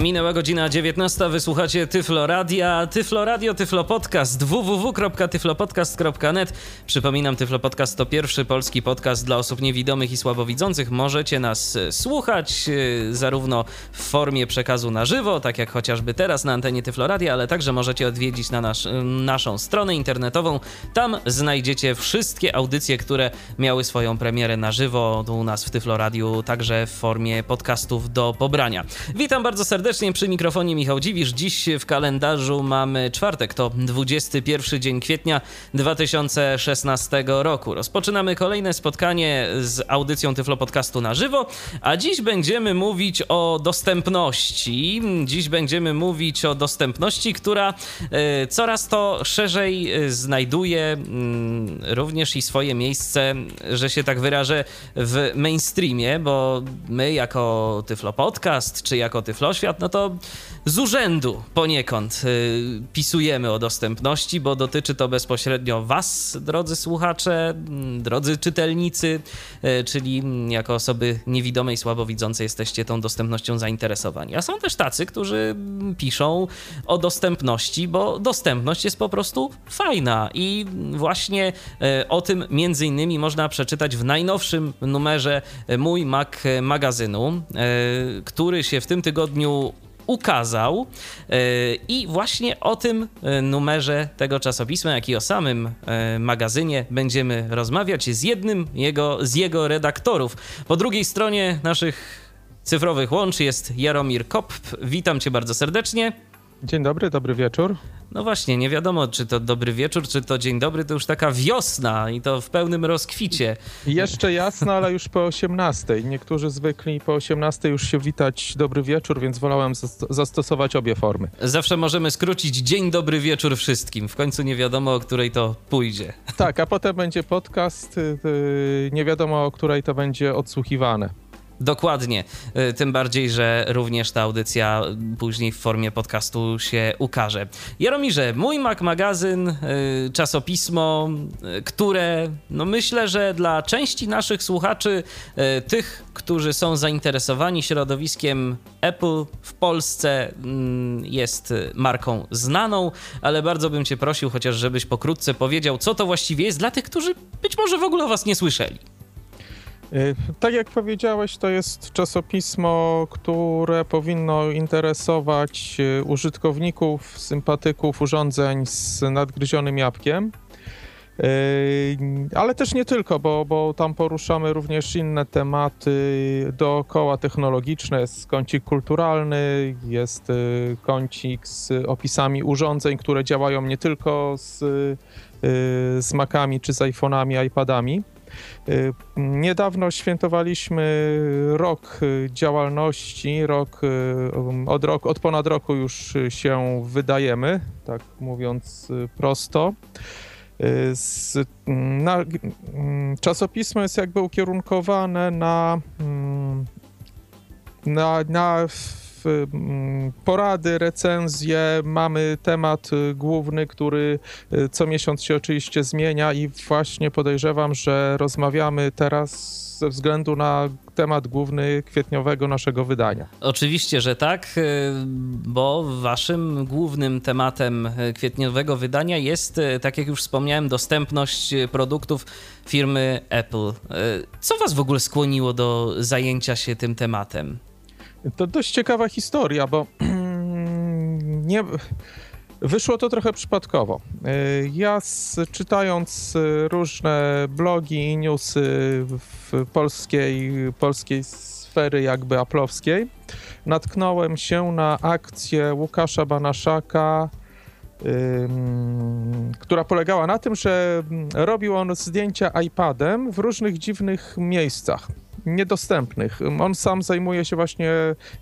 Minęła godzina 19, wysłuchacie Tyflo Radia, Tyflo Radio, Tyflo Podcast, www.tyflopodcast.net. Przypominam, Tyflo Podcast to pierwszy polski podcast dla osób niewidomych i słabowidzących. Możecie nas e, słuchać e, zarówno w formie przekazu na żywo, tak jak chociażby teraz na antenie Tyflo Radia, ale także możecie odwiedzić na nasz, e, naszą stronę internetową. Tam znajdziecie wszystkie audycje, które miały swoją premierę na żywo u nas w Tyflo Radiu, także w formie podcastów do pobrania. Witam bardzo serdecznie serdecznie przy mikrofonie Michał Dziwisz. Dziś w kalendarzu mamy czwartek, to 21 dzień kwietnia 2016 roku. Rozpoczynamy kolejne spotkanie z audycją Tyflo Podcastu na żywo, a dziś będziemy mówić o dostępności. Dziś będziemy mówić o dostępności, która e, coraz to szerzej e, znajduje mm, również i swoje miejsce, że się tak wyrażę, w mainstreamie, bo my jako Tyflo Podcast, czy jako Tyflo Świat, no to z urzędu poniekąd y, pisujemy o dostępności, bo dotyczy to bezpośrednio Was, drodzy słuchacze, drodzy czytelnicy, y, czyli jako osoby niewidome i słabowidzące jesteście tą dostępnością zainteresowani. A są też tacy, którzy piszą o dostępności, bo dostępność jest po prostu fajna i właśnie y, o tym między innymi można przeczytać w najnowszym numerze Mój Mac magazynu, który się w tym tygodniu ukazał. E, I właśnie o tym e, numerze tego czasopisma, jak i o samym e, magazynie będziemy rozmawiać z jednym jego, z jego redaktorów. Po drugiej stronie naszych cyfrowych łączy jest Jaromir Kopp. Witam cię bardzo serdecznie. Dzień dobry, dobry wieczór. No właśnie, nie wiadomo, czy to dobry wieczór, czy to dzień dobry, to już taka wiosna i to w pełnym rozkwicie. Jeszcze jasno, ale już po 18. Niektórzy zwykli po 18 już się witać dobry wieczór, więc wolałem zastosować obie formy. Zawsze możemy skrócić dzień dobry wieczór wszystkim. W końcu nie wiadomo, o której to pójdzie. Tak, a potem będzie podcast, y, y, nie wiadomo, o której to będzie odsłuchiwane. Dokładnie. Y, tym bardziej, że również ta audycja później w formie podcastu się ukaże. Jaromirze, mój Mac magazyn, y, czasopismo, y, które no myślę, że dla części naszych słuchaczy, tych, którzy są zainteresowani środowiskiem Apple w Polsce, mm, jest marką znaną, ale bardzo bym Cię prosił, chociaż żebyś pokrótce powiedział, co to właściwie jest dla tych, którzy być może w ogóle o Was nie słyszeli. Y, tak jak powiedziałeś, to jest czasopismo, które powinno interesować y, użytkowników, sympatyków urządzeń z nadgryzionym jabłkiem. Y, ale też nie tylko, bo, bo tam poruszamy również inne tematy dookoła technologiczne. Jest kącik kulturalny, jest kącik z opisami urządzeń, które działają nie tylko z, z Macami czy z iPhone'ami, iPadami. Y, niedawno świętowaliśmy rok działalności, rok, y, od, od ponad roku już się wydajemy, tak mówiąc y, prosto. Z, na, czasopismo jest jakby ukierunkowane na, mm, na, na Mm, porady, recenzje, mamy temat y, główny, który y, co miesiąc się oczywiście zmienia i właśnie podejrzewam, że rozmawiamy teraz ze względu na temat główny kwietniowego naszego wydania. Oczywiście, że tak, y, bo waszym głównym tematem kwietniowego wydania jest, tak jak już wspomniałem, dostępność produktów firmy Apple. Co was w ogóle skłoniło do zajęcia się tym tematem? To dość ciekawa historia, bo nie... Wyszło to trochę przypadkowo. Ja czytając różne blogi i newsy w polskiej, polskiej sfery jakby aplowskiej, natknąłem się na akcję Łukasza Banaszaka, która polegała na tym, że robił on zdjęcia iPadem w różnych dziwnych miejscach niedostępnych. On sam zajmuje się właśnie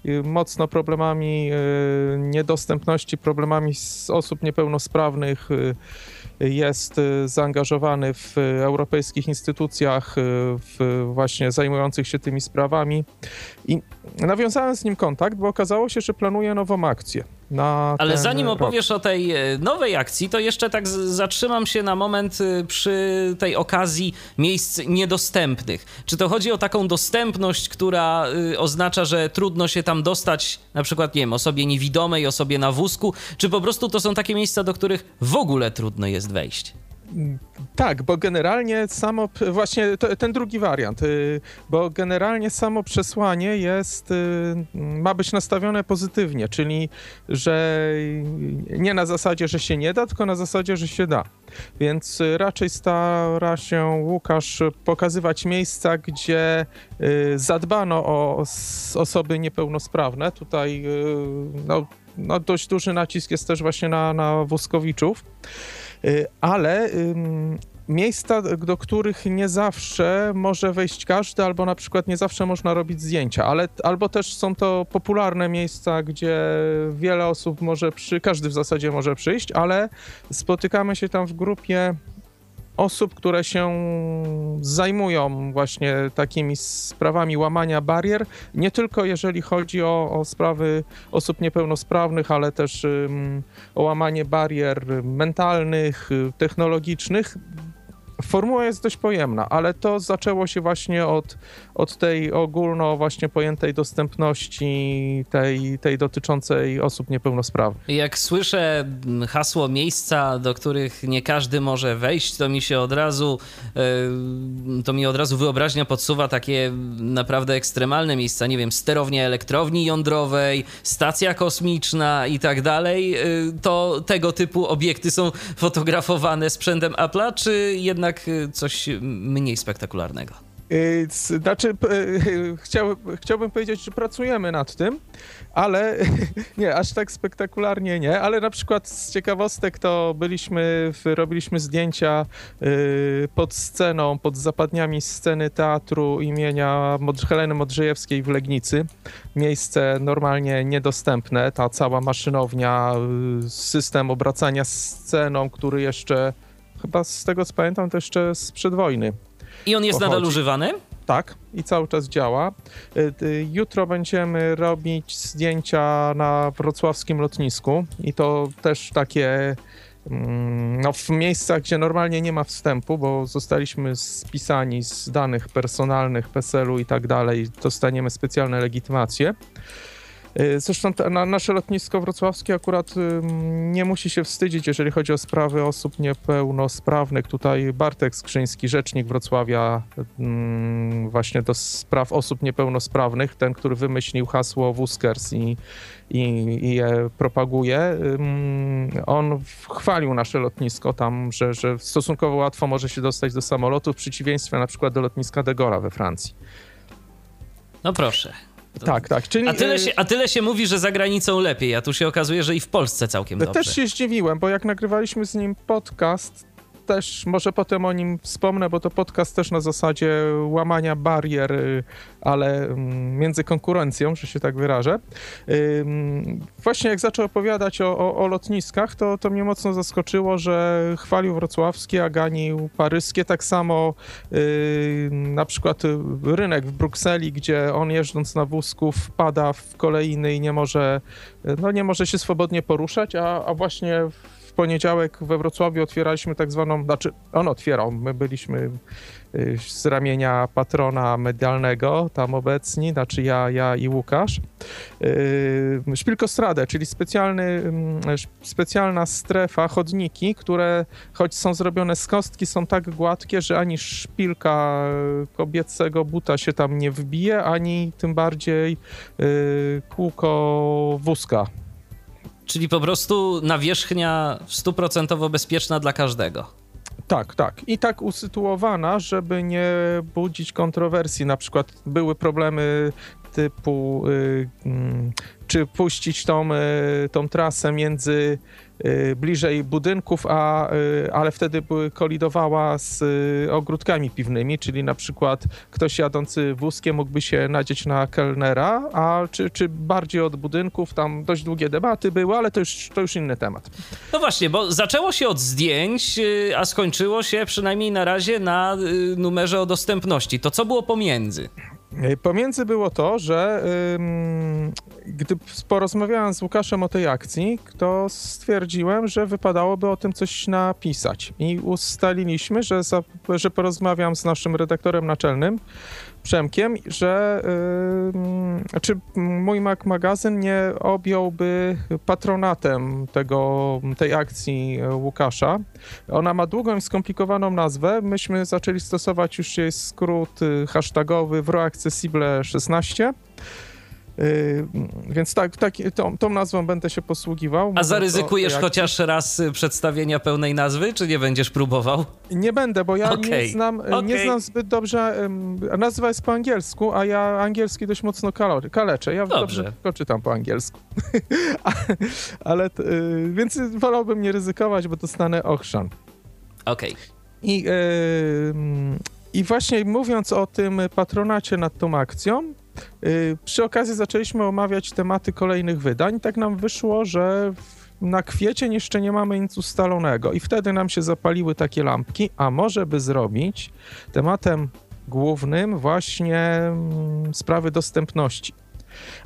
y, mocno problemami y, niedostępności, problemami osób niepełnosprawnych. Y, jest zaangażowany w europejskich instytucjach, w właśnie zajmujących się tymi sprawami. I nawiązałem z nim kontakt, bo okazało się, że planuje nową akcję. Ale zanim opowiesz rok. o tej e, nowej akcji, to jeszcze tak zatrzymam się na moment e, przy tej okazji miejsc niedostępnych. Czy to chodzi o taką dostępność, która e, oznacza, że trudno się tam dostać, na przykład, nie wiem, osobie niewidomej, osobie na wózku, czy po prostu to są takie miejsca, do których w ogóle trudno jest wejść? Tak, bo generalnie samo, właśnie ten drugi wariant, y, bo generalnie samo przesłanie jest, y, ma być nastawione pozytywnie, czyli że nie na zasadzie, że się nie da, tylko na zasadzie, że się da. Więc raczej stara się Łukasz pokazywać miejsca, gdzie y, zadbano o osoby niepełnosprawne. Tutaj no, no dość duży nacisk jest też właśnie na, na wózkowiczów. Y, ale miejsca, do których nie zawsze może wejść każdy, albo na przykład nie zawsze można robić zdjęcia, ale albo też są to popularne miejsca, gdzie wiele osób może przy, każdy w zasadzie może przyjść, ale spotykamy się tam w grupie osób, które się zajmują właśnie takimi sprawami łamania barier, nie tylko jeżeli chodzi o, o sprawy osób niepełnosprawnych, ale też um, o łamanie barier mentalnych, technologicznych. Formuła jest dość pojemna, ale to zaczęło się właśnie od, od tej ogólno właśnie pojętej dostępności, tej, tej dotyczącej osób niepełnosprawnych. Jak słyszę hasło miejsca, do których nie każdy może wejść, to mi się od razu e, to mi od razu wyobraźnia podsuwa takie naprawdę ekstremalne miejsca, nie wiem, sterownia elektrowni jądrowej, stacja kosmiczna i tak dalej. E, to tego typu obiekty są fotografowane sprzętem Apple'a, czy jednak jednak y, coś mniej spektakularnego. Y, znaczy, y, chciałbym powiedzieć, że pracujemy nad tym, ale nie, aż tak spektakularnie nie, ale na przykład z ciekawostek to byliśmy, robiliśmy zdjęcia pod sceną, pod zapadniami sceny teatru imienia Heleny Modrzejewskiej w Legnicy. Miejsce normalnie niedostępne, ta cała maszynownia, system obracania sceną, który jeszcze chyba z tego co pamiętam, to jeszcze sprzed wojny. I on jest pochodzi. nadal używany? Tak, i cały czas działa. Y, y, jutro będziemy robić zdjęcia na wrocławskim lotnisku i to też takie mm, no, w miejscach, gdzie normalnie nie ma wstępu, bo zostaliśmy spisani z danych personalnych, PESEL-u i tak dalej, dostaniemy specjalne legitymacje. Y, zresztą na, nasze lotnisko wrocławskie akurat nie musi się wstydzić, jeżeli chodzi o sprawy osób niepełnosprawnych. Tutaj Bartek Skrzyński, rzecznik Wrocławia właśnie do spraw osób niepełnosprawnych, ten, który wymyślił hasło Wuskers i, i, i je propaguje, on chwalił nasze lotnisko tam, że, że stosunkowo łatwo może się dostać do samolotu, w przeciwieństwie na przykład do lotniska de Gaulle we Francji. No proszę. Tak, tak. Czyli, a, tyle y, się, a tyle się mówi, że za granicą lepiej, a tu się okazuje, że i w Polsce całkiem dobrze. Też się zdziwiłem, bo jak nagrywaliśmy z nim podcast, też może potem o nim wspomnę, bo to podcast też na zasadzie łamania barier, y, ale mm, między konkurencją, że się tak wyrażę. Właśnie jak zaczął opowiadać o, o, o lotniskach, to, to mnie mocno zaskoczyło, że chwalił wrocławskie, a ganił paryskie. Tak samo y, na przykład rynek w Brukseli, gdzie on jeżdżąc na wózku wpada w kolejny i nie może, no nie może się swobodnie poruszać, a, a właśnie poniedziałek we Wrocławiu otwieraliśmy tak zwaną, znaczy on otwierał, my byliśmy y, z ramienia patrona medialnego tam obecni, znaczy ja, ja i Łukasz. Yy, Szpilkostradę, czyli specjalny, mm, specjalna strefa, chodniki, które choć są zrobione z kostki, są tak gładkie, że ani szpilka kobiecego buta się tam nie wbije, ani tym bardziej kółko wózka Czyli po prostu nawierzchnia stuprocentowo bezpieczna dla każdego. Tak, tak. I tak usytuowana, żeby nie budzić kontrowersji. Na przykład były problemy typu, y, mm, czy puścić tą, y, tą trasę między Y, bliżej budynków, a, y, ale wtedy kolidowała z y, ogródkami piwnymi, czyli na przykład ktoś jadący wózkiem mógłby się nadzieć na kelnera, a czy, czy bardziej od budynków, tam dość długie debaty były, ale to już, to już inny temat. No właśnie, bo zaczęło się od zdjęć, a skończyło się przynajmniej na razie na numerze o dostępności. To co było pomiędzy? Pomiędzy było to, że gdy porozmawiałem z Łukaszem o tej akcji, to stwierdziłem, że wypadałoby o tym coś napisać. I ustaliliśmy, że, za, że porozmawiam z naszym redaktorem naczelnym, Przemkiem, że yy, czy mój Mac magazyn nie objąłby patronatem tego, tej akcji Łukasza. Ona ma długą i skomplikowaną nazwę. Myśmy zaczęli stosować już jej skrót y, hashtagowy WROAccessible 16. Yy, więc tak, tak tą, tą, nazwą będę się posługiwał. A zaryzykujesz jak... chociaż raz y, przedstawienia pełnej nazwy, czy nie będziesz próbował? Nie będę, bo ja okay. nie, znam, okay. nie znam zbyt dobrze. Nazwa jest po angielsku, a ja angielski dość mocno kaleczę. Ja dobrze, dobrze czytam po angielsku. Ale y, więc wolałbym nie ryzykować, bo dostanę ochrzan. Okej. Okay. I, yy, I właśnie mówiąc o tym patronacie nad tą akcją, Y, przy okazji zaczęliśmy omawiać tematy kolejnych wydań. Tak nam wyszło, że na kwiecień jeszcze nie mamy nic ustalonego i wtedy nam się zapaliły takie lampki, a może by zrobić tematem głównym właśnie mm, sprawy dostępności.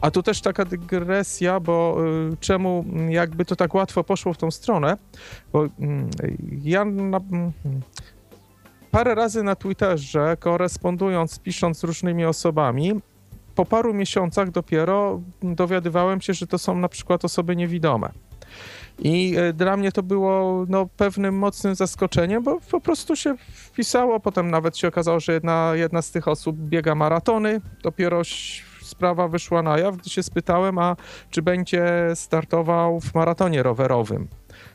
A tu też taka dygresja, bo y, czemu jakby to tak łatwo poszło w tą stronę, bo mm, ja na, mm, parę razy na Twitterze, korespondując, pisząc z różnymi osobami, po paru miesiącach dopiero dowiadywałem się, że to są na przykład osoby niewidome. I e, dla mnie to było no, pewnym mocnym zaskoczeniem, bo po prostu się wpisało. Potem nawet się okazało, że jedna, jedna z tych osób biega maratony. Dopiero sprawa wyszła na jaw, gdy się spytałem, a czy będzie startował w maratonie rowerowym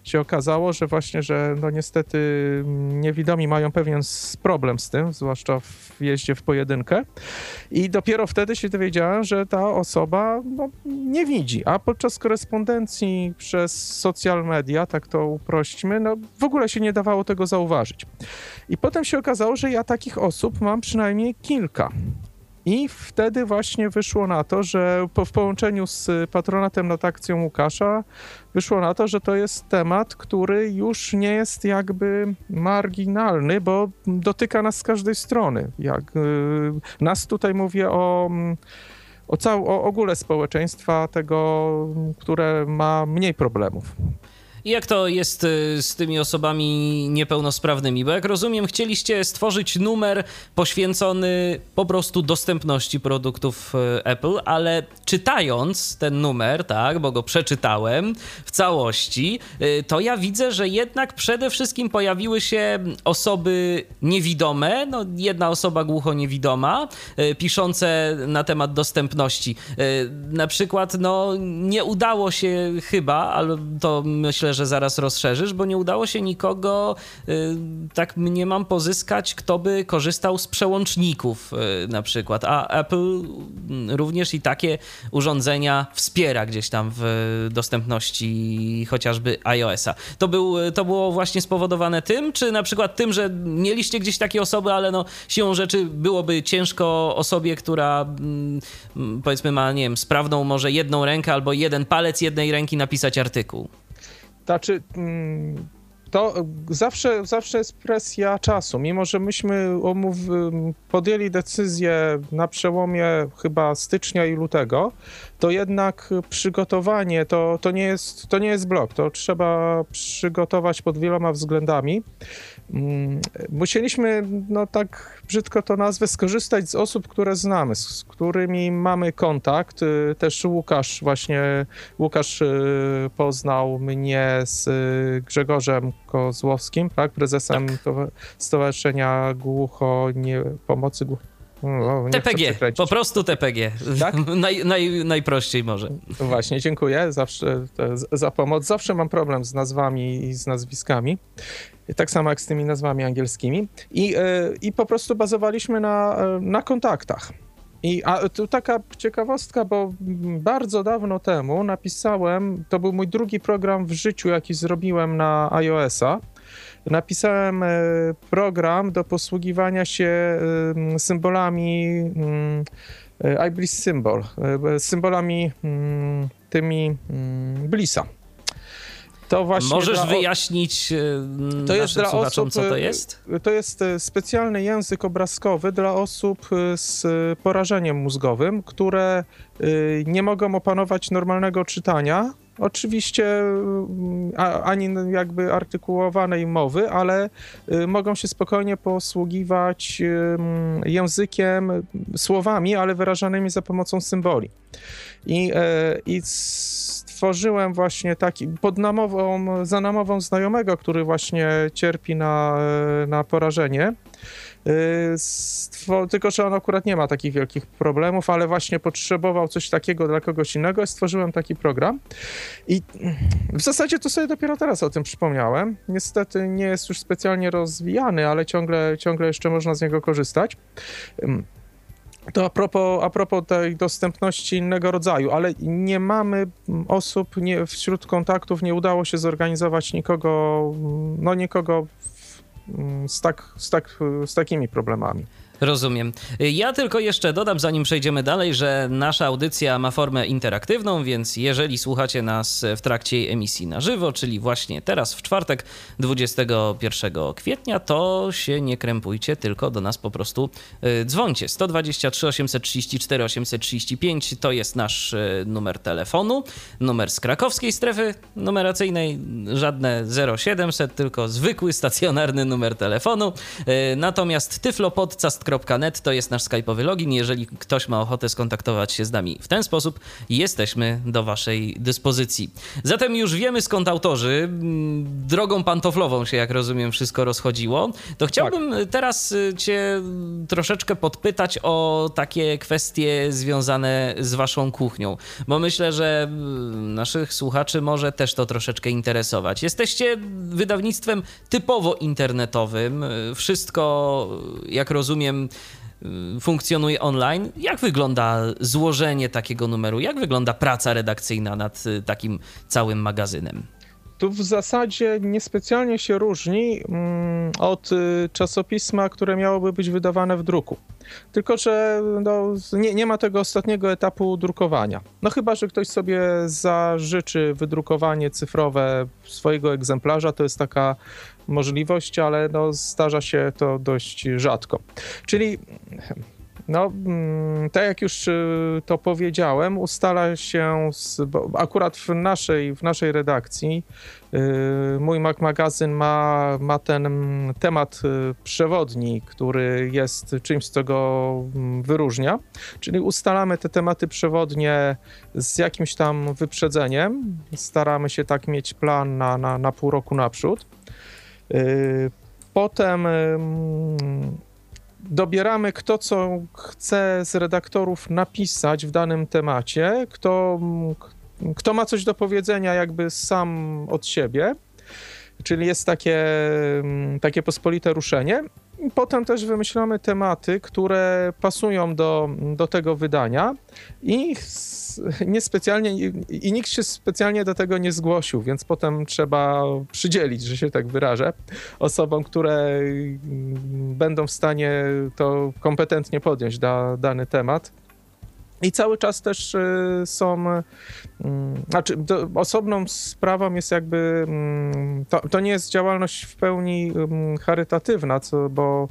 się okazało, że właśnie, że no niestety niewidomi mają pewien problem z tym, zwłaszcza w jeździe w pojedynkę. I dopiero wtedy się dowiedziałem, że ta osoba no, nie widzi, a podczas korespondencji przez social media, tak to uprośćmy, no w ogóle się nie dawało tego zauważyć. I potem się okazało, że ja takich osób mam przynajmniej kilka. I wtedy właśnie wyszło na to, że po, w połączeniu z patronatem nad akcją Łukasza wyszło na to, że to jest temat, który już nie jest jakby marginalny, bo dotyka nas z każdej strony. Jak, y, nas tutaj mówię o o, cał, o ogóle społeczeństwa, tego, które ma mniej problemów. I jak to jest y, z tymi osobami niepełnosprawnymi? Bo jak rozumiem, chcieliście stworzyć numer poświęcony po prostu dostępności produktów y, Apple, ale czytając ten numer, tak, bo go przeczytałem w całości, y, to ja widzę, że jednak przede wszystkim pojawiły się osoby niewidome, no jedna osoba głucho-niewidoma, piszące na temat dostępności. Na przykład, no nie udało się chyba, ale to myślę, że zaraz rozszerzysz, bo nie udało się nikogo, y, tak mniemam, pozyskać, kto by korzystał z przełączników y, na przykład, a Apple również i takie urządzenia wspiera gdzieś tam w dostępności chociażby iOS-a. To, był, to było właśnie spowodowane tym, czy na przykład tym, że mieliście gdzieś takie osoby, ale no siłą rzeczy byłoby ciężko osobie, która mm, powiedzmy ma, nie wiem, sprawną może jedną rękę albo jeden palec jednej ręki napisać artykuł? Znaczy, mm, to zawsze, zawsze jest presja czasu. Mimo, że myśmy omów, podjęli decyzję na przełomie chyba stycznia i lutego, to jednak przygotowanie to, to, nie, jest, to nie jest blok. To trzeba przygotować pod wieloma względami. Mm, musieliśmy, no tak brzydko to nazwę, skorzystać z osób, które znamy, z którymi mamy kontakt. Y, też Łukasz, właśnie Łukasz y, poznał mnie z y, Grzegorzem Kozłowskim, tak, prezesem tak. Stowarzyszenia Głucho, nie, Pomocy Głucho no, TPG, po prostu TPG. Tak? Naj, naj, najprościej może. Właśnie, dziękuję zawsze, za pomoc. Zawsze mam problem z nazwami i z nazwiskami. Tak samo jak z tymi nazwami angielskimi. I, e, i po prostu bazowaliśmy na, e, na kontaktach. I a tu taka ciekawostka, bo bardzo dawno temu napisałem, to był mój drugi program w życiu, jaki zrobiłem na iOS-a napisałem e, program do posługiwania się symbolami mm, iBliss Symbol, symbolami mm, tymi mm, Blissa. To właśnie Możesz wyjaśnić to jest dla osób, co to jest? To jest specjalny język obrazkowy dla osób z porażeniem mózgowym, które nie mogą opanować normalnego czytania, Oczywiście ani jakby artykułowanej mowy, ale y, mogą się spokojnie posługiwać językiem, słowami, ale wyrażanymi za pomocą symboli. I, e, i stworzyłem właśnie taki, pod namową, za namową znajomego, który właśnie cierpi na, na porażenie, Stwo- tylko, że on akurat nie ma takich wielkich problemów, ale właśnie potrzebował coś takiego dla kogoś innego i stworzyłem taki program. I w zasadzie to sobie dopiero teraz o tym przypomniałem. Niestety nie jest już specjalnie rozwijany, ale ciągle, ciągle jeszcze można z niego korzystać. To a propos, a propos tej dostępności innego rodzaju, ale nie mamy osób, nie, wśród kontaktów nie udało się zorganizować nikogo, no nikogo Mm, z, tak, z, tak, z takimi problemami. Rozumiem. Ja tylko jeszcze dodam, zanim przejdziemy dalej, że nasza audycja ma formę interaktywną, więc jeżeli słuchacie nas w trakcie emisji na żywo, czyli właśnie teraz w czwartek 21 kwietnia, to się nie krępujcie, tylko do nas po prostu y, dzwońcie. 123 834 835 to jest nasz y, numer telefonu, numer z krakowskiej strefy numeracyjnej, żadne 0700, tylko zwykły stacjonarny numer telefonu. Y, natomiast tyflopodcast podcast.net to jest nasz skype'owy login. Jeżeli ktoś ma ochotę skontaktować się z nami w ten sposób, jesteśmy do Waszej dyspozycji. Zatem już wiemy skąd autorzy, mm, drogą pantoflową się, jak rozumiem, wszystko rozchodziło. To chciałbym tak. teraz y, Cię troszeczkę podpytać o takie kwestie związane z Waszą kuchnią, bo myślę, że mm, naszych słuchaczy może też to troszeczkę interesować. Jesteście wydawnictwem typowo internetowym. Wszystko, jak rozumiem, Y, funkcjonuje online. Jak wygląda złożenie takiego numeru? Jak wygląda praca redakcyjna nad y, takim całym magazynem? Tu w zasadzie niespecjalnie się różni mm, od y, czasopisma, które miałoby być wydawane w druku. Tylko, że no, nie, nie ma tego ostatniego etapu drukowania. No chyba, że ktoś sobie zażyczy wydrukowanie cyfrowe swojego egzemplarza, to jest taka możliwość, ale no, zdarza się to dość rzadko. Czyli no, mm, tak jak już y, to powiedziałem, ustala się, z, akurat w naszej, w naszej redakcji, y, mój Mac Magazyn ma, ma ten temat y, przewodni, który jest czymś, co go mm, wyróżnia, czyli ustalamy te tematy przewodnie z jakimś tam wyprzedzeniem, staramy się tak mieć plan na, na, na pół roku naprzód. Potem dobieramy kto co chce z redaktorów napisać w danym temacie, kto, kto ma coś do powiedzenia jakby sam od siebie, czyli jest takie, takie pospolite ruszenie. Potem też wymyślamy tematy, które pasują do, do tego wydania i niespecjalnie i nikt się specjalnie do tego nie zgłosił, więc potem trzeba przydzielić, że się tak wyrażę, osobom, które będą w stanie to kompetentnie podjąć da, dany temat. I cały czas też y, są, mm, znaczy osobną sprawą jest jakby, mm, to, to nie jest działalność w pełni mm, charytatywna, co, bo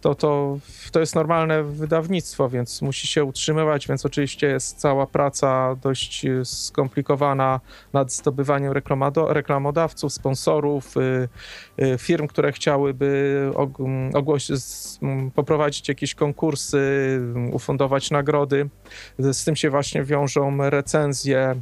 to, to, to jest normalne wydawnictwo, więc musi się utrzymywać, więc oczywiście jest cała praca dość y, skomplikowana nad zdobywaniem reklamodawców, sponsorów, y, y, firm, które chciałyby ogłosić, poprowadzić jakieś konkursy, ufundować nagrody. Z tym się właśnie wiążą recenzje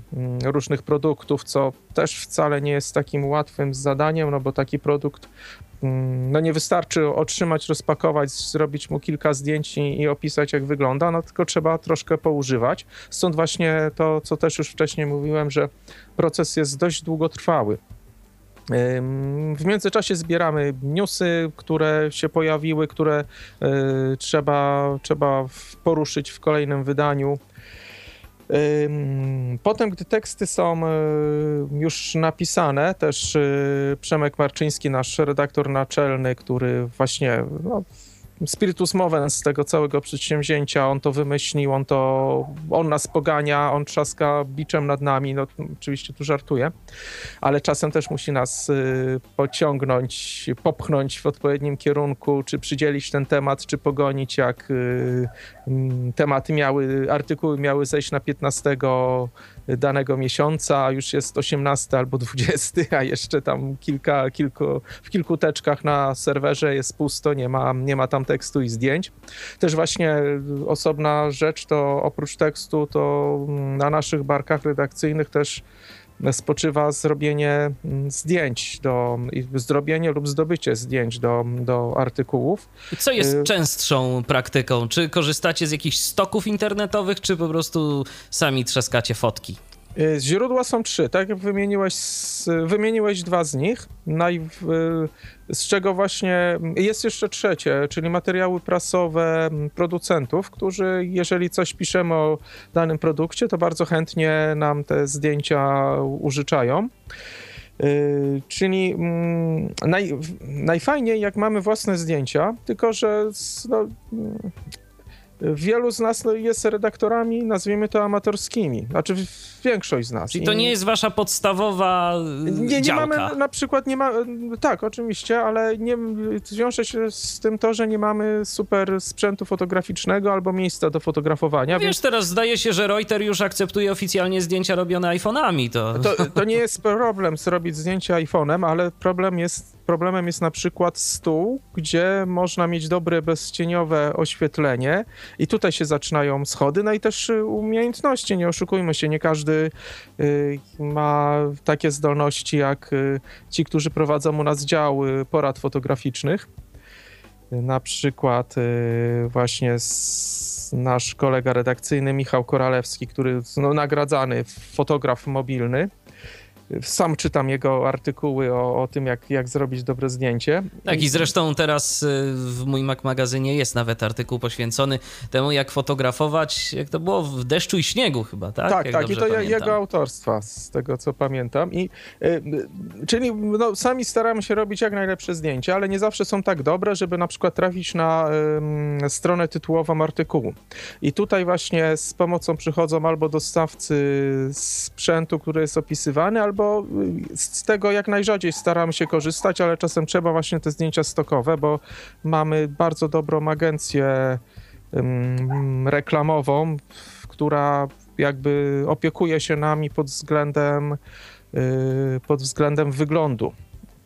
różnych produktów, co też wcale nie jest takim łatwym zadaniem, no bo taki produkt Mm, no nie wystarczy otrzymać, rozpakować, zrobić mu kilka zdjęć i, i, opisać, jak wygląda, no tylko trzeba troszkę poużywać. Stąd właśnie to, co też już wcześniej mówiłem, że proces jest dość długotrwały. W międzyczasie zbieramy newsy, które się pojawiły, które y, trzeba, trzeba poruszyć w kolejnym wydaniu. Potem, gdy teksty są e, już napisane, też e, Przemek Marczyński, nasz redaktor naczelny, który właśnie no, spiritus movens z tego całego przedsięwzięcia, on to wymyślił, on to, on nas pogania, on trzaska biczem nad nami, no oczywiście tu żartuję, ale czasem też musi nas y, pociągnąć, popchnąć w odpowiednim kierunku, czy przydzielić ten temat, czy pogonić, jak y, mm, tematy miały, artykuły miały zejść na 15 danego miesiąca, już jest 18 albo 20, a jeszcze tam kilka, kilku, w kilku teczkach na serwerze jest pusto, nie ma, nie ma tam tekstu i zdjęć. Też właśnie osobna rzecz to oprócz tekstu, to na naszych barkach redakcyjnych też spoczywa zrobienie zdjęć, do, zrobienie lub zdobycie zdjęć do, do artykułów. Co jest y częstszą praktyką? Czy korzystacie z jakichś stoków internetowych, czy po prostu sami trzaskacie fotki? Y, źródła są trzy, tak jak wymieniłeś, wymieniłeś dwa z nich, naj, z czego właśnie jest jeszcze trzecie, czyli materiały prasowe producentów, którzy jeżeli coś piszemy o danym produkcie, to bardzo chętnie nam te zdjęcia użyczają. Yy, czyli naj, najfajniej, jak mamy własne zdjęcia, tylko że no, wielu z nas no, jest redaktorami, nazwijmy to amatorskimi, znaczy większość z nas. Czyli to nie jest wasza podstawowa nie, działka. nie mamy, na przykład nie ma, tak, oczywiście, ale nie, wiąże się z tym to, że nie mamy super sprzętu fotograficznego albo miejsca do fotografowania. Wiesz, więc... teraz zdaje się, że Reuters już akceptuje oficjalnie zdjęcia robione iPhone'ami. To... To, to nie jest problem zrobić zdjęcie iPhone'em, ale problem jest problemem jest na przykład stół, gdzie można mieć dobre bezcieniowe oświetlenie. I tutaj się zaczynają schody, no i też y, umiejętności, nie oszukujmy się, nie każdy y, ma takie zdolności jak y, ci, którzy prowadzą u nas działy porad fotograficznych. Na przykład właśnie nasz kolega redakcyjny Michał Koralewski, który no, nagradzany fotograf mobilny, sam czytam jego artykuły o, o tym, jak, jak zrobić dobre zdjęcie. Tak, i zresztą teraz y, w mój Mac magazynie jest nawet artykuł poświęcony temu, jak fotografować, jak to było w deszczu i śniegu chyba, tak? Tak, jak tak, i to pamiętam. jego autorstwa, z tego co pamiętam. I, y, czyli no, sami staramy się robić jak najlepsze zdjęcia, ale nie zawsze są tak dobre, żeby na przykład trafić na y, stronę tytułową artykułu. I tutaj właśnie z pomocą przychodzą albo dostawcy sprzętu, który jest opisywany, albo bo z tego jak najrzadziej staramy się korzystać, ale czasem trzeba właśnie te zdjęcia stokowe, bo mamy bardzo dobrą agencję reklamową, która jakby opiekuje się nami pod względem, y, pod względem wyglądu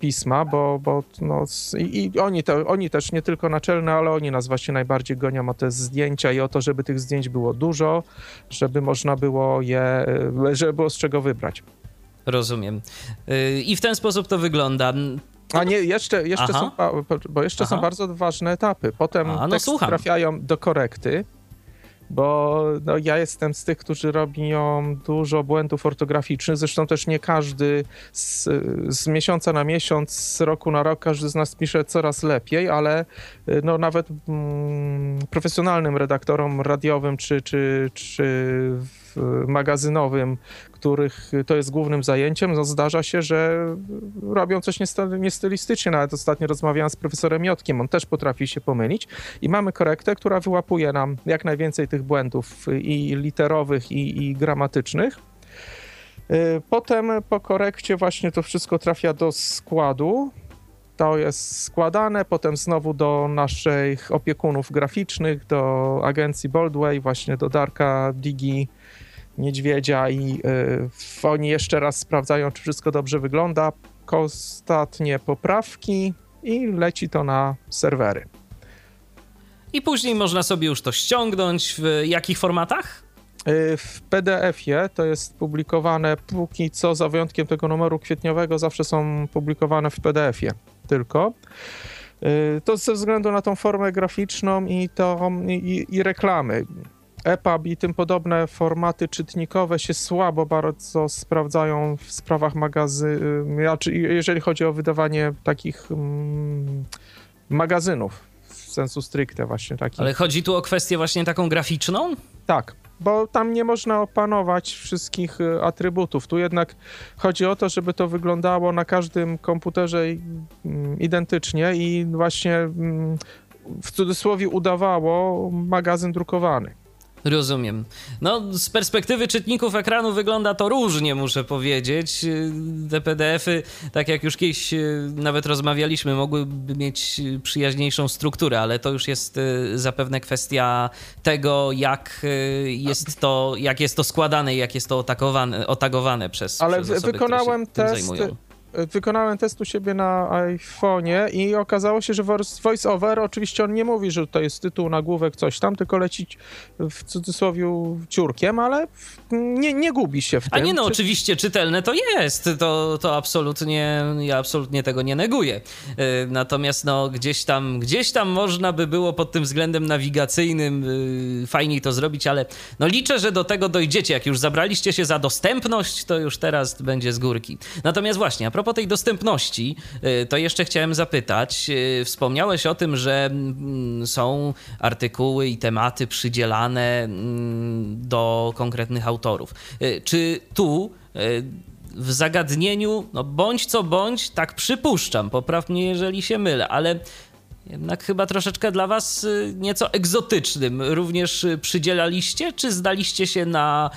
pisma, bo, bo no, i, i oni, to, oni też nie tylko naczelne, ale oni nas właśnie najbardziej gonią o te zdjęcia i o to, żeby tych zdjęć było dużo, żeby można było je, żeby było z czego wybrać. Rozumiem. Y, I w ten sposób to wygląda. A nie, jeszcze, jeszcze są, bo jeszcze Aha. są bardzo ważne etapy. Potem A, no trafiają do korekty, bo no, ja jestem z tych, którzy robią dużo błędów ortograficznych. Zresztą też nie każdy z, z, miesiąca na miesiąc, z roku na rok, każdy z nas pisze coraz lepiej, ale y, no, nawet mm, profesjonalnym redaktorom radiowym czy, czy, czy magazynowym, których to jest głównym zajęciem, no zdarza się, że robią coś niestylistycznie. Nawet ostatnio rozmawiałem z profesorem Jotkiem, on też potrafi się pomylić i mamy korektę, która wyłapuje nam jak najwięcej tych błędów i literowych, i, i gramatycznych. Y, potem po korekcie właśnie to wszystko trafia do składu. To jest składane, potem znowu do naszych opiekunów graficznych, do agencji Boldway, właśnie do Darka Digi niedźwiedzia i y, oni jeszcze raz sprawdzają, czy wszystko dobrze wygląda. Ostatnie poprawki i leci to na serwery. I później można sobie już to ściągnąć. W jakich formatach? Y, w PDF-ie to jest publikowane póki co, za wyjątkiem tego numeru kwietniowego, zawsze są publikowane w PDF-ie tylko. Y, to ze względu na tą formę graficzną i, to, i, i reklamy. EPUB i tym podobne formaty czytnikowe się słabo bardzo sprawdzają w sprawach magazynu, znaczy jeżeli chodzi o wydawanie takich mm, magazynów w sensu stricte właśnie takich. Ale chodzi tu o kwestię właśnie taką graficzną? Tak, bo tam nie można opanować wszystkich y, atrybutów. Tu jednak chodzi o to, żeby to wyglądało na każdym komputerze mm, identycznie i właśnie w cudzysłowie udawało magazyn drukowany. Rozumiem. No, z perspektywy czytników ekranu wygląda to różnie, muszę powiedzieć. Te PDF-y, tak jak już kiedyś e, nawet rozmawialiśmy, mogłyby mieć przyjaźniejszą strukturę, ale to już jest e, zapewne kwestia tego, jak e, jest to, jak jest to składane i jak jest to otagowane, otagowane przez, ale przez osoby, wykonałem test wykonałem test u siebie na iPhone'ie i okazało się, że voice-over, oczywiście on nie mówi, że to jest tytuł, nagłówek, coś tam, tylko lecić w cudzysłowie ciurkiem, ale nie, nie gubi się w tym. A nie no, Czy... oczywiście czytelne to jest, to, to absolutnie, ja absolutnie tego nie neguję. E, natomiast no gdzieś tam, gdzieś tam można by było pod tym względem nawigacyjnym e, fajniej to zrobić, ale no liczę, że do tego dojdziecie. Jak już zabraliście się za dostępność, to już teraz będzie z górki. Natomiast właśnie, a propos tej dostępności, y, to jeszcze chciałem zapytać. Y, wspomniałeś o tym, że mm, są artykuły i tematy przydzielane mm, do konkretnych autorów. Y, czy tu w zagadnieniu, no bądź co bądź, tak przypuszczam, popraw mnie, jeżeli się mylę, ale jednak chyba troszeczkę dla was nieco egzotycznym również przydzielaliście, czy zdaliście się na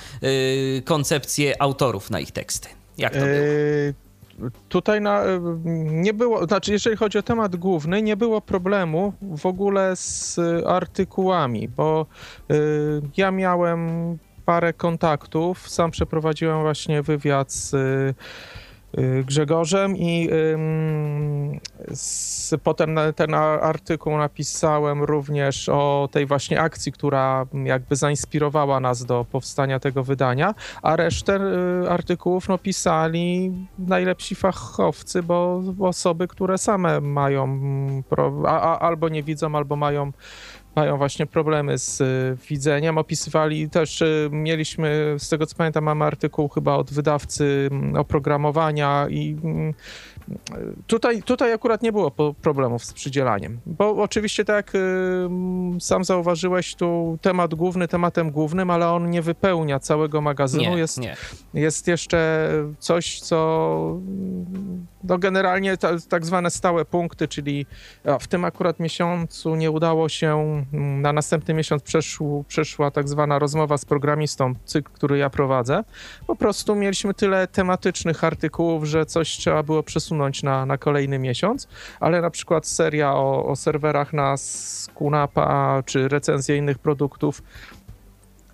koncepcję autorów na ich teksty? Jak to było? Tutaj na, nie było, znaczy jeżeli chodzi o temat główny, nie było problemu w ogóle z artykułami, bo y, ja miałem parę kontaktów, sam przeprowadziłem właśnie wywiad z y, Y, Grzegorzem i z, potem ten artykuł napisałem również o tej właśnie akcji, która jakby zainspirowała nas do powstania tego wydania, a resztę y, artykułów no, pisali najlepsi fachowcy, bo osoby, które same mają a, a, albo nie widzą, albo mają mają właśnie problemy z y, widzeniem. Opisywali też, y, mieliśmy, z tego co pamiętam, mamy artykuł chyba od wydawcy mm, oprogramowania i mm, Tutaj, tutaj akurat nie było problemów z przydzielaniem, bo oczywiście tak jak y, sam zauważyłeś, tu temat główny tematem głównym, ale on nie wypełnia całego magazynu. Nie, jest, nie. jest jeszcze coś, co no generalnie ta, tak zwane stałe punkty, czyli w tym akurat miesiącu nie udało się, mm, na następny miesiąc przeszł, przeszła tak zwana rozmowa z programistą, cykl, który ja prowadzę. Po prostu mieliśmy tyle tematycznych artykułów, że coś trzeba było przesunąć na, na kolejny miesiąc, ale na przykład seria o, o serwerach na Skunapa czy recenzje innych produktów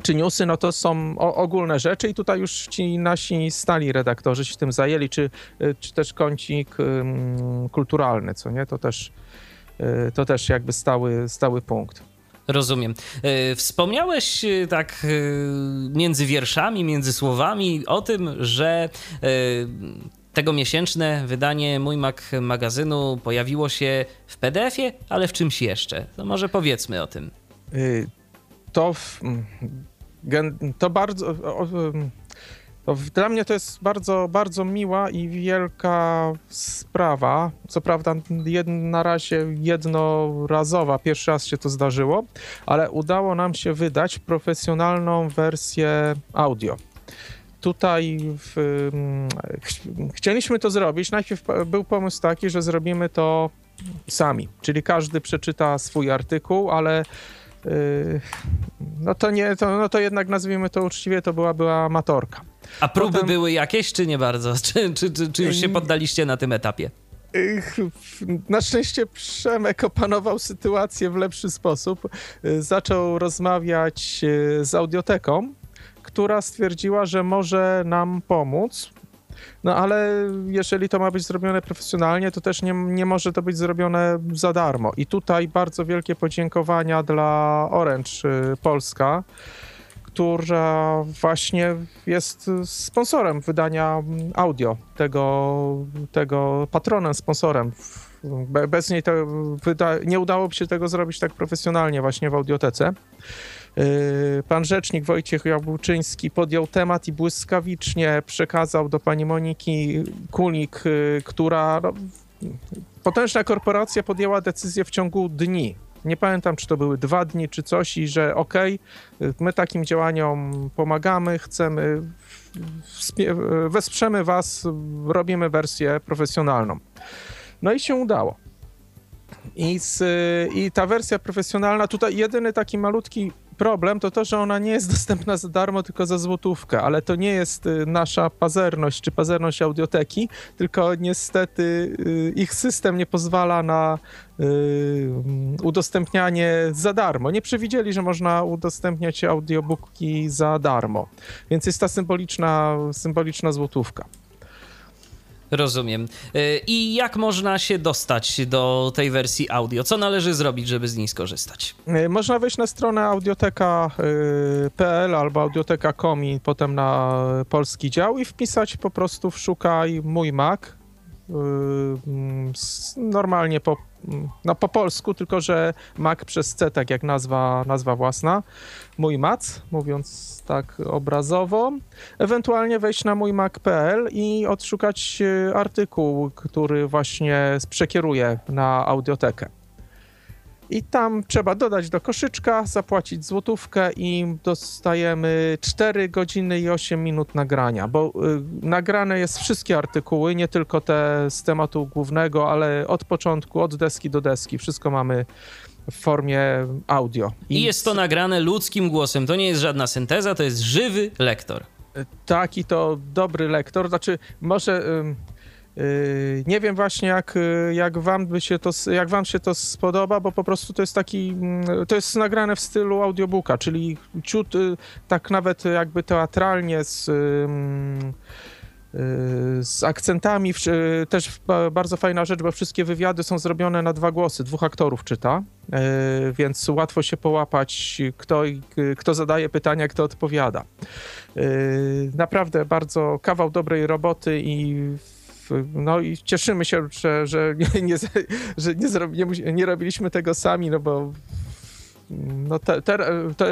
czy newsy, no to są ogólne rzeczy i tutaj już ci nasi stali redaktorzy się tym zajęli, czy, y, czy też kącik kulturalny, co nie, to też, y, to też jakby stały, stały punkt. Rozumiem. Y, wspomniałeś tak między wierszami, między słowami o tym, że tego miesięczne wydanie Mój Mac magazynu pojawiło się w PDF-ie, ale w czymś jeszcze. To może powiedzmy o tym. To w, to bardzo. To dla mnie to jest bardzo, bardzo miła i wielka sprawa. Co prawda, jed, na razie jednorazowa, pierwszy raz się to zdarzyło, ale udało nam się wydać profesjonalną wersję audio. Tutaj w, ch chcieliśmy to zrobić. Najpierw był pomysł taki, że zrobimy to sami, czyli każdy przeczyta swój artykuł, ale Yy, no to nie, to, no to jednak nazwijmy to uczciwie, to była, była amatorka. A próby Potem... były jakieś, czy nie bardzo? Czy, czy, czy, czy już się poddaliście na tym etapie? Na szczęście Przemek opanował sytuację w lepszy sposób. Zaczął rozmawiać yy, z audioteką, która stwierdziła, że może nam pomóc no ale jeżeli to ma być zrobione profesjonalnie, to też nie, nie może to być zrobione za darmo. I tutaj bardzo wielkie podziękowania dla Orange y, Polska, która właśnie jest sponsorem wydania audio, tego, tego patronem, sponsorem. Bez niej to nie udałoby się tego zrobić tak profesjonalnie właśnie w audiotece. Yy, pan rzecznik Wojciech Jabłczyński podjął temat i błyskawicznie przekazał do pani Moniki Kulik, yy, która no, potężna korporacja podjęła decyzję w ciągu dni. Nie pamiętam, czy to były dwa dni, czy coś, i że okej, okay, my takim działaniom pomagamy, chcemy, wesprzemy was, robimy wersję profesjonalną. No i się udało. I, z, I ta wersja profesjonalna, tutaj jedyny taki malutki problem to to, że ona nie jest dostępna za darmo, tylko za złotówkę, ale to nie jest y, nasza pazerność czy pazerność audioteki, tylko niestety y, ich system nie pozwala na y, udostępnianie za darmo. Nie przewidzieli, że można udostępniać audiobooki za darmo, więc jest ta symboliczna, symboliczna złotówka. Rozumiem. Y, I jak można się dostać do tej wersji audio? Co należy zrobić, żeby z niej skorzystać? Y, można wejść na stronę audioteka.pl albo audioteka.com i potem na polski dział i wpisać po prostu w szukaj mój Mac. Mm, normalnie po no po polsku, tylko że Mac przez C, tak jak nazwa, nazwa własna. Mój Mac, mówiąc tak obrazowo. Ewentualnie wejść na mój Mac.pl i odszukać e, artykuł, który właśnie przekieruje na audiotekę. I tam trzeba dodać do koszyczka, zapłacić złotówkę i dostajemy 4 godziny i 8 minut nagrania, bo y, nagrane jest wszystkie artykuły, nie tylko te z tematu głównego, ale od początku, od deski do deski, wszystko mamy w formie audio. I, I jest to nagrane ludzkim głosem, to nie jest żadna synteza, to jest żywy lektor. Tak, i to dobry lektor, znaczy może... Yy, nie wiem właśnie jak, y, jak, wam by się to, jak wam się to spodoba, bo po prostu to jest taki, to jest nagrane w stylu audiobooka, czyli ciut y, tak nawet jakby teatralnie z, y, z akcentami, też bardzo fajna rzecz, bo wszystkie wywiady są zrobione na dwa głosy, dwóch aktorów czyta, więc łatwo się połapać, kto, kto zadaje pytania, kto odpowiada. Naprawdę bardzo kawał dobrej roboty i no i cieszymy się, że, że, nie, nie, że nie, nie, nie robiliśmy tego sami, no bo no te, te, te,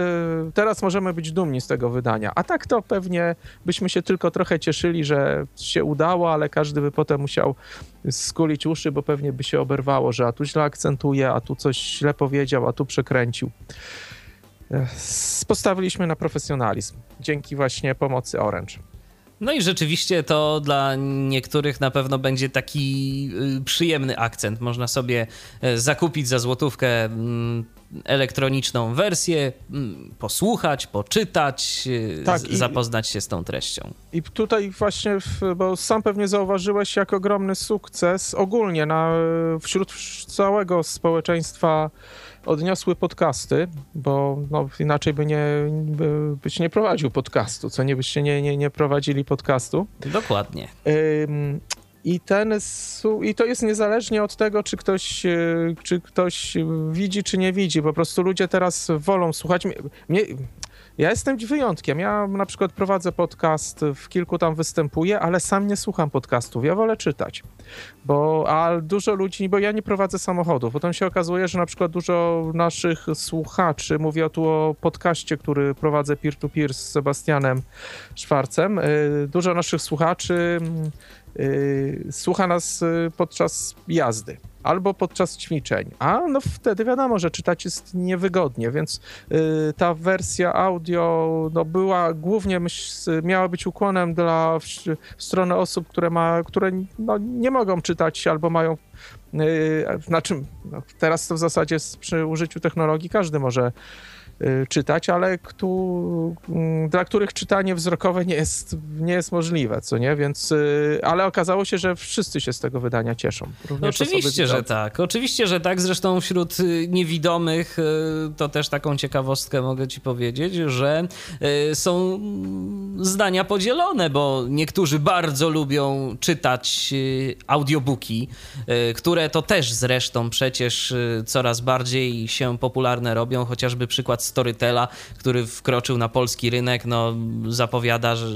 teraz możemy być dumni z tego wydania. A tak to pewnie byśmy się tylko trochę cieszyli, że się udało, ale każdy by potem musiał skulić uszy, bo pewnie by się oberwało, że a tu źle akcentuje, a tu coś źle powiedział, a tu przekręcił. Postawiliśmy na profesjonalizm dzięki właśnie pomocy Orange. No i rzeczywiście to dla niektórych na pewno będzie taki y, przyjemny akcent. Można sobie e, zakupić za złotówkę mm, elektroniczną wersję, mm, posłuchać, poczytać, y, tak, zapoznać się z tą treścią. I tutaj właśnie, bo sam pewnie zauważyłeś, jak ogromny sukces ogólnie na, wśród całego społeczeństwa odniosły podcasty, bo no, inaczej by nie, by, byś nie prowadził podcastu, co nie byście nie, nie, nie prowadzili podcastu. Dokładnie. Ym, i, ten, I to jest niezależnie od tego, czy ktoś, e, czy ktoś widzi, czy nie widzi. Po prostu ludzie teraz wolą słuchać. Mnie, ja jestem wyjątkiem. Ja na przykład prowadzę podcast, w kilku tam występuję, ale sam nie słucham podcastów. Ja wolę czytać. Bo, a dużo ludzi, bo ja nie prowadzę samochodów. Potem się okazuje, że na przykład dużo naszych słuchaczy, mówię tu o podcaście, który prowadzę peer-to-peer z Sebastianem Szwarcem, y, dużo naszych słuchaczy słucha nas y, podczas jazdy albo podczas ćwiczeń. A no wtedy wiadomo, że czytać jest niewygodnie, więc y, ta wersja audio no, była głównie, myśl, miała być ukłonem dla w, w stronę osób, które, ma, które no, nie mogą czytać albo mają y, na czym no, teraz to w zasadzie przy użyciu technologii każdy może Y, czytać, ale kto, mm, dla których czytanie wzrokowe nie jest, nie jest możliwe, co nie? Więc, y, ale okazało się, że wszyscy się z tego wydania cieszą. Oczywiście, że tak. Oczywiście, że tak. Zresztą wśród y, niewidomych to też taką ciekawostkę mogę ci powiedzieć, że są zdania podzielone, bo niektórzy bardzo lubią czytać audiobooki, które to też zresztą przecież coraz bardziej się popularne robią, chociażby przykład Storytela, który wkroczył na polski rynek, no zapowiada że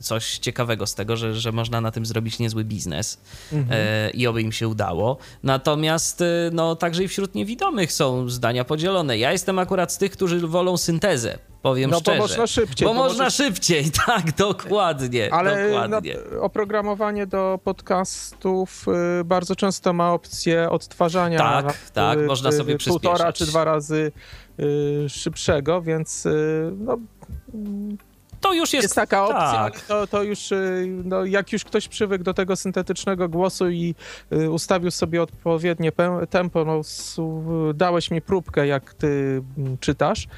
coś ciekawego z tego, że, że można na tym zrobić niezły biznes mhm. e, i oby im się udało. Natomiast e, no także i wśród niewidomych są zdania podzielone. Ja jestem akurat z tych, którzy wolą syntezę powiem no, szczerze. Bo można szybciej. Bo można możesz... szybciej, tak, dokładnie. Ale dokładnie. oprogramowanie do podcastów y, bardzo często ma opcję odtwarzania. Tak, na, tak, y, można sobie przyspieszyć. Półtora czy dwa razy y, szybszego, więc no, to już jest, jest taka opcja, tak. ale to, to już, y, no, jak już ktoś przywykł do tego syntetycznego głosu i y, ustawił sobie odpowiednie tempo, no, dałeś mi próbkę, jak ty mm, czytasz,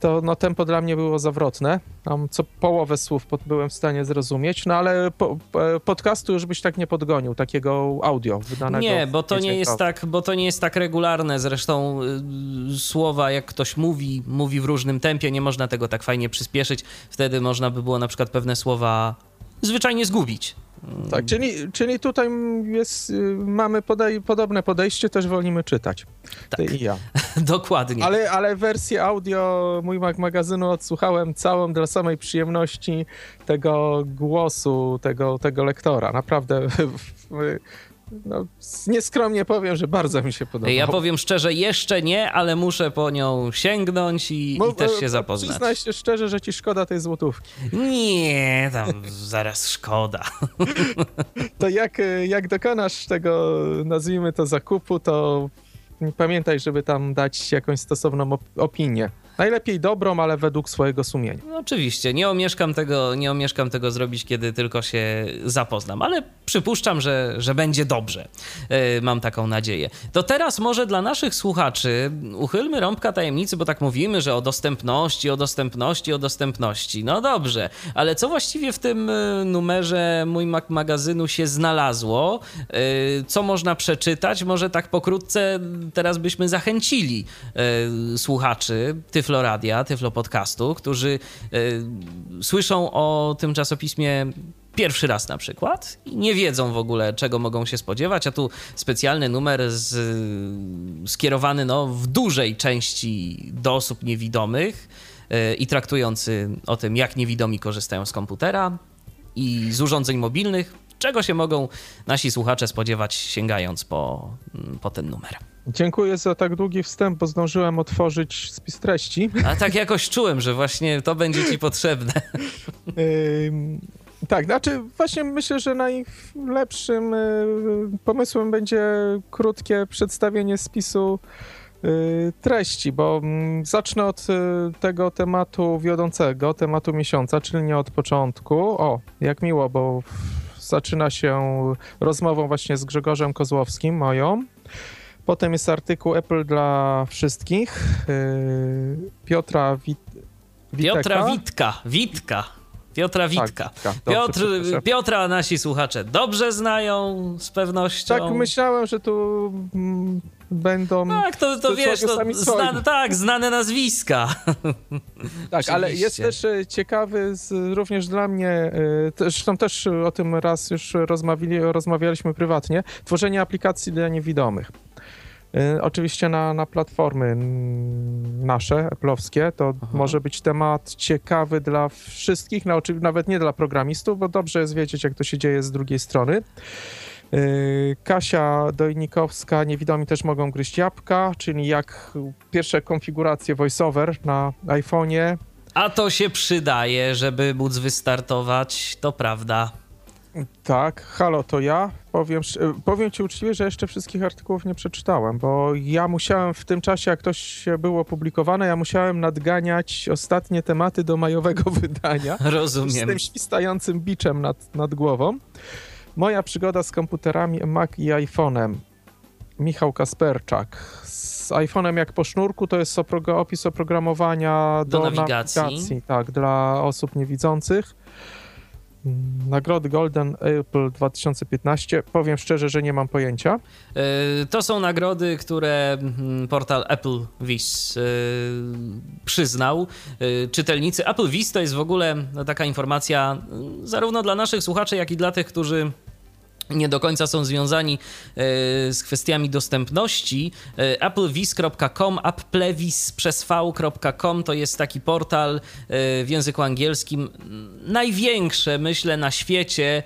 to no, tempo dla mnie było zawrotne. Tam co połowę słów pod, byłem w stanie zrozumieć, no ale po, po, podcastu już byś tak nie podgonił, takiego audio wydanego. Nie, bo to nie jest tak, bo to nie jest tak regularne. Zresztą y, słowa, jak ktoś mówi, mówi w różnym tempie, nie można tego tak fajnie przyspieszyć. Wtedy można by było na przykład pewne słowa zwyczajnie zgubić. Tak, czyli, czyli tutaj jest, y, mamy podej- podobne podejście, też wolimy czytać. Ty Tak. i ja. Dokładnie. Ale, ale wersję audio mój magazynu odsłuchałem całą dla samej przyjemności tego głosu, tego, tego lektora. Naprawdę no, nieskromnie powiem, że bardzo mi się podobało. Ja powiem szczerze, jeszcze nie, ale muszę po nią sięgnąć i, Bo- i też e, się zapoznać. Przyznaj się szczerze, że ci szkoda tej złotówki. Nie, tam zaraz szkoda. To jak, e, jak dokonasz tego, nazwijmy to zakupu, to pamiętaj, żeby tam dać jakąś stosowną op- opinię. Najlepiej dobrą, ale według swojego sumienia. No, oczywiście, nie omieszkam tego, nie omieszkam tego zrobić, kiedy tylko się zapoznam, ale przypuszczam, że, że będzie dobrze. E, mam taką nadzieję. To teraz może dla naszych słuchaczy uchylmy rąbka tajemnicy, bo tak mówimy, że o dostępności, o dostępności, o dostępności. No dobrze, ale co właściwie w tym e, numerze mój Mac magazynu się znalazło? E, Co można przeczytać? Może tak pokrótce teraz byśmy zachęcili e, słuchaczy Tyfloradia, Tyflo Podcastu, którzy e, słyszą o tym czasopismie pierwszy raz na przykład i nie wiedzą w ogóle, czego mogą się spodziewać, a tu specjalny numer z, skierowany no, w dużej części do osób niewidomych e, i traktujący o tym, jak niewidomi korzystają z komputera i z urządzeń mobilnych, czego się mogą nasi słuchacze spodziewać sięgając po, po ten numer. Dziękuję za tak długi wstęp, bo zdążyłem otworzyć spis treści. A tak jakoś czułem, że właśnie to będzie ci potrzebne. Tak, znaczy właśnie myślę, że najlepszym y, pomysłem będzie krótkie przedstawienie spisu y, treści, bo mm, zacznę od y, tego tematu wiodącego, tematu miesiąca, czyli nie od początku. O, jak miło, bo zaczyna się rozmową właśnie z Grzegorzem Kozłowskim, moją. Potem jest artykuł Apple dla wszystkich y, Piotra Wit Piotra Witeka. Witka, Witka. Piotra Witka. Tak, Witka, dobrze, Piotr. Piotra nasi słuchacze dobrze znają z pewnością. Tak, myślałem, że tu mm, będą. Tak, to, to wiesz, to swoi. znane, tak, znane nazwiska. tak, ale jest też e, ciekawy z, również dla mnie, e, zresztą też o tym raz już rozmawiali, rozmawialiśmy prywatnie, tworzenie aplikacji dla niewidomych. E, Oczywiście na, na platformy nasze, eplowskie, to Aha. może być temat ciekawy dla wszystkich, no, nawet nie dla programistów, bo dobrze jest wiedzieć, jak to się dzieje z drugiej strony. Yy, Kasia Dojnikowska, niewidomi też mogą gryźć jabłka, czyli jak pierwsze konfiguracje voiceover na iPhone'ie. A to się przydaje, żeby móc wystartować, to prawda. Tak, halo, to ja. Powiem, sz- powiem ci uczciwie, że jeszcze wszystkich artykułów nie przeczytałem, bo ja musiałem w tym czasie, jak ktoś było opublikowane, ja musiałem nadganiać ostatnie tematy do majowego wydania. z Rozumiem. tym świstającym biczem nad, nad głową. Moja przygoda z komputerami Mac i iPhone'em. Michał Kasperczak. Z iPhone'em jak po sznurku to jest opis oprogramowania Do do, nawigacji. Tak, dla osób niewidzących. Mm, Nagrody Golden Apple 2015. Powiem szczerze, że nie mam pojęcia. Y, To są nagrody, które mm, portal Apple Viz y, przyznał. Y, Czytelnicy Apple Viz to jest w ogóle no, taka informacja y, zarówno dla naszych słuchaczy, jak i dla tych, którzy nie do końca są związani y, z kwestiami dostępności. Y, applevis.com, applevis przez v.com to jest taki portal y, w języku angielskim. Największe, myślę, na świecie,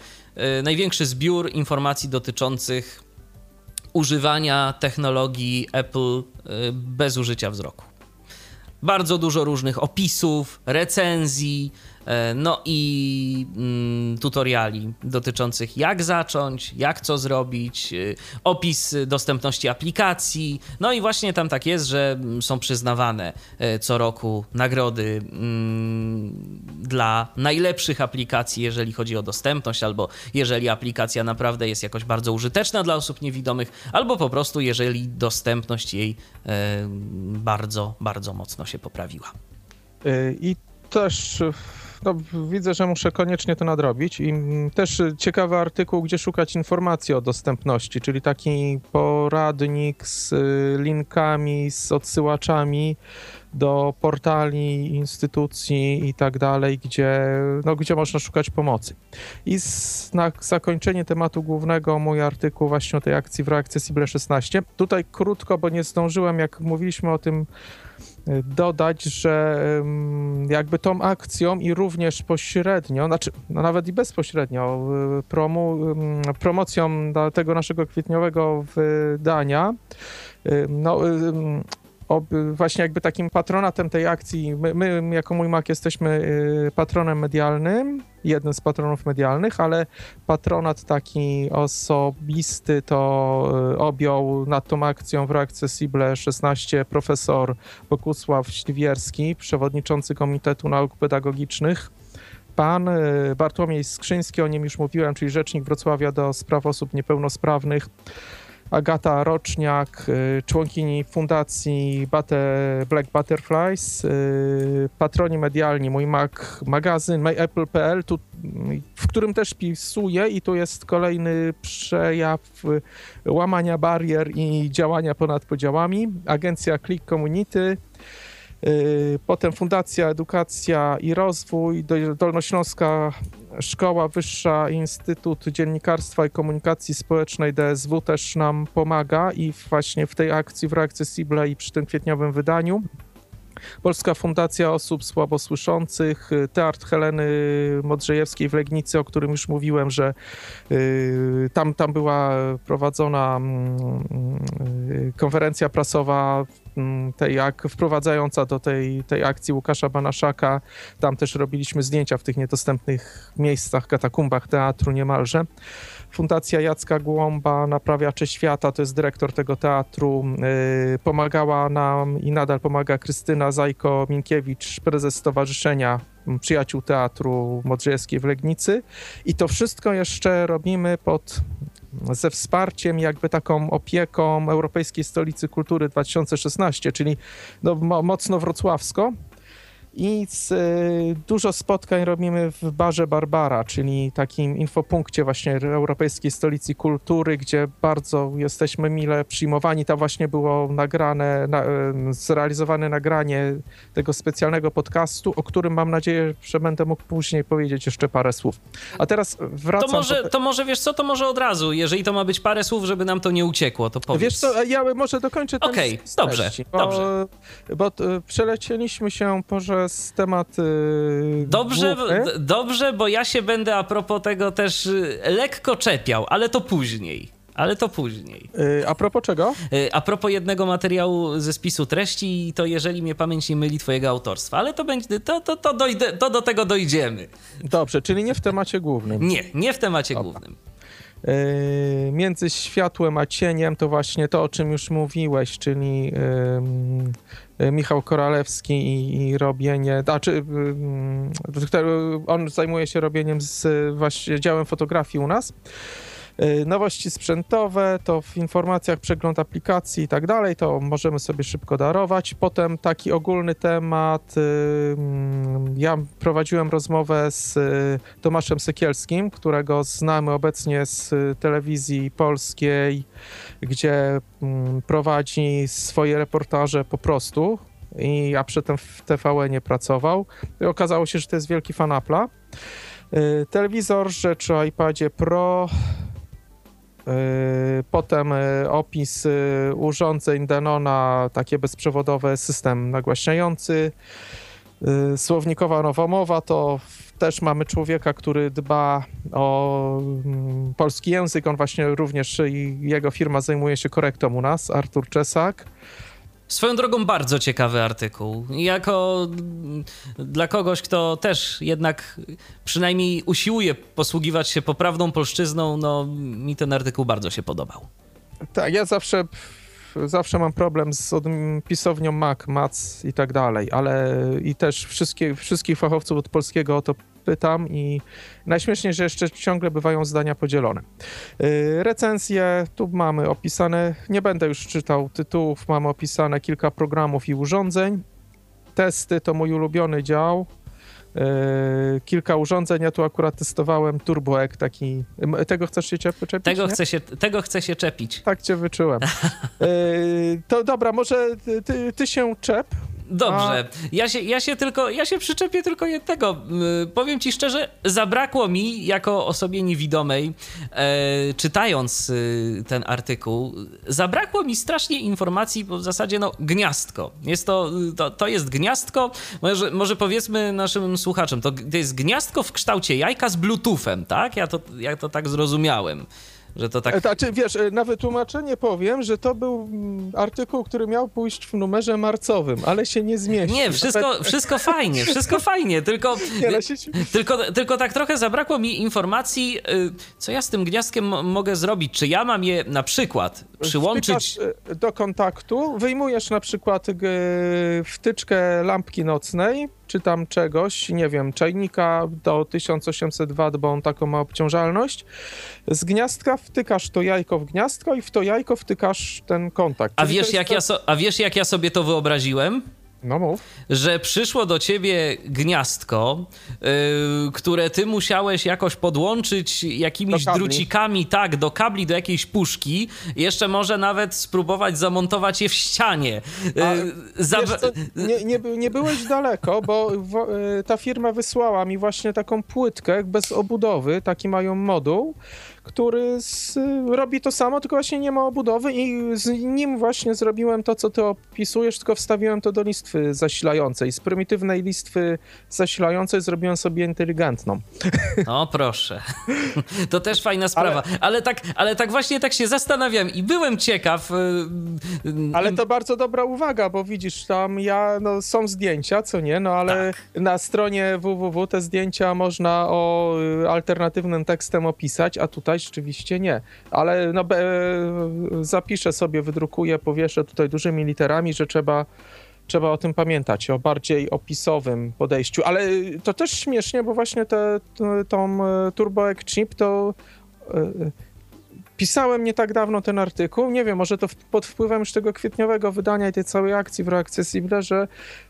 największy zbiór informacji dotyczących używania technologii Apple bez użycia wzroku. Bardzo dużo różnych opisów, recenzji, e, no i mm, tutoriali dotyczących jak zacząć, jak co zrobić, y, opis dostępności aplikacji. No i właśnie tam tak jest, że są przyznawane e, co roku nagrody mm, dla najlepszych aplikacji, jeżeli chodzi o dostępność, albo jeżeli aplikacja naprawdę jest jakoś bardzo użyteczna dla osób niewidomych, albo po prostu jeżeli dostępność jej e, bardzo, bardzo mocno się poprawiła. I też no, widzę, że muszę koniecznie to nadrobić. I też ciekawy artykuł, gdzie szukać informacji o dostępności, czyli taki poradnik z linkami, z odsyłaczami do portali, instytucji i tak dalej, gdzie, no, gdzie można szukać pomocy. I z, na zakończenie tematu głównego mój artykuł właśnie o tej akcji w Accessible 16. Tutaj krótko, bo nie zdążyłem, jak mówiliśmy o tym dodać, że jakby tą akcją i również pośrednio, znaczy no nawet i bezpośrednio, promu, promocją tego naszego kwietniowego wydania, no, właśnie jakby takim patronatem tej akcji, my, my jako Mój Mak jesteśmy y, patronem medialnym, jednym z patronów medialnych, ale patronat taki osobisty to y, objął nad tą akcją w Accessible 16 profesor Bogusław Śliwierski, przewodniczący Komitetu Nauk Pedagogicznych. Pan y, Bartłomiej Skrzyński, o nim już mówiłem, czyli rzecznik Wrocławia do spraw osób niepełnosprawnych, Agata Roczniak, y, członkini fundacji Black Butterflies, y, patroni medialni Mój Mac magazyn, myapple.pl, w którym też pisuję i tu jest kolejny przejaw łamania barier i działania ponad podziałami. Agencja Click Community, y, Potem Fundacja Edukacja i Rozwój, Dolnośląska Szkoła Wyższa Instytut Dziennikarstwa i Komunikacji Społecznej DSW też nam pomaga i właśnie w tej akcji w Reaccessible i przy tym kwietniowym wydaniu. Polska Fundacja Osób Słabosłyszących, Teatr Heleny Modrzejewskiej w Legnicy, o którym już mówiłem, że y, tam, tam była prowadzona y, konferencja prasowa Mm, tej jak wprowadzająca do tej, tej akcji Łukasza Banaszaka. Tam też robiliśmy zdjęcia w tych niedostępnych miejscach, katakumbach teatru niemalże. Fundacja Jacka Głąba, Naprawiacze Świata, to jest dyrektor tego teatru. Yy, pomagała nam i nadal pomaga Krystyna Zajko-Minkiewicz, prezes Stowarzyszenia Przyjaciół Teatru Modrzejewskiej w Legnicy. I to wszystko jeszcze robimy pod ze wsparciem, jakby taką opieką Europejskiej Stolicy Kultury 2016, czyli no, mocno wrocławsko i z, y, dużo spotkań robimy w Barze Barbara, czyli takim infopunkcie właśnie Europejskiej Stolicy Kultury, gdzie bardzo jesteśmy mile przyjmowani. Tam właśnie było nagrane, na, zrealizowane nagranie tego specjalnego podcastu, o którym mam nadzieję, że będę mógł później powiedzieć jeszcze parę słów. A teraz wracam... To może, to może wiesz co, to może od razu, jeżeli to ma być parę słów, żeby nam to nie uciekło, to powiedz. Wiesz co, ja może dokończę ten Okej, okay, dobrze, bo, dobrze. Bo przelecieliśmy się porze przez temat. Yy, dobrze, dobrze, bo ja się będę a propos tego też y, lekko czepiał, ale to później. Ale to później. Yy, a propos czego? Yy, a propos jednego materiału ze spisu treści, to jeżeli mnie pamięć nie myli twojego autorstwa, ale to będzie, to, to, to, dojdę, to do tego dojdziemy. Dobrze, czyli nie w temacie głównym. Nie, nie w temacie Dobra. głównym. Yy, między światłem a cieniem to właśnie to, o czym już mówiłeś, czyli Michał Koralewski i, i robienie, znaczy yy, on zajmuje się robieniem z właśnie działem fotografii u nas. Y, nowości sprzętowe, to w informacjach przegląd aplikacji i tak dalej, to możemy sobie szybko darować. Potem taki ogólny temat, y, mm, ja prowadziłem rozmowę z y, Tomaszem Sekielskim, którego znamy obecnie z telewizji polskiej, gdzie mm, prowadzi swoje reportaże po prostu, i, a przedtem w TVN nie pracował. I okazało się, że to jest wielki fan Apple'a. Telewizor, rzecz o iPadzie Pro, Yy, potem yy, opis urządzeń Denona, takie bezprzewodowe, system nagłaśniający. Słownikowa nowomowa to też mamy człowieka, który dba o mm, polski język. On właśnie również i jego firma zajmuje się korektą u nas, Artur Czesak. Swoją drogą bardzo ciekawy artykuł. Jako dla kogoś, kto też jednak przynajmniej usiłuje posługiwać się poprawną polszczyzną, no mi ten artykuł bardzo się podobał. Tak, ja zawsze zawsze mam problem z pisownią Mac, Mac i tak dalej, ale i też wszystkie, wszystkich fachowców od polskiego o to pytam i najśmieszniej, że jeszcze ciągle bywają zdania podzielone. Y, recenzje, tu mamy opisane, nie będę już czytał tytułów, mamy opisane kilka programów i urządzeń. Testy to mój ulubiony dział. Yy, kilka urządzeń. Ja tu akurat testowałem TurboEck taki. Tego chcesz się czepić? Tego chcę się, tego chcę się czepić. Tak cię wyczułem. Yy, to dobra, może ty, ty się czep. Dobrze. Ja się, ja się tylko, ja się przyczepię tylko jednego. Yy, powiem ci szczerze, zabrakło mi jako osobie niewidomej, e, czytając y, ten artykuł, zabrakło mi strasznie informacji, bo w zasadzie no gniazdko. Jest to, to, to jest gniazdko, może, może powiedzmy naszym słuchaczom, to, to jest gniazdko w kształcie jajka z bluetoothem, tak? Ja to, ja to tak zrozumiałem że to tak... Znaczy, wiesz, e, na wytłumaczenie powiem, że to był mm, artykuł, który miał pójść w numerze marcowym, ale się nie zmieścił. Nie, wszystko, wszystko fajnie, wszystko fajnie, tylko, nie, się... tylko, tylko tak trochę zabrakło mi informacji, y, co ja z tym gniazdkiem mogę zrobić. Czy ja mam je na przykład przyłączyć... E, do kontaktu, wyjmujesz na przykład wtyczkę lampki nocnej, czy tam czegoś, nie wiem, czajnika do 1800 W, bo on taką ma obciążalność. Z gniazdka wtykasz to jajko w gniazdko i w to jajko wtykasz ten kontakt. A wiesz, jak to... ja so, a wiesz, jak ja sobie to wyobraziłem? No mów. Że przyszło do ciebie gniazdko, yy, które ty musiałeś jakoś podłączyć jakimiś drucikami, tak, do kabli, do jakiejś puszki. Jeszcze może nawet spróbować zamontować je w ścianie. Yy, za... co, nie, nie, nie, byłeś daleko, bo w, yy, ta firma wysłała mi właśnie taką płytkę bez obudowy, taki mają moduł który z, robi to samo, tylko właśnie nie ma obudowy i z nim właśnie zrobiłem to, co ty opisujesz, tylko wstawiłem to do listwy zasilającej. Z prymitywnej listwy zasilającej zrobiłem sobie inteligentną. O proszę. To też fajna sprawa. Ale, ale, tak, ale tak właśnie tak się zastanawiam i byłem ciekaw. Y, y, ale to bardzo dobra uwaga, bo widzisz, tam ja, no są zdjęcia, co nie, no ale tak. na stronie www te zdjęcia można o y, alternatywnym tekstem opisać, a tutaj rzeczywiście nie. Ale no, zapiszę sobie, wydrukuję, powieszę tutaj dużymi literami, że trzeba trzeba o tym pamiętać, o bardziej opisowym podejściu. Ale to też śmiesznie, bo właśnie te, te, tą e, Turbo Chip to e, Pisałem nie tak dawno ten artykuł, nie wiem, może to pod wpływem już tego kwietniowego wydania i tej całej akcji w Reaccessible, że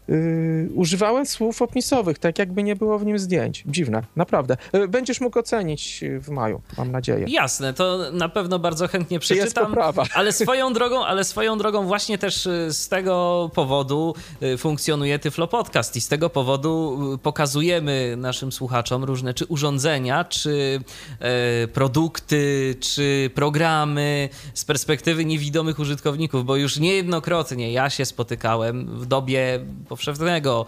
yy, używałem słów opisowych, tak jakby nie było w nim zdjęć. Dziwne, naprawdę. Yy, będziesz mógł ocenić w maju, mam nadzieję. Jasne, to na pewno bardzo chętnie przeczytam. Ale swoją drogą, ale swoją drogą właśnie też y, z tego powodu y, funkcjonuje Tyflo Podcast i z tego powodu y, pokazujemy naszym słuchaczom różne czy urządzenia, czy produkty, czy programy z perspektywy niewidomych użytkowników, bo już niejednokrotnie ja się spotykałem w dobie powszechnego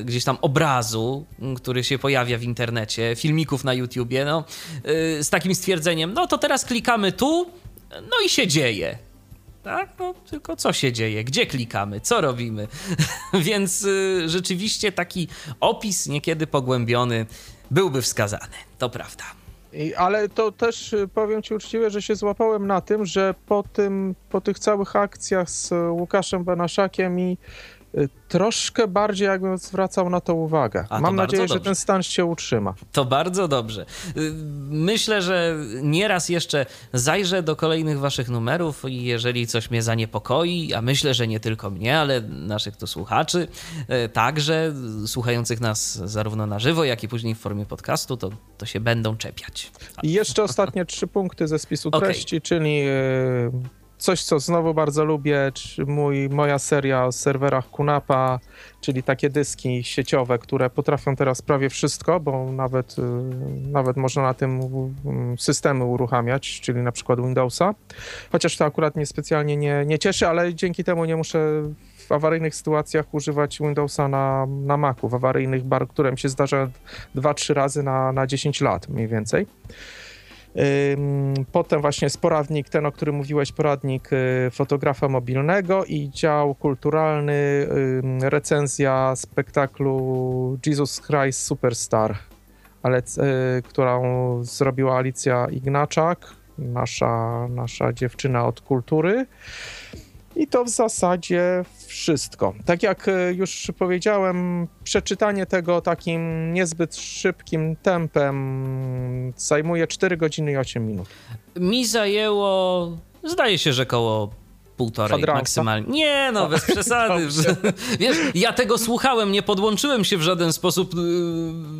y, gdzieś tam obrazu, który się pojawia w internecie, filmików na YouTubie, no, y, z takim stwierdzeniem, no to teraz klikamy tu, no i się dzieje. Tak, no tylko co się dzieje, gdzie klikamy, co robimy. Więc y, rzeczywiście taki opis niekiedy pogłębiony byłby wskazany, to prawda. Ale to też powiem ci uczciwie, że się złapałem na tym, że po, tym, po tych całych akcjach z Łukaszem Banaszakiem i troszkę bardziej jakbym zwracał na to uwagę. A, Mam nadzieję, dobrze. że ten stan się utrzyma. To bardzo dobrze. Y, myślę, że nieraz jeszcze zajrzę do kolejnych waszych numerów i jeżeli coś mnie zaniepokoi, a myślę, że nie tylko mnie, ale naszych tu słuchaczy, y, także słuchających nas zarówno na żywo, jak i później w formie podcastu, to, to się będą czepiać. I jeszcze ostatnie trzy punkty ze spisu treści, okay. czyli coś, co znowu bardzo lubię, mój, moja seria o serwerach Kunapa, czyli takie dyski sieciowe, które potrafią teraz prawie wszystko, bo nawet, y, nawet można na tym systemy uruchamiać, czyli na przykład Windowsa. Chociaż to akurat mnie specjalnie nie, nie cieszy, ale dzięki temu nie muszę w awaryjnych sytuacjach używać Windowsa na, na Macu, w awaryjnych bar, które mi się zdarza 2-3 razy na, na 10 lat mniej więcej. Potem właśnie poradnik, ten o którym mówiłeś, poradnik y, fotografa mobilnego i dział kulturalny, recenzja spektaklu Jesus Christ Superstar, ale, y, którą zrobiła Alicja Ignaczak, nasza, nasza dziewczyna od kultury. I to w zasadzie wszystko. Tak jak e, już powiedziałem, przeczytanie tego takim niezbyt szybkim tempem zajmuje 4 godziny i 8 minut. Mi zajęło, zdaje się, że koło półtorej Kwadransa. maksymalnie. Nie, no, bez przesady. Wiesz, ja tego słuchałem, nie podłączyłem się w żaden sposób yy,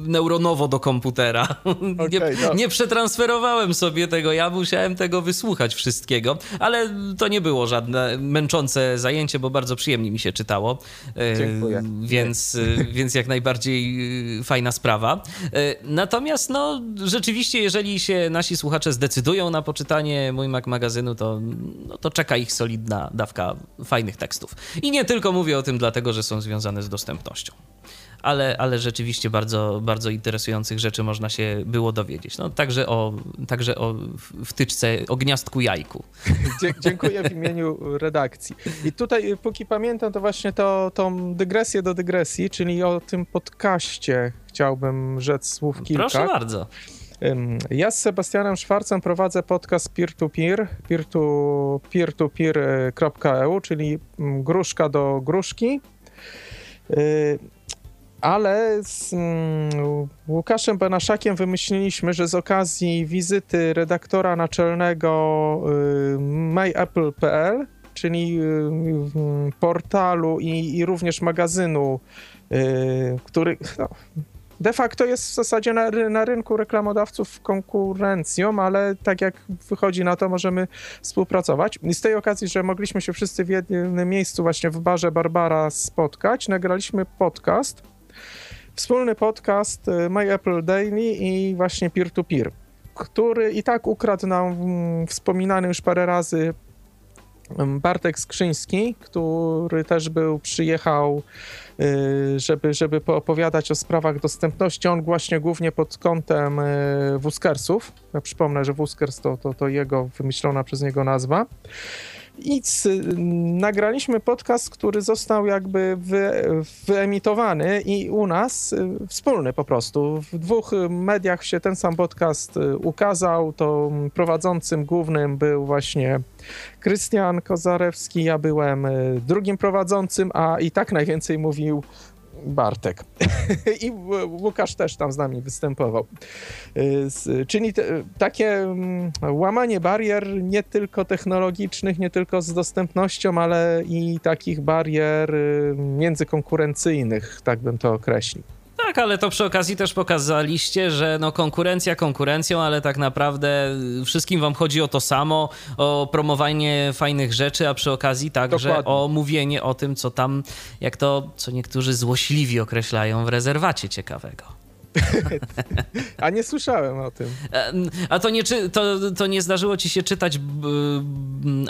neuronowo do komputera. Okay, nie, no. nie, przetransferowałem sobie tego, ja musiałem tego wysłuchać wszystkiego, ale to nie było żadne męczące zajęcie, bo bardzo przyjemnie mi się czytało. Yy, Dziękuję. Więc, yy, więc jak najbardziej fajna sprawa. Natomiast, no, rzeczywiście, jeżeli się nasi słuchacze zdecydują na poczytanie mój Mac magazynu, to, no, to czeka ich solidnie solidna dawka fajnych tekstów. I nie tylko mówię o tym dlatego, że są związane z dostępnością. Ale, ale rzeczywiście bardzo, bardzo interesujących rzeczy można się było dowiedzieć. No, także, o, także o wtyczce, o gniazdku jajku. Dziękuję w imieniu redakcji. I tutaj, póki pamiętam, to właśnie to, tą dygresję do dygresji, czyli o tym podcaście chciałbym rzec słów kilka. Proszę bardzo. Ja z Sebastianem Szwarcem prowadzę podcast peer-to-peer, peer-to-peer.eu, czyli mm, gruszka do gruszki. Y, ale z mm, Łukaszem Benaszakiem wymyśliliśmy, że z okazji wizyty redaktora naczelnego y, mayapple.pl, czyli y, portalu i, i również magazynu, który no, de facto jest w zasadzie na, na rynku reklamodawców konkurencją, ale tak jak wychodzi na to, możemy współpracować. I z tej okazji, że mogliśmy się wszyscy w jednym miejscu właśnie w barze Barbara spotkać, nagraliśmy podcast, wspólny podcast y, My Apple Daily i właśnie peer-to-peer, który i tak ukradł nam wspominany już parę razy mm, Bartek Skrzyński, który też był, przyjechał żeby, żeby poopowiadać o sprawach dostępności. On właśnie głównie pod kątem y, Wuskersów. Ja przypomnę, że Wuskers to, to, to jego wymyślona przez niego nazwa. I nagraliśmy podcast, który został jakby wy, wyemitowany i u nas y, wspólny po prostu. W dwóch mediach się ten sam podcast y, ukazał. To prowadzącym głównym był właśnie Krystian Kozarewski, ja byłem y, drugim prowadzącym, a i tak najwięcej mówił Bartek. I Łukasz też tam z nami występował. Y, czyli te, takie mm, łamanie barier nie tylko technologicznych, nie tylko z dostępnością, ale i takich barier y, międzykonkurencyjnych, tak bym to określił. Tak, ale to przy okazji też pokazaliście, że no konkurencja konkurencją, ale tak naprawdę wszystkim wam chodzi o to samo, o promowanie fajnych rzeczy, a przy okazji także Dokładnie. o mówienie o tym, co tam, jak to, co niektórzy złośliwi określają w rezerwacie ciekawego. A nie słyszałem o tym. A to nie, to, to nie zdarzyło ci się czytać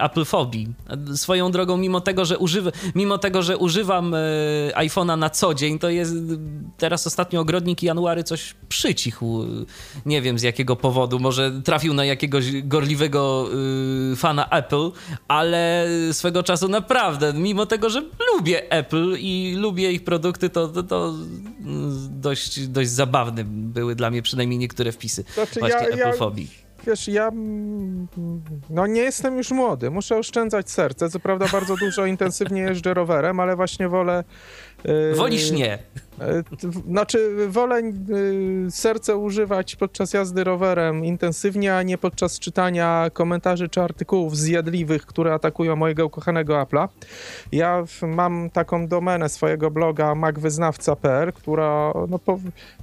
Apple Phobie. Swoją drogą, mimo tego, że, mimo tego, że używam e, iPhone'a na co dzień, to jest teraz ostatnio ogrodnik January coś przycichł. Nie wiem z jakiego powodu. Może trafił na jakiegoś gorliwego e, fana Apple, ale swego czasu naprawdę, mimo tego, że lubię Apple i lubię ich produkty, to, to, to dość, dość zabawne były dla mnie przynajmniej niektóre wpisy znaczy, właśnie ja, Applefobii. Ja, wiesz, ja no nie jestem już młody, muszę oszczędzać serce. Co prawda bardzo dużo intensywnie jeżdżę rowerem, ale właśnie wolę Wolisz nie. Yy, znaczy, wolę yy, serce używać podczas jazdy rowerem intensywnie, a nie podczas czytania komentarzy czy artykułów zjadliwych, które atakują mojego ukochanego Apple'a. Ja mam taką domenę swojego bloga macwyznawca.pl, która no,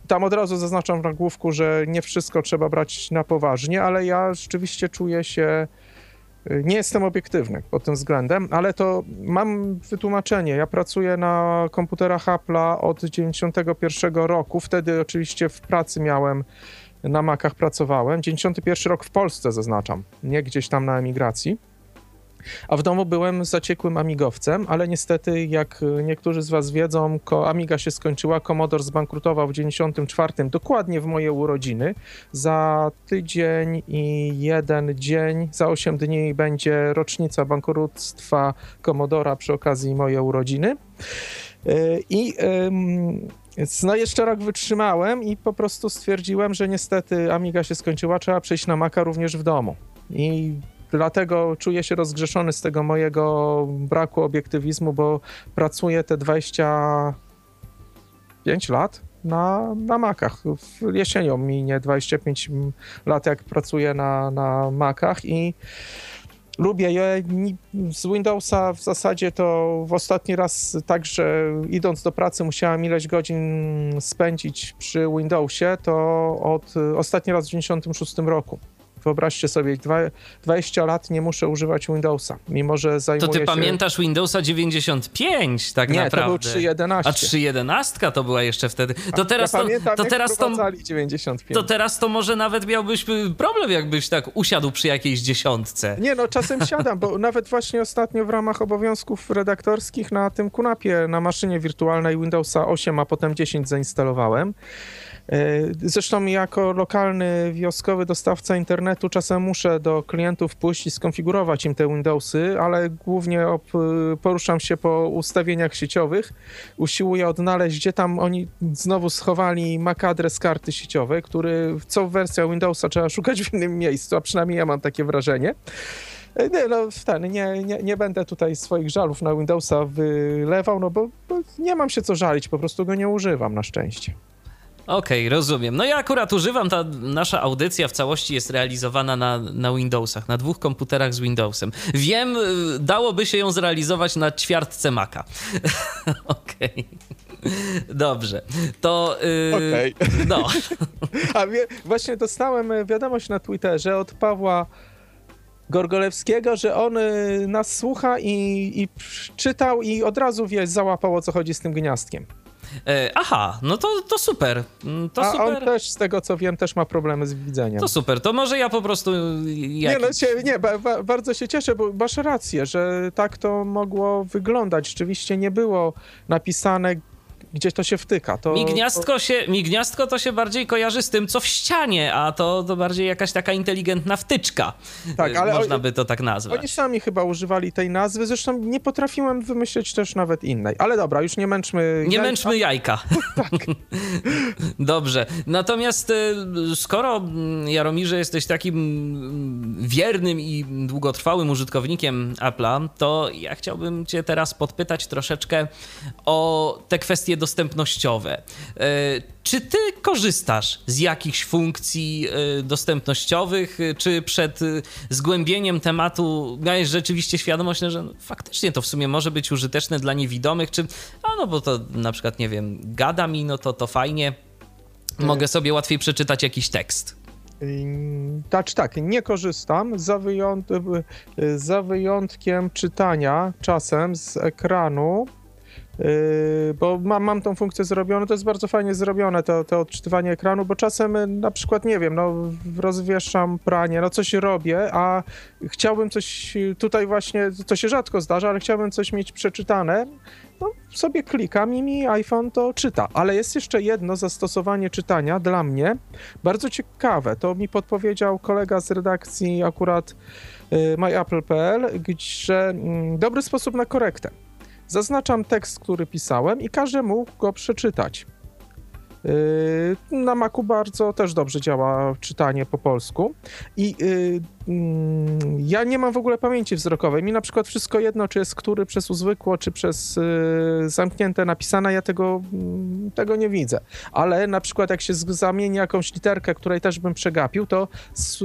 tam od razu zaznaczam w nagłówku, że nie wszystko trzeba brać na poważnie, ale ja rzeczywiście czuję się nie jestem obiektywny pod tym względem, ale to mam wytłumaczenie. Ja pracuję na komputerach Apple'a od 91 roku. Wtedy oczywiście w pracy miałem, na Macach pracowałem. 91 rok w Polsce zaznaczam, nie gdzieś tam na emigracji. A w domu byłem zaciekłym amigowcem, ale niestety, jak niektórzy z was wiedzą, Amiga się skończyła, Commodore zbankrutował w 94, dokładnie w moje urodziny. Za tydzień i jeden dzień, za 8 dni będzie rocznica bankructwa Commodora przy okazji mojej urodziny. I no jeszcze rok wytrzymałem i po prostu stwierdziłem, że niestety Amiga się skończyła, trzeba przejść na Maca również w domu. I dlatego czuję się rozgrzeszony z tego mojego braku obiektywizmu, bo pracuję te 25 lat na, na Macach. W jesienią minie 25 lat, jak pracuję na, na Macach i lubię je. Z Windowsa w zasadzie to w ostatni raz także idąc do pracy musiałem ileś godzin spędzić przy Windowsie, to od ostatni raz w 96 roku. Wyobraźcie sobie, 20 lat nie muszę używać Windowsa, mimo że zajmuję To ty się... pamiętasz Windowsa 95 tak nie, naprawdę. to był 3.11. A 3.11 to była jeszcze wtedy. To teraz ja to, pamiętam, to teraz to 95. To teraz to może nawet miałbyś problem, jakbyś tak usiadł przy jakiejś dziesiątce. Nie, no czasem siadam, bo nawet właśnie ostatnio w ramach obowiązków redaktorskich na tym kunapie, na maszynie wirtualnej Windowsa 8, a potem 10 zainstalowałem. E, zresztą jako lokalny wioskowy dostawca internetu czasem muszę do klientów pójść i skonfigurować im te Windowsy, ale głównie poruszam się po ustawieniach sieciowych. Usiłuję odnaleźć, gdzie tam oni znowu schowali MAC adres karty sieciowej, który co wersja Windowsa trzeba szukać w innym miejscu, a przynajmniej ja mam takie wrażenie. E, nie, no ten, nie, nie, nie będę tutaj swoich żalów na Windowsa wylewał, no bo, bo nie mam się co żalić, po prostu go nie używam na szczęście. Okej, okay, rozumiem. No ja akurat używam, ta nasza audycja w całości jest realizowana na, na Windowsach, na dwóch komputerach z Windowsem. Wiem, y, dałoby się ją zrealizować na ćwiartce Maca. Okej. Okay. Dobrze. To. Yy, Okej. Okay. No. A wie, właśnie dostałem y, wiadomość na Twitterze od Pawła. Gorgolewskiego, że on y, nas słucha i, i czytał i od razu wie, załapał o co chodzi z tym gniazdkiem. E, aha, no to, to super. Mm, to A super. on też, z tego co wiem, też ma problemy z widzeniem. To super, to może ja po prostu... Jak... Nie, no się, nie ba, ba, bardzo się cieszę, bo masz rację, że tak to mogło wyglądać. Rzeczywiście nie było napisane gdzie to się wtyka. To, mi, gniazdko to... się, mi gniazdko to się bardziej kojarzy z tym, co w ścianie, a to, to bardziej jakaś taka inteligentna wtyczka. Tak, ale można by to tak nazwać. Oni sami chyba używali tej nazwy, zresztą nie potrafiłem wymyśleć też nawet innej. Ale dobra, już nie męczmy Nie męczmy jajka. tak. Dobrze. Natomiast y, skoro, mm, Jaromirze, jesteś takim mm, wiernym i długotrwałym użytkownikiem Apple'a, to ja chciałbym cię teraz podpytać troszeczkę o te kwestie dostępnościowe. E, czy ty korzystasz z jakichś funkcji e, dostępnościowych, e, czy przed zgłębieniem tematu miałeś rzeczywiście świadomość, że no, faktycznie to w sumie może być użyteczne dla niewidomych, czy a no bo to na przykład, nie wiem, gada mi, no to to fajnie, mogę sobie łatwiej przeczytać jakiś tekst. Tak, tak, nie korzystam za, wyjąt za wyjątkiem czytania czasem z ekranu bo mam, mam tą funkcję zrobioną, to jest bardzo fajnie zrobione, to, to odczytywanie ekranu, bo czasem y, na przykład, nie wiem, no rozwieszam pranie, no coś robię, a chciałbym coś tutaj właśnie, to się rzadko zdarza, ale chciałbym coś mieć przeczytane, no sobie klikam i mi iPhone to czyta. Ale jest jeszcze jedno zastosowanie czytania dla mnie, bardzo ciekawe, to mi podpowiedział kolega z redakcji akurat y, myapple.pl, że mm, dobry sposób na korektę. Zaznaczam tekst, który pisałem i każdy mógł go przeczytać. Yy, na Macu bardzo też dobrze działa czytanie po polsku. I yy, ja nie mam w ogóle pamięci wzrokowej. Mi na przykład wszystko jedno, czy jest który przez uzwykło, czy przez y, zamknięte napisane, ja tego, y, tego nie widzę. Ale na przykład jak się zamieni jakąś literkę, której też bym przegapił, to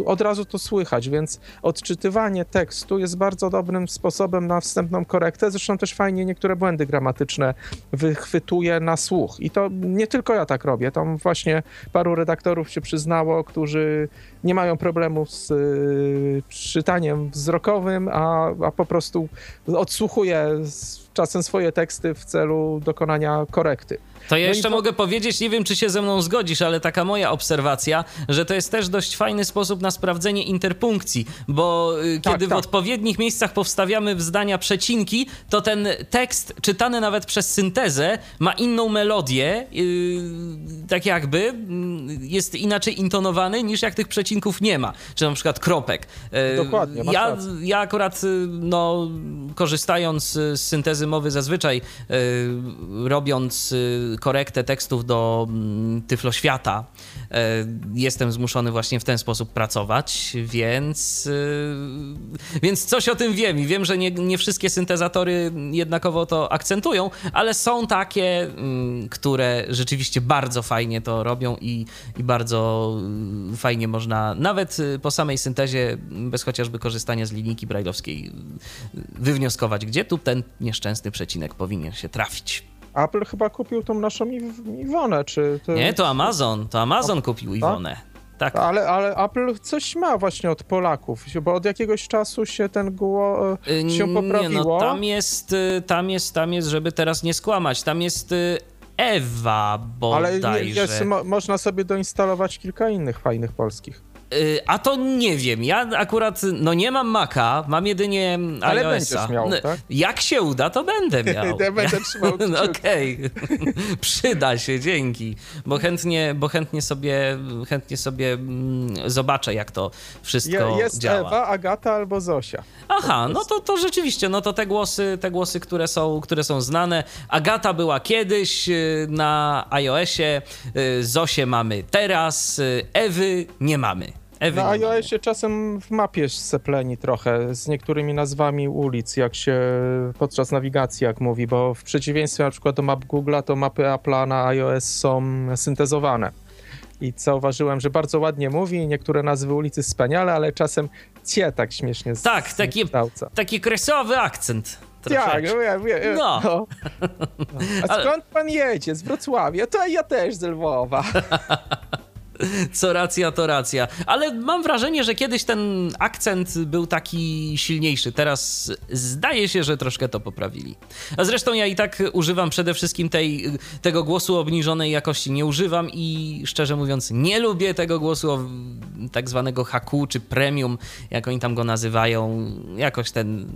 od razu to słychać, więc odczytywanie tekstu jest bardzo dobrym sposobem na wstępną korektę. Zresztą też fajnie niektóre błędy gramatyczne wychwytuje na słuch. I to nie tylko ja tak robię. Tam właśnie paru redaktorów się przyznało, którzy nie mają problemów z czytaniem wzrokowym, a, a po prostu odsłuchuje czasem swoje teksty w celu dokonania korekty. To ja no jeszcze to... mogę powiedzieć, nie wiem czy się ze mną zgodzisz, ale taka moja obserwacja, że to jest też dość fajny sposób na sprawdzenie interpunkcji, bo y, tak, kiedy tak. w odpowiednich miejscach powstawiamy w zdania przecinki, to ten tekst czytany nawet przez syntezę ma inną melodię, yy, tak jakby yy, jest inaczej intonowany niż jak tych przecinków nie ma, czy na przykład kropek. Yy, Dokładnie. Ja, ja akurat y, no, korzystając z syntezy mowy zazwyczaj y, robiąc y, korektę tekstów do mm, Tyfloświata. e, jestem zmuszony właśnie w ten sposób pracować, więc, e, więc coś o tym wiem i wiem, że nie, nie wszystkie syntezatory jednakowo to akcentują, ale są takie, mm, które rzeczywiście bardzo fajnie to robią i, i bardzo mm, fajnie można nawet po samej syntezie, bez chociażby korzystania z linijki brajlowskiej, wywnioskować, gdzie tu ten nieszczęsny przecinek powinien się trafić. Apple chyba kupił tą naszą Iwonę, czy... To... Nie, to Amazon, to Amazon kupił? Iwonę. Tak. Ale, ale Apple coś ma właśnie od Polaków, bo od jakiegoś czasu się ten głos y, się poprawiło. Nie, no tam jest, y, tam jest, tam jest, żeby teraz nie skłamać, tam jest y, Ewa bodajże. Ale jest, mo można sobie doinstalować kilka innych fajnych polskich. Y, a to nie wiem. Ja akurat no nie mam Maca, mam jedynie Ale iOS-a. miał, tak? Jak się uda, to będę miał. ja będę trzymał Okej. Okay. Przyda się, dzięki. Bo chętnie, bo chętnie sobie chętnie sobie mm, zobaczę, jak to wszystko Je, jest działa. Jest Ewa, Agata albo Zosia. Aha, no to, to rzeczywiście, no to te głosy, te głosy, które są, które są znane. Agata była kiedyś y, na iOSie, y, Zosię mamy teraz, Ewy nie mamy. Ewy Na iOSie czasem w mapie sepleni trochę z niektórymi nazwami ulic, jak się podczas nawigacji, jak mówi, bo w przeciwieństwie na przykład do map Google'a, to mapy Apple'a na iOS są syntezowane. I zauważyłem, że bardzo ładnie mówi, niektóre nazwy ulicy wspaniale, ale czasem cie tak śmiesznie Tak, taki, taki kresowy akcent. Tak, no, ja, ja, no. no. A skąd pan jedzie? Z Wrocławia? To ja też z Lwowa. Co racja, to racja. Ale mam wrażenie, że kiedyś ten akcent był taki silniejszy. Teraz zdaje się, że troszkę to poprawili. A zresztą ja i tak używam przede wszystkim tej, tego głosu obniżonej jakości. Nie używam i szczerze mówiąc nie lubię tego głosu tak zwanego haku czy premium, jak oni tam go nazywają. Jakoś ten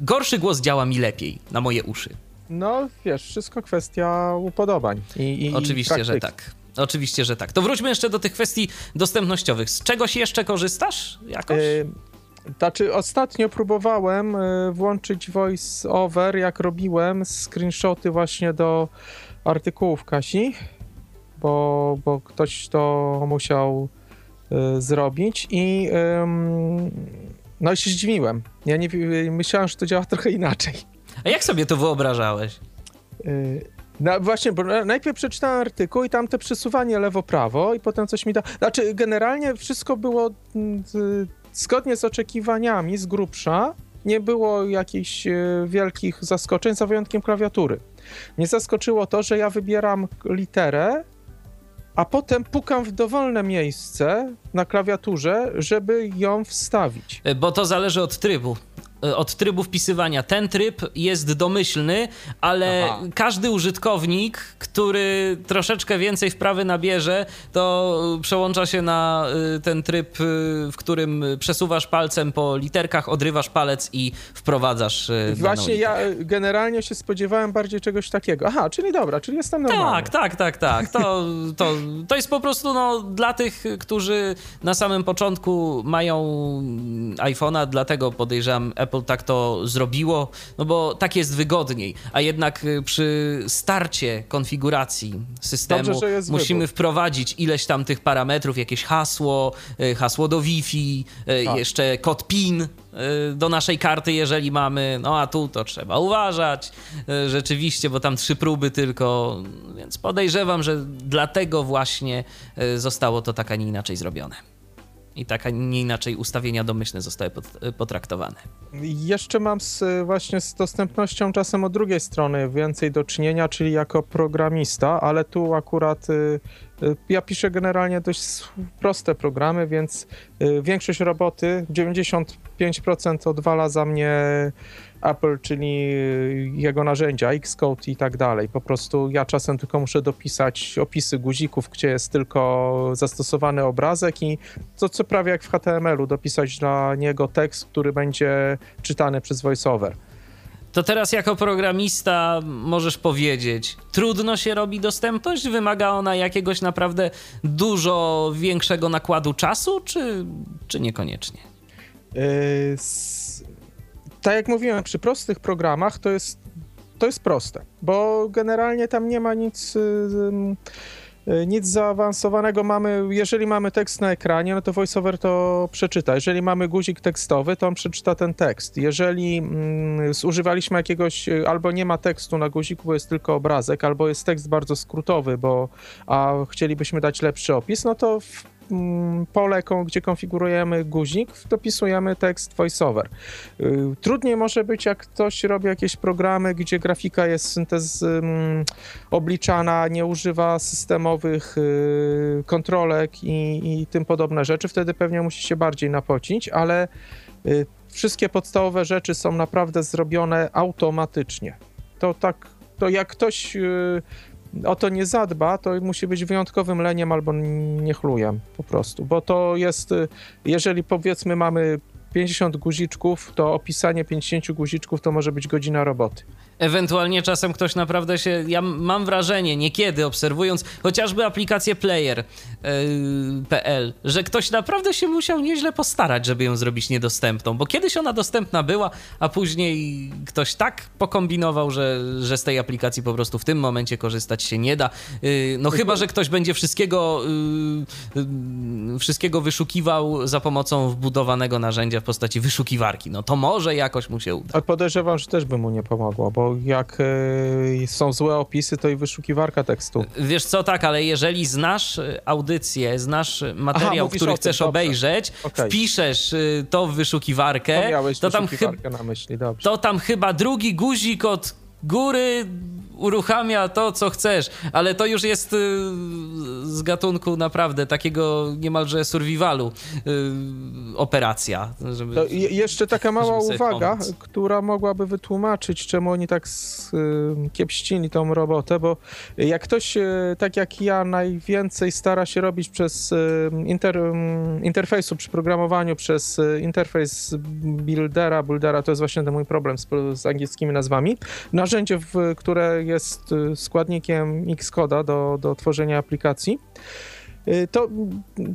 gorszy głos działa mi lepiej na moje uszy. No wiesz, wszystko kwestia upodobań. I, i Oczywiście, że tak. Oczywiście, że tak. To wróćmy jeszcze do tych kwestii dostępnościowych. Z czegoś jeszcze korzystasz jakoś? Yy, znaczy, ostatnio próbowałem yy, włączyć voice over, jak robiłem screenshoty właśnie do artykułów Kasi, bo, bo ktoś to musiał yy, zrobić i no i się zdziwiłem. Ja nie myślałem, że to działa trochę inaczej. A jak sobie to wyobrażałeś? No właśnie, bo najpierw przeczytałem artykuł i tam te przesuwanie lewo-prawo i potem coś mi da... Znaczy, generalnie wszystko było mm, zgodnie z oczekiwaniami, z grubsza. Nie było jakichś e, wielkich zaskoczeń, za wyjątkiem klawiatury. Mnie zaskoczyło to, że ja wybieram literę, a potem pukam w dowolne miejsce na klawiaturze, żeby ją wstawić. E, bo to zależy od trybu. E, od trybu wpisywania. Ten tryb jest domyślny, ale Aha. każdy użytkownik, który troszeczkę więcej wprawy nabierze, to przełącza się na e, ten tryb, e, w którym przesuwasz palcem po literkach, odrywasz palec i wprowadzasz. Właśnie ja generalnie się spodziewałem bardziej czegoś takiego. Aha, czyli dobra, czyli jestem normalny. Tak, tak, tak, tak. To, to, to jest po prostu no, dla tych, którzy na samym początku mają iPhone'a, dlatego podejrzewam Apple tak to zrobiło, no bo tak jest wygodniej, a jednak y, przy starcie konfiguracji systemu Dobrze, musimy wybór. wprowadzić ileś tam tych parametrów, jakieś hasło, y, hasło do Wi-Fi, y, tak. jeszcze kod PIN do naszej karty, jeżeli mamy, no a tu to trzeba uważać, rzeczywiście, bo tam trzy próby tylko, więc podejrzewam, że dlatego właśnie zostało to tak, a nie inaczej zrobione i tak, a nie inaczej ustawienia domyślne zostały potraktowane. Jeszcze mam z, właśnie z dostępnością czasem od drugiej strony więcej do czynienia, czyli jako programista, ale tu akurat y, ja piszę generalnie dość proste programy, więc większość roboty, 95% odwala za mnie Apple, czyli jego narzędzia, Xcode i tak dalej. Po prostu ja czasem tylko muszę dopisać opisy guzików, gdzie jest tylko zastosowany obrazek i to co prawie jak w HTML-u, dopisać dla niego tekst, który będzie czytany przez VoiceOver. To teraz jako programista możesz powiedzieć, trudno się robi dostępność? Wymaga ona jakiegoś naprawdę dużo większego nakładu czasu, czy, czy niekoniecznie? Yy, tak jak mówiłem, przy prostych programach to jest, to jest proste, bo generalnie tam nie ma nic. Yy, E, nic zaawansowanego mamy, jeżeli mamy tekst na ekranie, no to VoiceOver to przeczyta. Jeżeli mamy guzik tekstowy, to on przeczyta ten tekst. Jeżeli mm, zużywaliśmy jakiegoś, e, albo nie ma tekstu na guziku, bo jest tylko obrazek, albo jest tekst bardzo skrótowy, bo a chcielibyśmy dać lepszy opis, no to w pole, gdzie konfigurujemy guzik, dopisujemy tekst voiceover. Y, trudniej może być, jak ktoś robi jakieś programy, gdzie grafika jest syntez obliczana, nie używa systemowych y, kontrolek i, i tym podobne rzeczy. Wtedy pewnie musi się bardziej napocić, ale y, wszystkie podstawowe rzeczy są naprawdę zrobione automatycznie. To tak, to jak ktoś o to nie zadba, to musi być wyjątkowym leniem albo niechlujem po prostu, bo to jest, y, jeżeli powiedzmy mamy 50 guziczków, to opisanie 50 guziczków to może być godzina roboty. Ewentualnie czasem ktoś naprawdę się. Ja mam wrażenie, niekiedy obserwując chociażby aplikację player.pl, yy, że ktoś naprawdę się musiał nieźle postarać, żeby ją zrobić niedostępną, bo kiedyś ona dostępna była, a później ktoś tak pokombinował, że, że z tej aplikacji po prostu w tym momencie korzystać się nie da. Yy, no chyba, że ktoś będzie wszystkiego, yy, wszystkiego wyszukiwał za pomocą wbudowanego narzędzia w postaci wyszukiwarki. No to może jakoś mu się uda. Ale podejrzewam, że też by mu nie pomogło, bo jak e, są złe opisy, to i wyszukiwarka tekstu. Wiesz co, tak, ale jeżeli znasz e, audycję, znasz materiał, Aha, który chcesz tym, obejrzeć, okay. wpiszesz e, to w wyszukiwarkę, to, to tam, na myśli, to tam chyba drugi guzik od góry uruchamia to, co chcesz, ale to już jest y, z gatunku naprawdę takiego niemalże survivalu y, operacja. Żeby, to jeszcze taka mała uwaga, pomóc. która mogłaby wytłumaczyć, czemu oni tak y, kiepścili tą robotę, bo jak ktoś, tak jak ja, najwięcej stara się robić przez inter, interfejsu przy programowaniu, przez interfejs buildera, buildera to jest właśnie ten mój problem z, z angielskimi nazwami, narzędzie, w, które jest y, składnikiem Xcode'a do, do tworzenia aplikacji. Y, to,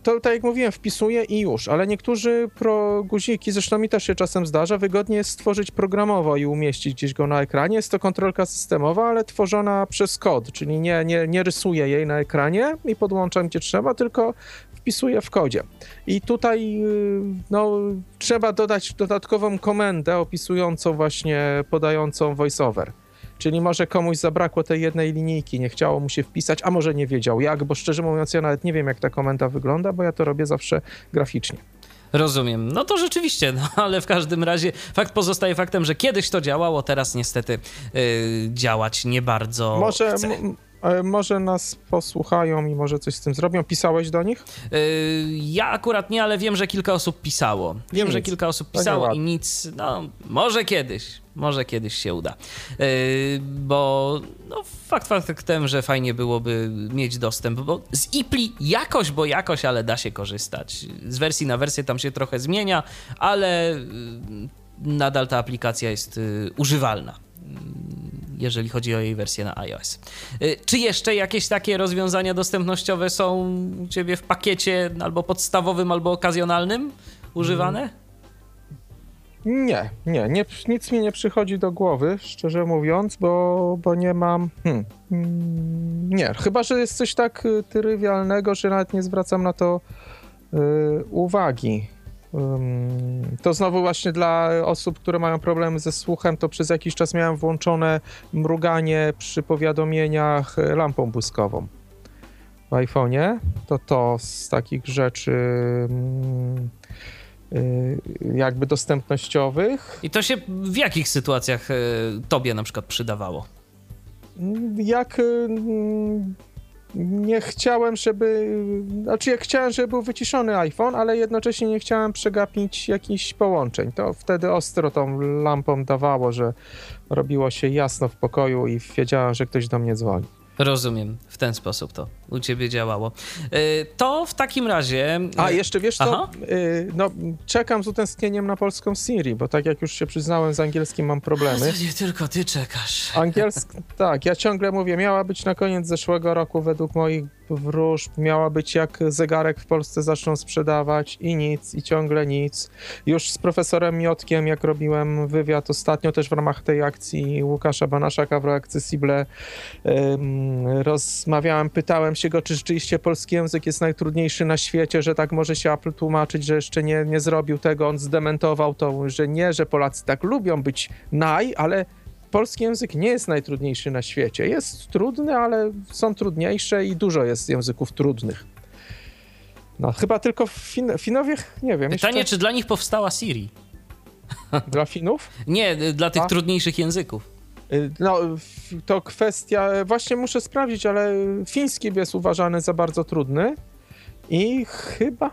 to, tak jak mówiłem, wpisuję i już, ale niektórzy pro guziki, zresztą mi też się czasem zdarza, wygodnie jest stworzyć programowo i umieścić gdzieś go na ekranie. Jest to kontrolka systemowa, ale tworzona przez kod, czyli nie, nie, nie rysuję jej na ekranie i podłączam gdzie trzeba, tylko wpisuję w kodzie. I tutaj y, no, trzeba dodać dodatkową komendę opisującą właśnie, podającą voiceover. Czyli może komuś zabrakło tej jednej linijki, nie chciało mu się wpisać, a może nie wiedział jak, bo szczerze mówiąc ja nawet nie wiem jak ta komenda wygląda, bo ja to robię zawsze graficznie. Rozumiem. No to rzeczywiście, no ale w każdym razie fakt pozostaje faktem, że kiedyś to działało, teraz niestety yy, działać nie bardzo może, chce. Może nas posłuchają i może coś z tym zrobią. Pisałeś do nich? Yy, ja akurat nie, ale wiem, że kilka osób pisało. Wiem, nic. że kilka osób pisało i nic. No, może kiedyś. Może kiedyś się uda. Yy, bo no, fakt faktem, że fajnie byłoby mieć dostęp, bo z IPLI jakoś, bo jakoś, ale da się korzystać. Z wersji na wersję tam się trochę zmienia, ale yy, nadal ta aplikacja jest yy, używalna jeżeli chodzi o jej wersję na iOS. Y, czy jeszcze jakieś takie rozwiązania dostępnościowe są u Ciebie w pakiecie albo podstawowym, albo okazjonalnym używane? Nie, nie, nie, nic mi nie przychodzi do głowy, szczerze mówiąc, bo, bo nie mam. Hmm, mm, nie, chyba że jest coś tak y, trywialnego, że nawet nie zwracam na to y, uwagi. To znowu właśnie dla osób, które mają problemy ze słuchem, to przez jakiś czas miałem włączone mruganie przy powiadomieniach lampą błyskową w iPhone'ie. To to z takich rzeczy y, jakby dostępnościowych. I to się w jakich sytuacjach y, tobie na przykład przydawało? Jak y, nie chciałem, żeby. Znaczy, ja chciałem, żeby był wyciszony iPhone, ale jednocześnie nie chciałem przegapić jakichś połączeń. To wtedy ostro tą lampą dawało, że robiło się jasno w pokoju i wiedziałem, że ktoś do mnie dzwoni. Rozumiem, w ten sposób to u ciebie działało. Y, to w takim razie. A jeszcze wiesz co? Y, no, czekam z utęsknieniem na polską Siri, bo tak jak już się przyznałem, z angielskim mam problemy. To nie tylko ty czekasz. Angielsk, tak, ja ciągle mówię, miała być na koniec zeszłego roku według moich wróżb, miała być jak zegarek w Polsce zaczną sprzedawać i nic, i ciągle nic. Już z profesorem Miotkiem, jak robiłem wywiad ostatnio też w ramach tej akcji Łukasza Banaszaka w reakcji Sible, rozmawiałem, pytałem się go, czy rzeczywiście polski język jest najtrudniejszy na świecie, że tak może się Apple tłumaczyć, że jeszcze nie, nie zrobił tego. On zdementował to, że nie, że Polacy tak lubią być naj, ale polski język nie jest najtrudniejszy na świecie. Jest trudny, ale są trudniejsze i dużo jest języków trudnych. No, chyba tylko fin Finowie, nie wiem. Pytanie, jeszcze... czy dla nich powstała Siri? Dla Finów? Nie, dla tych A? trudniejszych języków. Y, no, to kwestia, właśnie muszę sprawdzić, ale fiński jest uważany za bardzo trudny i chyba,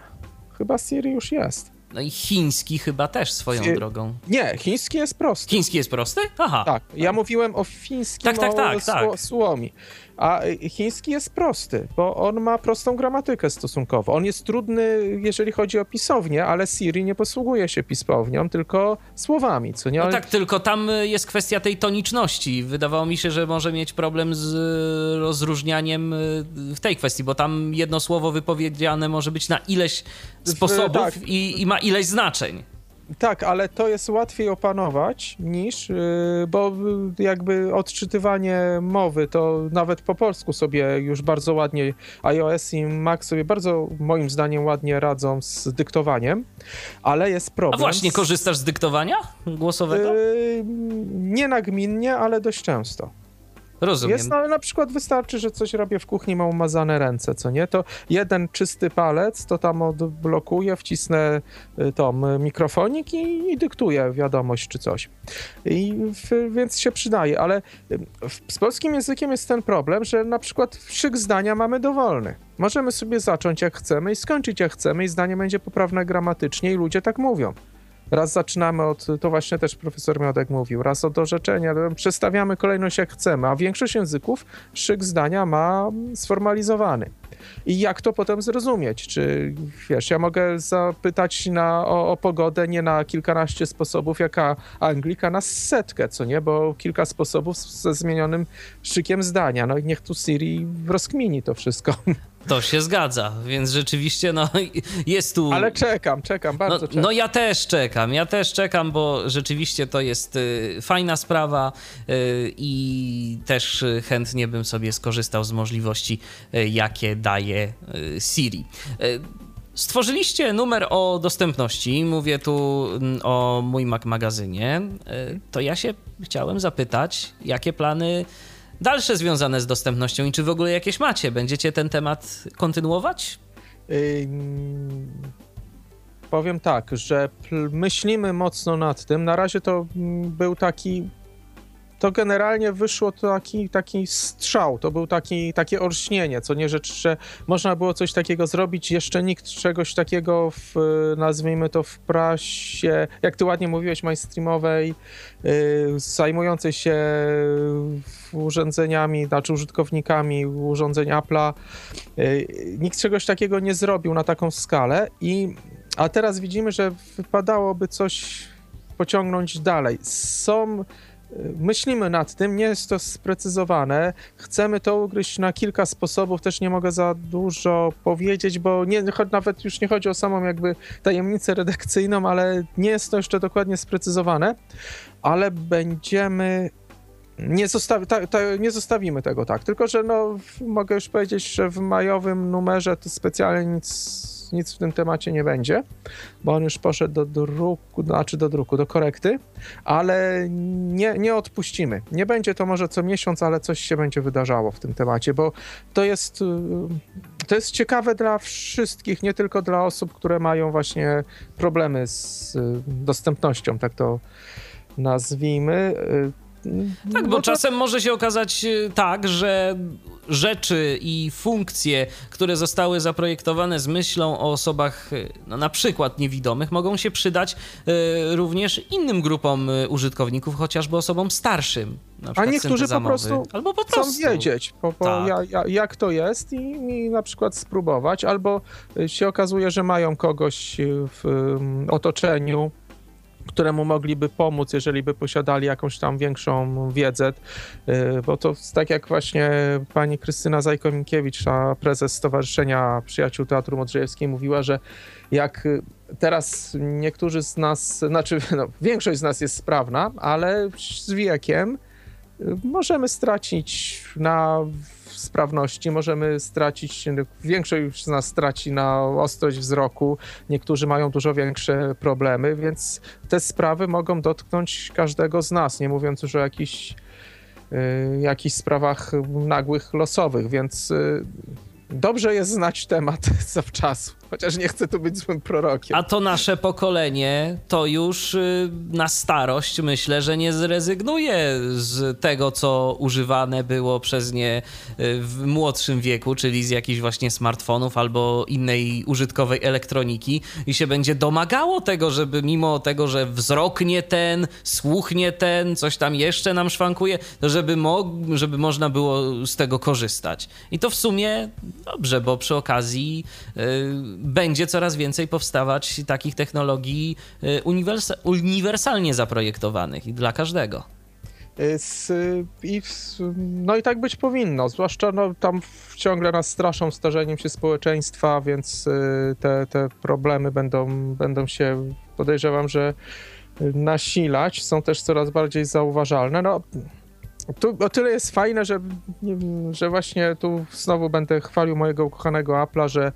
chyba Siri już jest. No i chiński chyba też swoją drogą. Nie, chiński jest prosty. Chiński jest prosty? Aha. Tak, ja mówiłem o fińskim, tak, tak, tak, tak. słomi. A chiński jest prosty, bo on ma prostą gramatykę stosunkowo. On jest trudny, jeżeli chodzi o pisownię, ale Siri nie posługuje się pisownią, tylko słowami, co nie? No tak, tylko tam jest kwestia tej toniczności. Wydawało mi się, że może mieć problem z rozróżnianiem y, w tej kwestii, bo tam jedno słowo wypowiedziane może być na ileś sposobów tak. i, i ma ileś znaczeń. Tak, ale to jest łatwiej opanować niż, yy, bo jakby odczytywanie mowy to nawet po polsku sobie już bardzo ładnie iOS i Mac sobie bardzo moim zdaniem ładnie radzą z dyktowaniem, ale jest problem. A właśnie, korzystasz z dyktowania głosowego? Yy, nie nagminnie, ale dość często. Rozumiem. Jest, no, ale na przykład wystarczy, że coś robię w kuchni, mam umazane ręce, co nie? To jeden czysty palec, to tam odblokuję, wcisnę y, tą mikrofonik i, i dyktuję wiadomość czy coś. I w, więc się przydaje, ale y, w, z polskim językiem jest ten problem, że na przykład szyk zdania mamy dowolny. Możemy sobie zacząć jak chcemy i skończyć jak chcemy i zdanie będzie poprawne gramatycznie i ludzie tak mówią. Raz zaczynamy od, to właśnie też profesor Miodek mówił, raz od orzeczenia, przestawiamy kolejność jak chcemy, a większość języków szyk zdania ma sformalizowany. I jak to potem zrozumieć? Czy wiesz, ja mogę zapytać na, o, o pogodę nie na kilkanaście sposobów, jaka Anglika, na setkę, co nie? Bo kilka sposobów ze zmienionym szykiem zdania. No i niech tu Siri rozkmini to wszystko. To się zgadza, więc rzeczywiście no, jest tu. Ale czekam, czekam, bardzo no, czekam. No ja też czekam, ja też czekam, bo rzeczywiście to jest y, fajna sprawa y, i też chętnie bym sobie skorzystał z możliwości, y, jakie daje y, Siri. Y, stworzyliście numer o dostępności, mówię tu mm, o mój Mac magazynie. Y, to ja się chciałem zapytać, jakie plany dalsze związane z dostępnością i czy w ogóle jakieś macie? Będziecie ten temat kontynuować? Powiem tak, że myślimy mocno nad tym. Na razie to mm, był taki to generalnie wyszło to taki, taki strzał, to był taki, takie olśnienie, co nie rzecz, że można było coś takiego zrobić, jeszcze nikt czegoś takiego w, nazwijmy to w prasie, jak ty ładnie mówiłeś, mainstreamowej, yy, zajmującej się urządzeniami, znaczy użytkownikami urządzeń Apple'a, yy, nikt czegoś takiego nie zrobił na taką skalę i a teraz widzimy, że wypadałoby coś pociągnąć dalej. Są Myślimy nad tym, nie jest to sprecyzowane. Chcemy to ugryźć na kilka sposobów, też nie mogę za dużo powiedzieć, bo nie, nawet już nie chodzi o samą jakby tajemnicę redakcyjną, ale nie jest to jeszcze dokładnie sprecyzowane, ale będziemy nie, zostawi, ta, ta, nie zostawimy tego tak, tylko że no, mogę już powiedzieć, że w majowym numerze to specjalnie nic nic w tym temacie nie będzie, bo on już poszedł do druku, znaczy do druku, do korekty, ale nie, nie odpuścimy. Nie będzie to może co miesiąc, ale coś się będzie wydarzało w tym temacie, bo to jest, y, to jest ciekawe dla wszystkich, nie tylko dla osób, które mają właśnie problemy z y, dostępnością, tak to nazwijmy. Y, tak, bo to... czasem może się okazać tak, że rzeczy i funkcje, które zostały zaprojektowane z myślą o osobach no, na przykład niewidomych, mogą się przydać również innym grupom użytkowników, chociażby osobom starszym. A niektórzy po prostu, albo po prostu chcą wiedzieć, po, po tak. ja, ja, jak to jest i, i, na przykład spróbować, albo się okazuje, że mają kogoś w um, otoczeniu, któremu mogliby pomóc, jeżeli by posiadali jakąś tam większą wiedzę, y, bo to tak jak właśnie pani Krystyna Zajkominkiewicz, a prezes Stowarzyszenia Przyjaciół Teatru Modrzejewskiej mówiła, że jak teraz niektórzy z nas, znaczy no, większość z nas jest sprawna, ale z wiekiem możemy stracić na sprawności, możemy stracić, większość z nas straci na ostrość wzroku, niektórzy mają dużo większe problemy, więc te sprawy mogą dotknąć każdego z nas, nie mówiąc już o jakichś, y, jakichś sprawach nagłych, losowych, więc y, dobrze jest znać temat zawczasu. Chociaż nie chcę tu być złym prorokiem. A to nasze pokolenie to już y, na starość myślę, że nie zrezygnuje z tego, co używane było przez nie y, w młodszym wieku, czyli z jakichś właśnie smartfonów albo innej użytkowej elektroniki i się będzie domagało tego, żeby mimo tego, że wzrok nie ten, słuch nie ten, coś tam jeszcze nam szwankuje, to żeby, mo żeby można było z tego korzystać. I to w sumie dobrze, bo przy okazji yy, będzie coraz więcej powstawać takich technologii y, uniwersa uniwersalnie zaprojektowanych i dla każdego. Y, I, no i tak być powinno, zwłaszcza no, tam ciągle nas straszą starzeniem się społeczeństwa, więc y, te, te problemy będą, będą się, podejrzewam, że nasilać, są też coraz bardziej zauważalne. No, tu o tyle jest fajne, że, że właśnie tu znowu będę chwalił mojego ukochanego Apple'a, że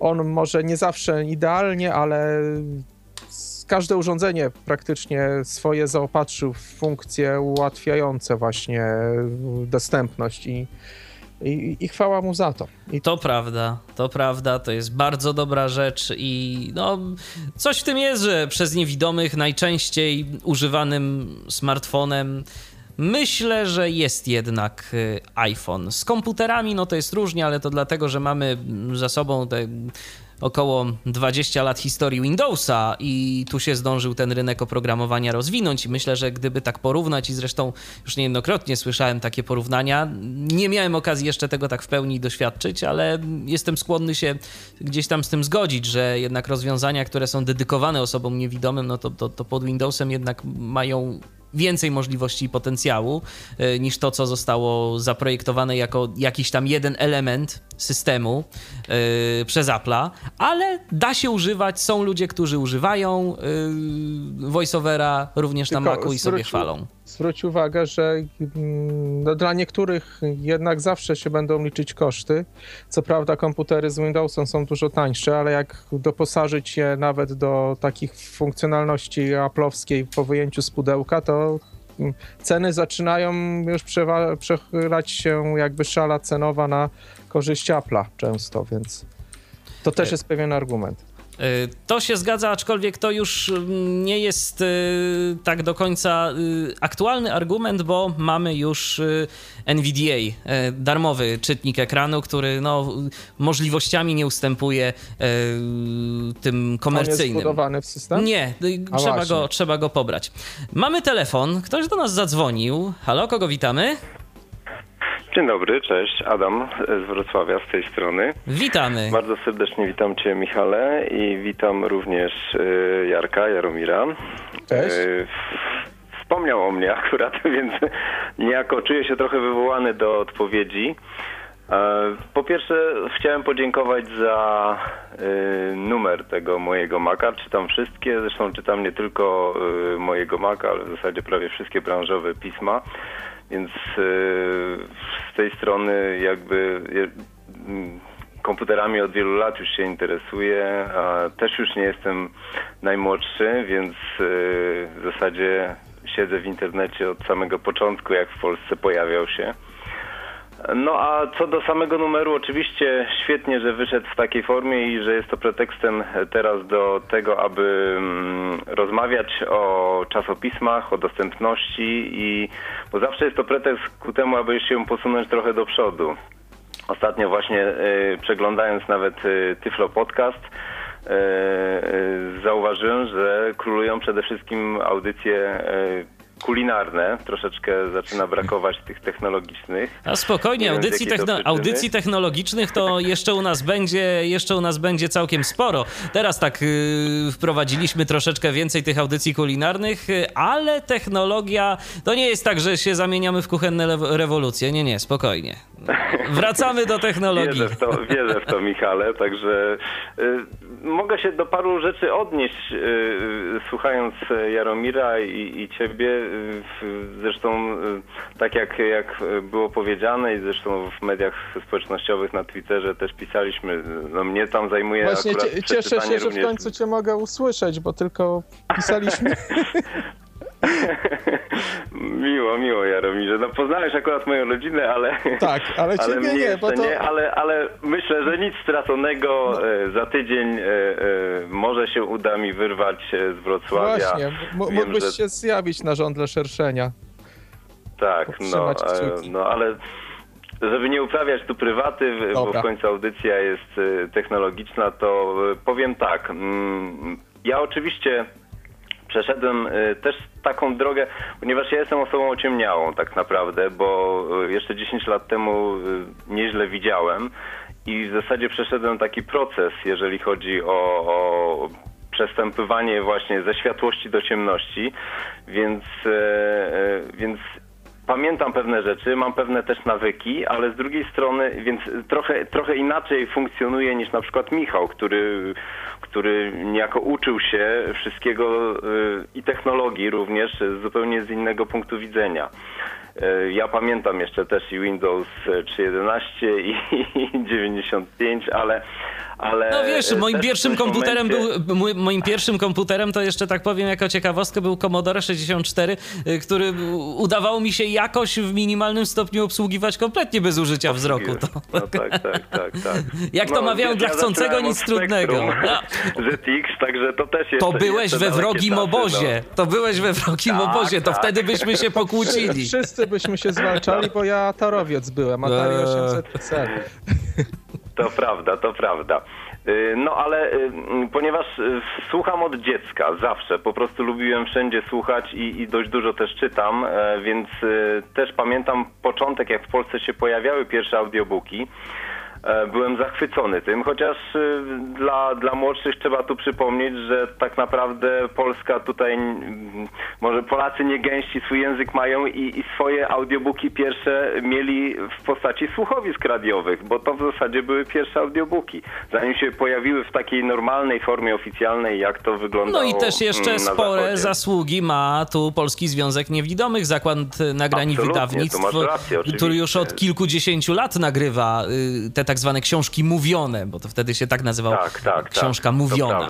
on może nie zawsze idealnie, ale każde urządzenie praktycznie swoje zaopatrzył w funkcje ułatwiające właśnie dostępność i, i, i chwała mu za to. I... To prawda, to prawda, to jest bardzo dobra rzecz i no, coś w tym jest, że przez niewidomych najczęściej używanym smartfonem Myślę, że jest jednak y, iPhone. Z komputerami no to jest różnie, ale to dlatego, że mamy za sobą te około 20 lat historii Windowsa i tu się zdążył ten rynek oprogramowania rozwinąć i myślę, że gdyby tak porównać i zresztą już niejednokrotnie słyszałem takie porównania, nie miałem okazji jeszcze tego tak w pełni doświadczyć, ale jestem skłonny się gdzieś tam z tym zgodzić, że jednak rozwiązania, które są dedykowane osobom niewidomym, no to, to, to pod Windowsem jednak mają więcej możliwości i potencjału e, niż to, co zostało zaprojektowane jako jakiś tam jeden element systemu yy, przez Apple'a, ale da się używać, są ludzie, którzy używają yy, voiceovera również Tylko na Macu i sobie chwalą. Zwróć uwagę, że mm, no, dla niektórych jednak zawsze się będą liczyć koszty. Co prawda komputery z Windowsem są dużo tańsze, ale jak doposażyć je nawet do takich funkcjonalności Apple'owskiej po wyjęciu z pudełka, to mm, ceny zaczynają już przechylać się jakby szala cenowa na korzyść Apple'a często, więc to też e, jest pewien argument. E, to się zgadza, aczkolwiek to już mm, nie jest e, tak do końca aktualny argument, bo mamy już NVDA, darmowy czytnik ekranu, który no, możliwościami nie ustępuje tym komercyjnym. On jest wbudowany w system? Nie, trzeba go, trzeba go pobrać. Mamy telefon, ktoś do nas zadzwonił. Halo, kogo witamy? Dzień dobry, cześć, Adam z Wrocławia z tej strony. Witamy. Bardzo serdecznie witam Cię Michale i witam również y, Jarka, Jaromira. Cześć. Y, wspomniał o mnie akurat, więc niejako czuję się trochę wywołany do odpowiedzi. E, po pierwsze chciałem podziękować za y, numer tego mojego Maca. Czytam wszystkie, zresztą czytam nie tylko mojego Maca, ale w zasadzie prawie wszystkie branżowe pisma. Więc e, z tej strony jakby komputerami od wielu lat już się interesuję, a też już nie jestem najmłodszy, więc e, w zasadzie siedzę w internecie od samego początku, jak w Polsce pojawiał się. No a co do samego numeru, oczywiście świetnie, że wyszedł w takiej formie i że jest to pretekstem teraz do tego, aby mm, rozmawiać o czasopismach, o dostępności i bo zawsze jest to pretekst ku temu, aby się posunąć trochę do przodu. Ostatnio właśnie przeglądając nawet Tyflo Podcast, zauważyłem, że królują przede wszystkim audycje kulinarne, troszeczkę zaczyna brakować tych technologicznych. A spokojnie, audycji, techno audycji technologicznych to jeszcze u nas będzie, jeszcze u nas będzie całkiem sporo. Teraz tak yy, wprowadziliśmy troszeczkę więcej tych audycji kulinarnych, yy, ale technologia to nie jest tak, że się zamieniamy w kuchenne rewolucje. Nie, nie, spokojnie. Wracamy do technologii. Wierzę w to, wierzę w to Michale, także yy, mogę się do paru rzeczy odnieść, yy, słuchając Jaromira i, i ciebie. Zresztą y, tak jak, jak było powiedziane i zresztą w mediach społecznościowych na Twitterze też pisaliśmy, no mnie tam zajmuje Właśnie akurat cieszę się, że w końcu cię mogę usłyszeć, bo tylko pisaliśmy... miło, miło Jaromirze. No poznałeś akurat moją rodzinę, ale... Tak, ale ciebie ale nie, bo to... nie, ale, ale myślę, że nic straconego. No. E, za tydzień e, e, może się uda mi wyrwać z Wrocławia. Właśnie, M mógłbyś że... się zjawić na żądle szerszenia. Tak, no, no ale żeby nie uprawiać tu prywaty, Dobra. bo w końcu audycja jest technologiczna, to powiem tak. Mm, ja oczywiście przeszedłem y, też taką drogę, ponieważ ja jestem osobą ociemniałą tak naprawdę, bo y, jeszcze 10 lat temu y, nieźle widziałem i w zasadzie przeszedłem taki proces, jeżeli chodzi o, o przestępywanie właśnie ze światłości do ciemności, więc, więc pamiętam pewne rzeczy, mam pewne też nawyki, ale z drugiej strony, więc trochę, trochę inaczej funkcjonuje niż na przykład Michał, który, który niejako uczył się wszystkiego y, i technologii również zupełnie z innego punktu widzenia. Y, ja pamiętam jeszcze też i Windows 3.11 i 95, ale ale... No wiesz, moim pierwszym komputerem momencie... był, moim pierwszym komputerem to jeszcze tak powiem jako ciekawostkę był Commodore 64, y, który udawało mi się jakoś w minimalnym stopniu obsługiwać kompletnie bez użycia wzroku. To... No tak, tak, tak, tak. Jak no, to mawiają, dla chcącego nic trudnego. No. ZX, także to też jest... To byłeś we wrogim obozie. No. To byłeś we wrogim tak, obozie, to tak. wtedy byśmy się pokłócili. Wszyscy byśmy się zwalczali, bo ja torowiec byłem, Atari 800 C. To prawda, to prawda. Y, no ale y, ponieważ y, słucham od dziecka, zawsze, po prostu lubiłem wszędzie słuchać i, i, dość dużo też czytam, e, więc też pamiętam początek, jak w Polsce się pojawiały pierwsze audiobooki. E, byłem zachwycony tym, chociaż y, dla, dla młodszych trzeba tu przypomnieć, że tak naprawdę Polska tutaj, może Polacy nie gęści swój język mają i, i swoje audiobooki pierwsze mieli w postaci słuchowisk radiowych, bo to w zasadzie były pierwsze audiobooki, zanim się pojawiły w takiej normalnej formie oficjalnej, jak to wyglądało No i też jeszcze spore zachodzie. zasługi ma tu Polski Związek Niewidomych, Zakład Nagrań i Wydawnictw, rację, który już od kilkudziesięciu lat nagrywa y, te tak zwane książki mówione, bo to wtedy się tak nazywało. Tak, tak, tak. Książka tak, mówiona.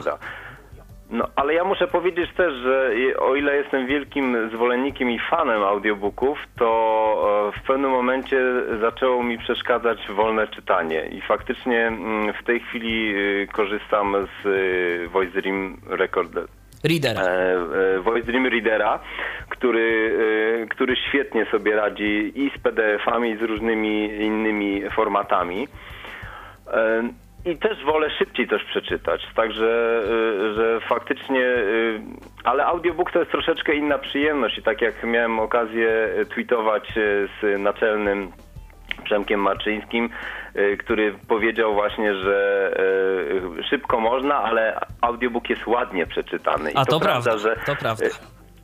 No, ale ja muszę powiedzieć też, że o ile jestem wielkim zwolennikiem i fanem audiobooków, to e, w pewnym momencie zaczęło mi przeszkadzać wolne czytanie i faktycznie mm, w tej chwili e, korzystam z e, Voice Dream Recorder. Readera. Voice Dream Readera, który, który świetnie sobie radzi i z PDF-ami, i z różnymi innymi formatami. I też wolę szybciej też przeczytać, także y, że faktycznie, y, ale audiobook to jest troszeczkę inna przyjemność i tak jak miałem okazję tweetować y, z naczelnym Przemkiem Marczyńskim, który powiedział właśnie, że szybko można, ale audiobook jest ładnie przeczytany. I A to, to prawda, że to prawda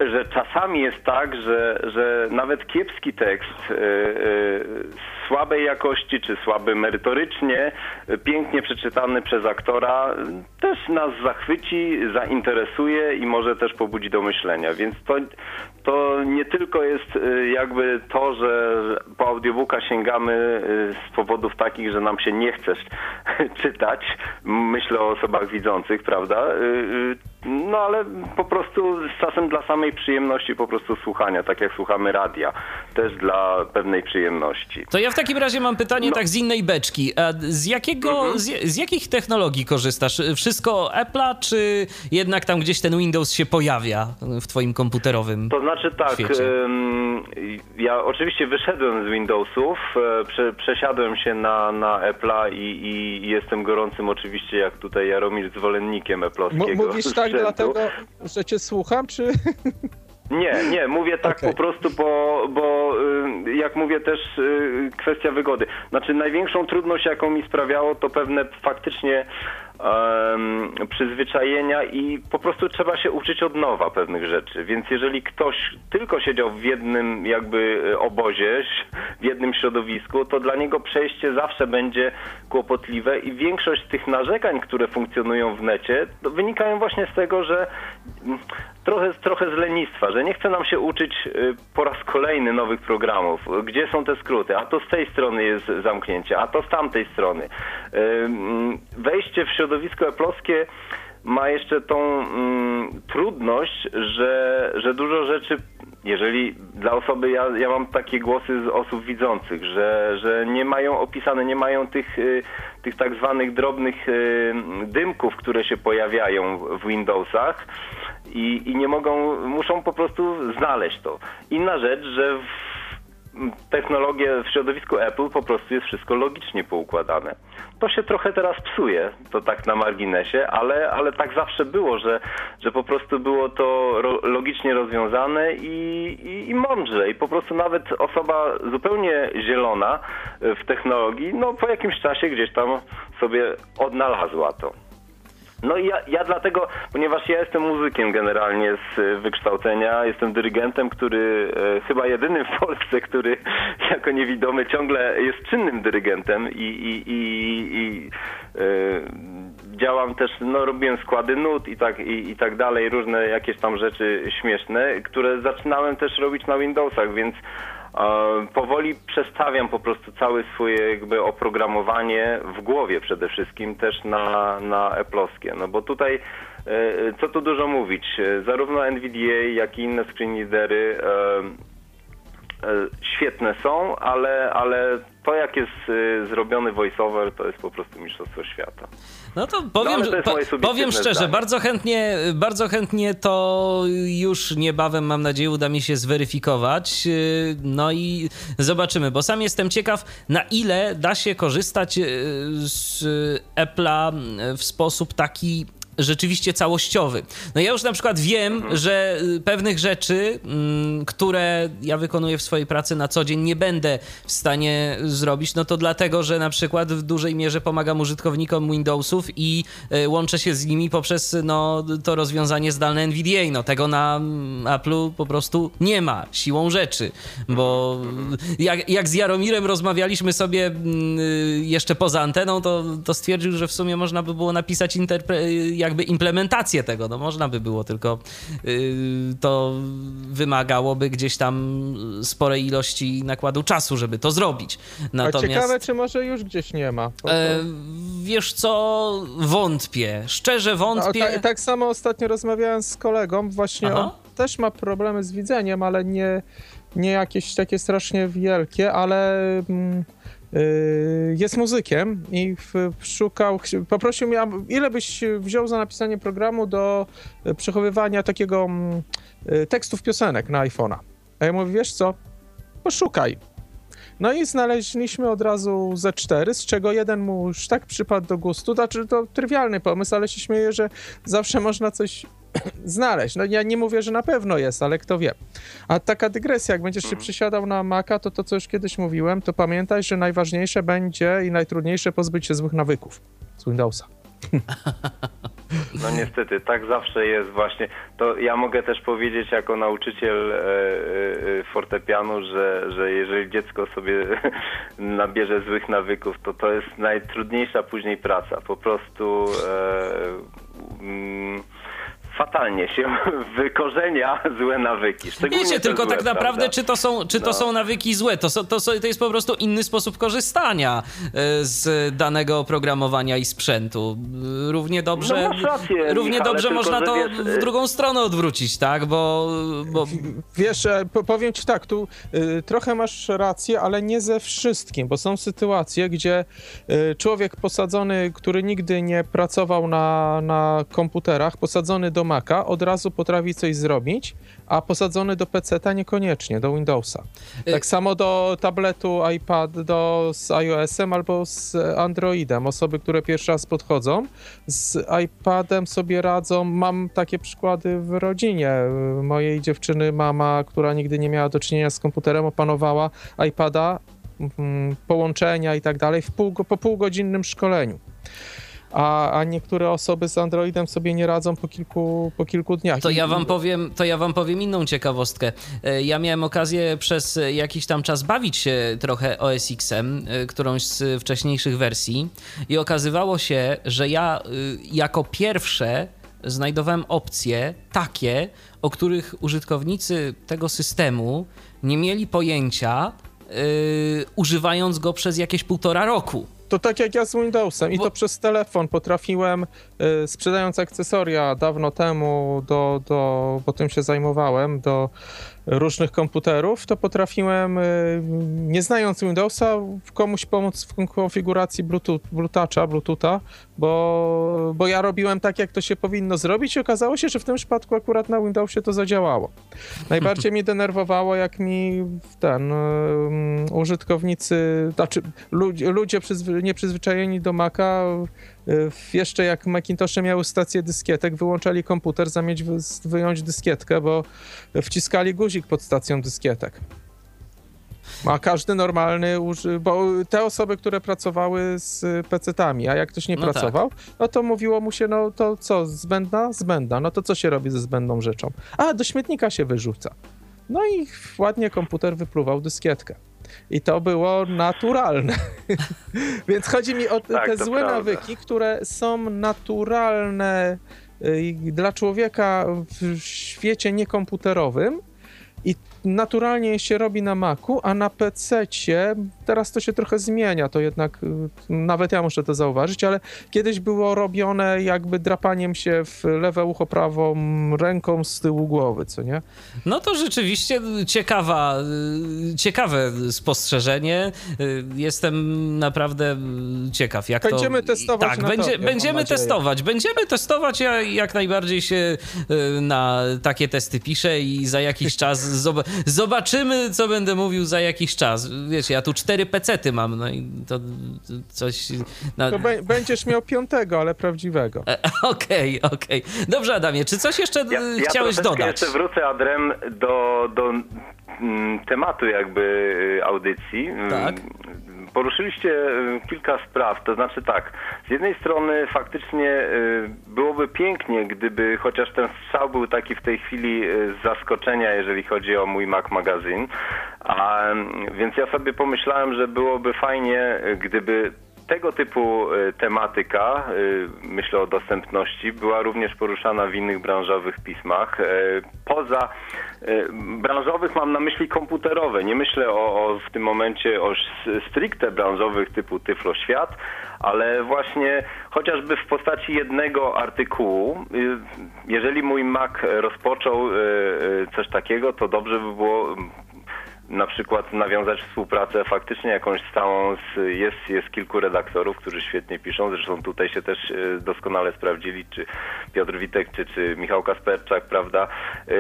że czasami jest tak, że, że nawet kiepski tekst yy, yy, słabej jakości czy słaby merytorycznie, pięknie przeczytany przez aktora, też nas zachwyci, zainteresuje i może też pobudzi do myślenia. Więc to, to nie tylko jest y, jakby to, że po audiobooka sięgamy y, z powodów takich, że nam się nie chce czytać. Myślę o osobach widzących, prawda? Y, no ale po prostu z czasem dla samej przyjemności po prostu słuchania, tak jak słuchamy radia, też dla pewnej przyjemności. To ja w takim razie mam pytanie no. tak z innej beczki. Z jakiego, mhm. z, z, jakich technologii korzystasz? Wszystko Apple'a, czy jednak tam gdzieś ten Windows się pojawia w twoim komputerowym To znaczy tak, świecie? ja oczywiście wyszedłem z Windowsów. E, prze, przesiadłem się na, na Apple'a i, i, jestem gorącym oczywiście, jak tutaj Jaromir, zwolennikiem Apple'owskiego M Mówisz tak dlatego, że cię słucham, czy... Nie, nie, mówię tak okay. po prostu, bo, bo y, jak mówię też y, kwestia wygody. Znaczy największą trudność, jaką mi sprawiało, to pewne faktycznie przyzwyczajenia i po prostu trzeba się uczyć od nowa pewnych rzeczy. Więc jeżeli ktoś tylko siedział w jednym jakby e, obozie, w jednym środowisku, to dla niego przejście zawsze będzie kłopotliwe i większość tych narzekań, które funkcjonują w necie, wynikają właśnie z tego, że mm, trochę, trochę z lenistwa, że nie chce nam się uczyć e, po raz kolejny nowych programów. Gdzie są te skróty? A to z tej strony jest zamknięcie, a to z tamtej strony. E, mm, wejście w środowisko środowisko eplowskie ma jeszcze tą mm, trudność, że, że dużo rzeczy, jeżeli dla osoby, ja, ja mam takie głosy z osób widzących, że, że nie mają opisane, nie mają tych, y, tych tak zwanych drobnych y, dymków, które się pojawiają w Windowsach i, i nie mogą, muszą po prostu znaleźć to. Inna rzecz, że w technologię w środowisku Apple po prostu jest wszystko logicznie poukładane. To się trochę teraz psuje, to tak na marginesie, ale, ale tak zawsze było, że, że po prostu było to logicznie rozwiązane i, i, i mądrze. I po prostu nawet osoba zupełnie zielona w technologii, no po jakimś czasie gdzieś tam sobie odnalazła to. No i ja, ja dlatego, ponieważ ja jestem muzykiem generalnie z e, wykształcenia, jestem dyrygentem, który e, chyba jedyny w Polsce, który jako niewidomy ciągle jest czynnym dyrygentem i, i, i, i e, działam też, no robiłem składy nut i tak, i, i tak dalej, różne jakieś tam rzeczy śmieszne, które zaczynałem też robić na Windowsach, więc Powoli przestawiam po prostu całe swoje jakby oprogramowanie w głowie przede wszystkim też na, na Apple'owskie, no bo tutaj e, co tu dużo mówić, zarówno NVDA, jak i inne screen readery e, e, świetne są, ale, ale to jak jest zrobiony voiceover, to jest po prostu mistrzostwo świata. No to powiem, no, to po, powiem szczerze, zdanie. bardzo chętnie, bardzo chętnie to już niebawem, mam nadzieję, uda mi się zweryfikować. No i zobaczymy, bo sam jestem ciekaw, na ile da się korzystać z Apple'a w sposób taki rzeczywiście całościowy. No ja już na przykład wiem, że y, pewnych rzeczy, mm, które ja wykonuję w swojej pracy na co dzień, nie będę w stanie zrobić, no to dlatego, że na przykład w dużej mierze pomagam użytkownikom Windowsów i y, łączę się z nimi poprzez no, to rozwiązanie zdalne NVDA. No tego na mm, Apple'u po prostu nie ma, siłą rzeczy, bo jak, jak z Jaromirem rozmawialiśmy sobie mm, y, jeszcze poza anteną, to, to stwierdził, że w sumie można by było napisać interpre- jakby implementację tego. No można by było, tylko yy, to wymagałoby gdzieś tam sporej ilości nakładu czasu, żeby to zrobić. Natomiast... A ciekawe, czy może już gdzieś nie ma. E, wiesz co, wątpię. Szczerze wątpię. No, tak, tak, samo ostatnio rozmawiałem z kolegą, właśnie Aha. on też ma problemy z widzeniem, ale nie, nie jakieś takie strasznie wielkie, ale... Mm, Y, jest muzykiem i szukał, poprosił mnie, ile byś wziął za napisanie programu do y, przechowywania takiego mm, y, tekstów piosenek na iPhone'a. A ja mówię, wiesz co, poszukaj. No i znaleźliśmy od razu ze cztery, z czego jeden mu już tak przypadł do gustu. Znaczy to trywialny pomysł, ale się śmieję, że zawsze można coś znaleźć. No ja nie mówię, że na pewno jest, ale kto wie. A taka dygresja, jak będziesz się mhm. przysiadał na Maca, to to, co już kiedyś mówiłem, to pamiętaj, że najważniejsze będzie i najtrudniejsze pozbyć się złych nawyków z Windowsa. No niestety, tak zawsze jest właśnie. To ja mogę też powiedzieć jako nauczyciel e, e, fortepianu, że, że jeżeli dziecko sobie nabierze złych nawyków, to to jest najtrudniejsza później praca. Po prostu e, mm, fatalnie się wykorzenia złe nawyki. Wiecie, tylko złe, tak naprawdę, prawda? czy to są, czy to no. są nawyki złe? To, to, to jest po prostu inny sposób korzystania e, z danego oprogramowania i sprzętu. Równie dobrze, no rację, równie Michale, dobrze można to wiesz, w drugą stronę odwrócić, tak? Bo, bo... Wiesz, e, powiem ci tak, tu trochę masz rację, ale nie ze wszystkim, bo są sytuacje, gdzie człowiek posadzony, który nigdy nie pracował na, na komputerach, posadzony do Maca od razu potrafi coś zrobić, a posadzony do PC-ta niekoniecznie, do Windowsa. Y- Tak samo do tabletu iPad do, z iOS-em albo z Androidem. Osoby, które pierwszy raz podchodzą, z iPadem sobie radzą. Mam takie przykłady w rodzinie. Mojej dziewczyny mama, która nigdy nie miała do czynienia z komputerem, opanowała iPada, mm, połączenia i tak dalej w pół, po półgodzinnym szkoleniu. A, a niektóre osoby z Androidem sobie nie radzą po kilku, po kilku dniach. To ja wam powiem, to ja wam powiem inną ciekawostkę. E, Ja miałem okazję przez jakiś tam czas bawić się trochę OS X-em, e, którąś z wcześniejszych wersji i okazywało się, że ja y, jako pierwsze znajdowałem opcje takie, o których użytkownicy tego systemu nie mieli pojęcia, y, używając go przez jakieś półtora roku. To tak jak ja z Windowsem. I Bo- to przez telefon potrafiłem, y, sprzedając akcesoria dawno temu, do, do, bo tym się zajmowałem, do różnych komputerów, to potrafiłem, y, nie znając Windowsa, komuś pomóc w konfiguracji Bluetooth, Bluetooth'a, Bluetootha, bo, bo ja robiłem tak, jak to się powinno zrobić i okazało się, że w tym przypadku akurat na Windowsie to zadziałało. Najbardziej mnie denerwowało, jak mi ten um, użytkownicy, znaczy ludzie, ludzie przyzwy, nieprzyzwyczajeni do Maca, jeszcze jak Macintosze miały stację dyskietek, wyłączali komputer, zamieć wy, wyjąć dyskietkę, bo wciskali guzik pod stacją dyskietek. A każdy normalny, uży... bo te osoby, które pracowały z PC-tami, a jak ktoś nie No tak. pracował, no to mówiło mu się, no to co, zbędna? Zbędna. No to co się robi ze zbędną rzeczą? A, do śmietnika się wyrzuca. No i ładnie komputer wypluwał dyskietkę. I to było naturalne. Więc chodzi mi o te, Tak, złe prawda. nawyki, które są naturalne y, dla człowieka w świecie niekomputerowym i naturalnie się robi na Macu, a na PC-cie teraz to się trochę zmienia, to jednak y, nawet ja muszę to zauważyć, ale kiedyś było robione jakby drapaniem się w lewe ucho prawą ręką z tyłu głowy, co nie? No to rzeczywiście ciekawa, y, ciekawe spostrzeżenie. Y, Jestem naprawdę ciekaw, jak Będziemy to... testować Tak, będzie, tobie, mam będziemy testować. Będziemy testować. Ja jak najbardziej się na takie testy piszę i za jakiś czas zob- zobaczymy, co będę mówił za jakiś czas. Wiecie, ja tu cztery pecety mam, no i to coś... Na... To bę- będziesz miał piątego, ale prawdziwego. E, Okej, okej. Dobrze, Adamie, czy coś jeszcze Ja, ja chciałeś troszeczkę dodać? jeszcze wrócę, Adrem, do, do mm, tematu jakby y, audycji. Tak. Poruszyliście y, kilka spraw, to znaczy tak, z jednej strony faktycznie y, byłoby pięknie, gdyby chociaż ten strzał był taki w tej chwili y, z zaskoczenia, jeżeli chodzi o mój Mac Magazine, a, więc ja sobie pomyślałem, że byłoby fajnie, gdyby tego typu y, tematyka, y, myślę o dostępności, była również poruszana w innych branżowych pismach. Y, Poza y, branżowych mam na myśli komputerowe. Nie myślę o, o w tym momencie o stricte branżowych typu Tyflo Świat, ale właśnie chociażby w postaci jednego artykułu. y, Jeżeli mój Mac rozpoczął coś takiego, to dobrze by było na przykład nawiązać współpracę faktycznie jakąś stałą, z, jest, jest kilku redaktorów, którzy świetnie piszą, zresztą tutaj się też e, doskonale sprawdzili, czy Piotr Witek, czy, czy Michał Kasperczak, prawda, e,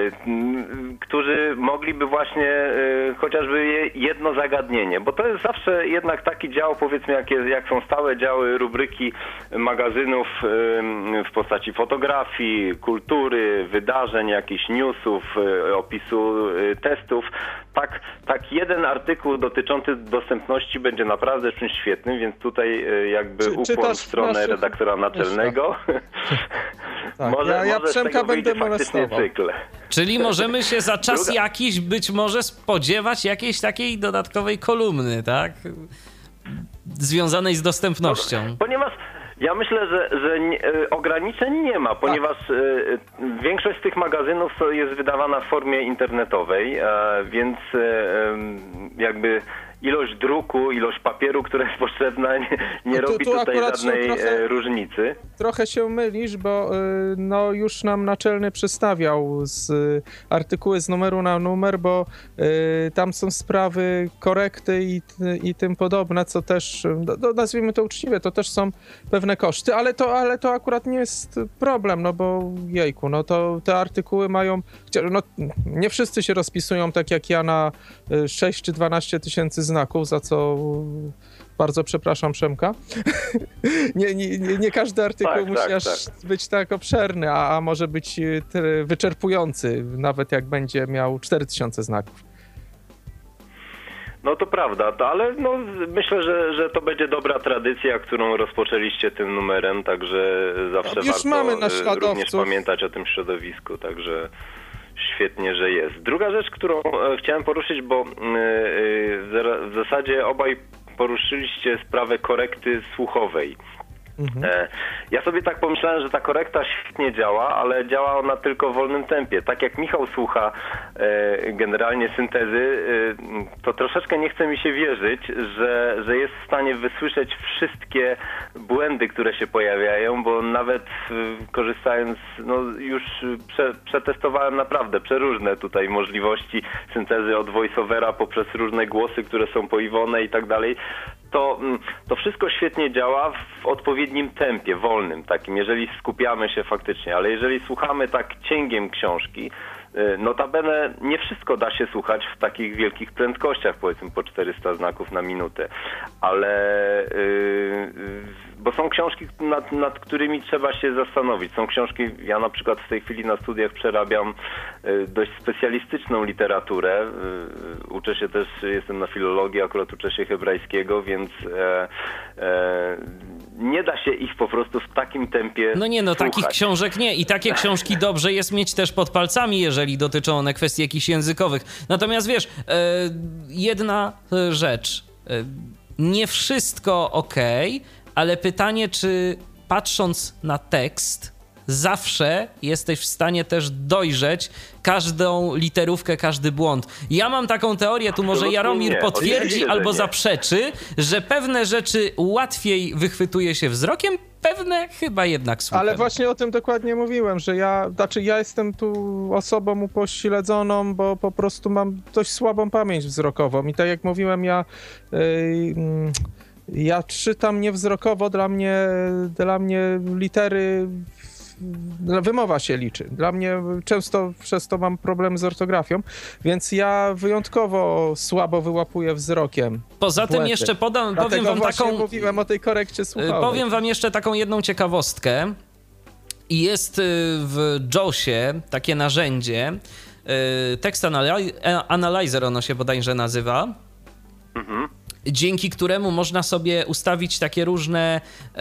którzy mogliby właśnie e, chociażby je- jedno zagadnienie, bo to jest zawsze jednak taki dział, powiedzmy, jak, jest, jak są stałe działy, rubryki magazynów w postaci fotografii, kultury, wydarzeń, jakichś newsów, opisu testów, tak, tak jeden artykuł dotyczący dostępności będzie naprawdę czymś świetnym, więc tutaj e, jakby Czy- ukłon w stronę naszych- redaktora naczelnego. Tak, może ja- ja może Przemka będę molestował. cykl. Czyli możemy się za czas Druga- jakiś być może spodziewać jakiejś takiej dodatkowej kolumny, tak? Związanej z dostępnością. Ponieważ ja myślę, że, że nie, e, ograniczeń nie ma, ponieważ e, e, większość z tych magazynów jest wydawana w formie internetowej, więc jakby ilość druku, ilość papieru, która jest potrzebna, nie, nie No tu- robi tu tutaj żadnej trochę- e, różnicy. Trochę się mylisz, bo y, no, już nam naczelny przedstawiał z y, artykuły z numeru na numer, bo y, tam są sprawy korekty i, i tym podobne, co też, no, no, nazwijmy to uczciwie, to też są pewne koszty, ale to, ale to akurat nie jest problem, no bo jejku, no to te artykuły mają, no nie wszyscy się rozpisują tak jak ja na y, 6 czy 12 tysięcy znaków, za co bardzo przepraszam Przemka. nie, nie, nie, nie każdy artykuł Tak, musi tak, aż tak. być tak obszerny, a, a może być ty- wyczerpujący, nawet jak będzie miał 4000 znaków. No to prawda, to, ale no, myślę, że, że to będzie dobra tradycja, którą rozpoczęliście tym numerem, także zawsze Już warto mamy e, naśladowców. również pamiętać o tym środowisku, także świetnie, że jest. Druga rzecz, którą e, chciałem poruszyć, bo e, e, w zasadzie obaj poruszyliście sprawę korekty słuchowej. Mhm. E, Ja sobie tak pomyślałem, że ta korekta świetnie działa, ale działa ona tylko w wolnym tempie. Tak jak Michał słucha e, generalnie syntezy, e, to troszeczkę nie chce mi się wierzyć, że, że jest w stanie wysłyszeć wszystkie błędy, które się pojawiają, bo nawet korzystając, no już prze, przetestowałem naprawdę przeróżne tutaj możliwości syntezy od voiceovera poprzez różne głosy, które są poiwone i tak dalej to, mm, to wszystko świetnie działa w odpowiednim tempie, wolnym takim, jeżeli skupiamy się faktycznie, ale jeżeli słuchamy tak cięgiem książki, y, notabene nie wszystko da się słuchać w takich wielkich prędkościach, powiedzmy po 400 znaków na minutę, ale y, bo są książki, nad, nad którymi trzeba się zastanowić. Są książki, ja na przykład w tej chwili na studiach przerabiam y, dość specjalistyczną literaturę. Y, Uczę się też, jestem na filologii, akurat uczę się hebrajskiego, więc e, e, nie da się ich po prostu w takim tempie No nie, no takich słuchać. książek nie. I takie książki dobrze jest mieć też pod palcami, jeżeli dotyczą one kwestii jakichś językowych. Natomiast wiesz, e, jedna rzecz. E, nie wszystko ok, ale pytanie, czy patrząc na tekst, zawsze jesteś w stanie też dojrzeć każdą literówkę, każdy błąd. Ja mam taką teorię, tu może Jaromir nie. potwierdzi albo nie. zaprzeczy, że pewne rzeczy łatwiej wychwytuje się wzrokiem, pewne chyba jednak słuchem. Ale właśnie o tym dokładnie mówiłem, że ja, znaczy ja jestem tu osobą upośledzoną, bo po prostu mam dość słabą pamięć wzrokową i tak jak mówiłem, ja yy, ja czytam niewzrokowo, dla mnie, dla mnie litery wymowa się liczy. Dla mnie często przez to mam problem z ortografią, więc ja wyjątkowo słabo wyłapuję wzrokiem. Poza tym błędy. jeszcze podam, Dlatego powiem wam właśnie taką, mówiłem o tej korekcie y, słuchowej. powiem wam jeszcze taką jedną ciekawostkę. I Jest y, w JAWSie takie narzędzie, y, Text Analy- e, Analyzer ono się bodajże nazywa, Mhm. Dzięki któremu można sobie ustawić takie różne e,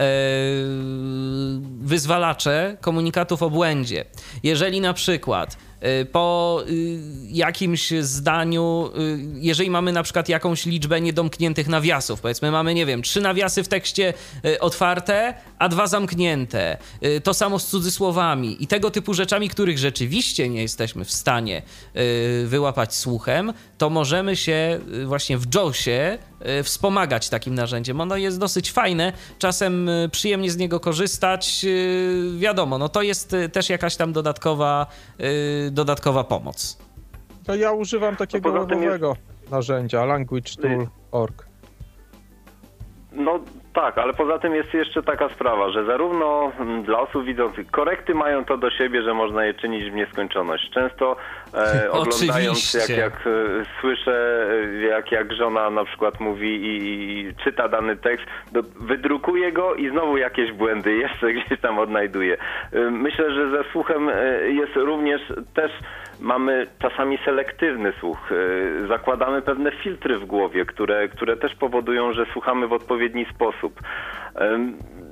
wyzwalacze komunikatów o błędzie. Jeżeli na przykład e, po y, jakimś zdaniu, y, jeżeli mamy na przykład jakąś liczbę niedomkniętych nawiasów, powiedzmy mamy, nie wiem, trzy nawiasy w tekście otwarte, a dwa zamknięte, to samo z cudzysłowami i tego typu rzeczami, których rzeczywiście nie jesteśmy w stanie wyłapać słuchem, to możemy się właśnie w JAWSie y, wspomagać takim narzędziem. Ono jest dosyć fajne, czasem y, przyjemnie z niego korzystać. y, Wiadomo, no to jest też jakaś tam dodatkowa, dodatkowa pomoc. To ja używam takiego poza tym jest- narzędzia, language.tool.org. No tak, ale poza tym jest jeszcze taka sprawa, że zarówno mm, dla osób widzących korekty mają to do siebie, że można je czynić w nieskończoność. Często e, oglądając, jak, jak e, słyszę, e, jak, jak żona na przykład mówi i, i czyta dany tekst, do, wydrukuje go i znowu jakieś błędy jeszcze gdzieś tam odnajduje. E, myślę, że ze słuchem e, jest również też mamy czasami selektywny słuch. E, Zakładamy pewne filtry w głowie, które, które też powodują, że słuchamy w odpowiedni sposób.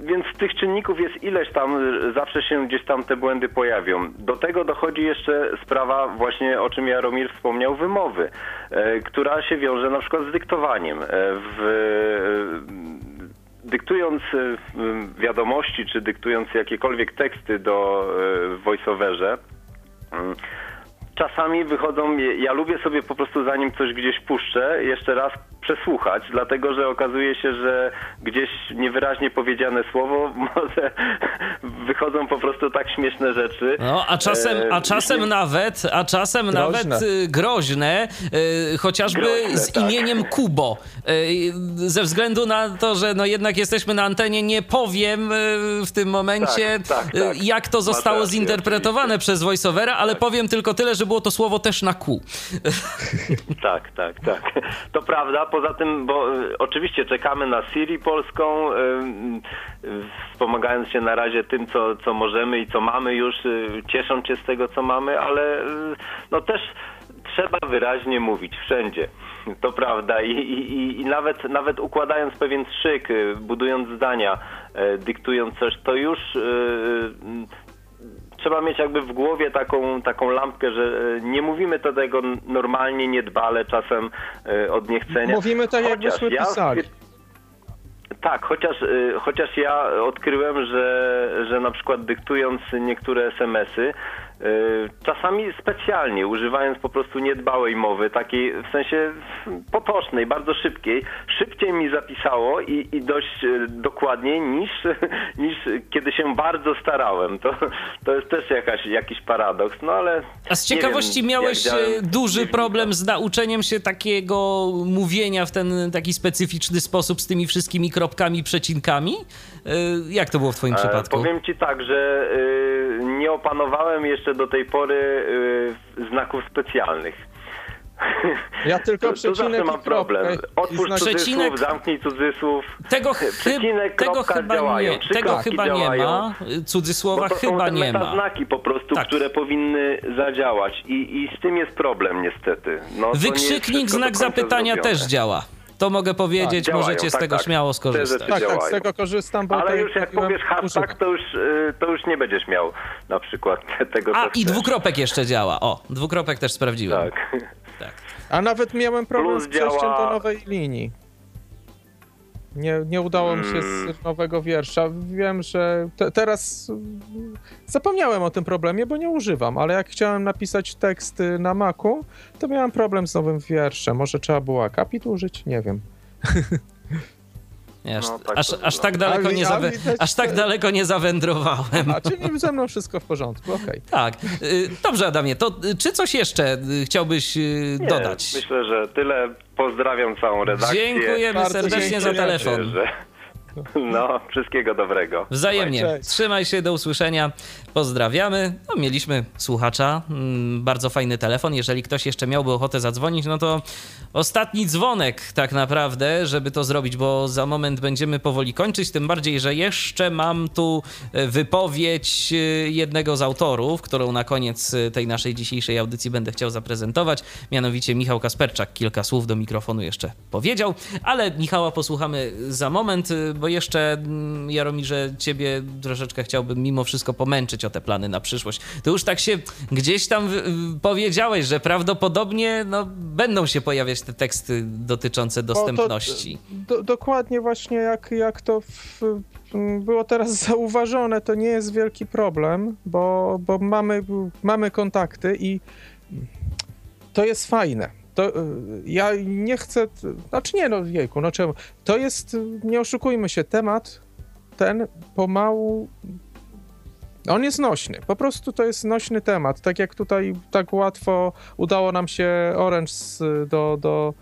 Więc tych czynników jest ileś tam, zawsze się gdzieś tam te błędy pojawią. Do tego dochodzi jeszcze sprawa właśnie, o czym Jaromir wspomniał, wymowy, e, która się wiąże na przykład z dyktowaniem. E, W, e, dyktując wiadomości, czy dyktując jakiekolwiek teksty do w voiceoverze, mm, czasami wychodzą, ja lubię sobie po prostu zanim coś gdzieś puszczę, jeszcze raz przesłuchać, dlatego że okazuje się, że gdzieś niewyraźnie powiedziane słowo może wychodzą po prostu tak śmieszne rzeczy. No, a czasem, a E, czasem jeśli- nawet, a czasem Groźne. nawet y, groźne, y, chociażby Groźne, z tak. imieniem Kubo. Y, ze względu na to, że no jednak jesteśmy na antenie, nie powiem w tym momencie, Tak, tak, tak. jak to zostało zinterpretowane przez voiceovera, ale powiem tylko tyle, że było to słowo też na Q. Tak, tak, tak. To prawda. Poza tym, bo y, oczywiście czekamy na Siri polską, y, y, wspomagając się na razie tym, co, co możemy i co mamy już, ciesząc się z tego, co mamy, ale no też trzeba wyraźnie mówić wszędzie. To prawda i, i, i- nawet, nawet układając pewien szyk, budując zdania, dyktując coś, to już trzeba mieć jakby w głowie taką, taką lampkę, że e, nie mówimy to tego normalnie, niedbale, czasem e, od niechcenia. Mówimy tak, Chociaż jakbyśmy ja pisali. Tak, chociaż, y, chociaż ja odkryłem, że, że na przykład dyktując niektóre SMS-y, czasami specjalnie, używając po prostu niedbałej mowy, takiej w sensie potocznej, bardzo szybkiej, szybciej mi zapisało i, i dość y, dokładniej niż, niż kiedy się bardzo starałem. To, to jest też jakaś, jakiś paradoks, no ale... A z ciekawości wiem, miałeś e, duży problem z nauczeniem się takiego mówienia w ten taki specyficzny sposób z tymi wszystkimi kropkami, przecinkami? E, Jak to było w twoim E, przypadku? Powiem ci tak, że y, nie opanowałem jeszcze do tej pory znaków specjalnych. Ja tylko przecinek zawsze i mam problem. Otwórz znak- cudzysłów, Przecinek- zamknij cudzysłów. Tego, Przecinek, tego chyba działają. nie, Trzy tego chyba nie ma. Cudzysłowa to są chyba nie ma. metaznaki po prostu, Tak. które powinny zadziałać i, i z tym jest problem niestety. No, Wykrzyknik, znak zapytania zrobione. też działa. To mogę powiedzieć, Tak, działają, możecie z tak, tego tak. śmiało skorzystać. Tak, tak, z tego korzystam, bo Ale już jak powiesz hashtag, to już, y, to już nie będziesz miał na przykład tego, co A, i dwukropek jeszcze działa. O, dwukropek też sprawdziłem. Tak. tak. A nawet miałem problem Plus z przejściem działa- do nowej linii. Nie, nie udało mi się Mm. z nowego wiersza. Wiem, że te, teraz mm, zapomniałem o tym problemie, bo nie używam, ale jak chciałem napisać tekst na Macu, to miałem problem z nowym wierszem. Może trzeba było akapit użyć? Nie wiem. Nie, aż, No, tak aż, aż, tak daleko nie zawe, aż tak że- daleko nie zawędrowałem. A, czyli ze mną wszystko w porządku, okej. Tak. Y, Dobrze, Adamie, to y, czy coś jeszcze y, chciałbyś Nie, dodać? Myślę, że tyle. Pozdrawiam całą redakcję. Dziękujemy Bardzo serdecznie za telefon. No, wszystkiego dobrego. Wzajemnie. Cześć. Trzymaj się, do usłyszenia. Pozdrawiamy. No, mieliśmy słuchacza, mm, bardzo fajny telefon. Jeżeli ktoś jeszcze miałby ochotę zadzwonić, no to ostatni dzwonek tak naprawdę, żeby to zrobić, bo za moment będziemy powoli kończyć. Tym bardziej, że jeszcze mam tu e, wypowiedź e, jednego z autorów, którą na koniec e, tej naszej dzisiejszej audycji będę chciał zaprezentować. Mianowicie Michał Kasperczak kilka słów do mikrofonu jeszcze powiedział, ale Michała posłuchamy za moment, bo jeszcze mm, Jaromirze, ciebie troszeczkę chciałbym mimo wszystko pomęczyć o te plany na przyszłość. To już tak się gdzieś tam powiedziałeś, że prawdopodobnie no, będą się pojawiać te teksty dotyczące to, dostępności. do, dokładnie właśnie jak, jak to w, było teraz zauważone, to nie jest wielki problem, bo, bo mamy, mamy kontakty i to jest fajne. To, y, ja nie chcę, znaczy nie no jejku, no czemu, to jest, nie oszukujmy się, temat ten pomału on jest nośny. Po prostu to jest nośny temat. Tak jak tutaj tak łatwo udało nam się Orange do, do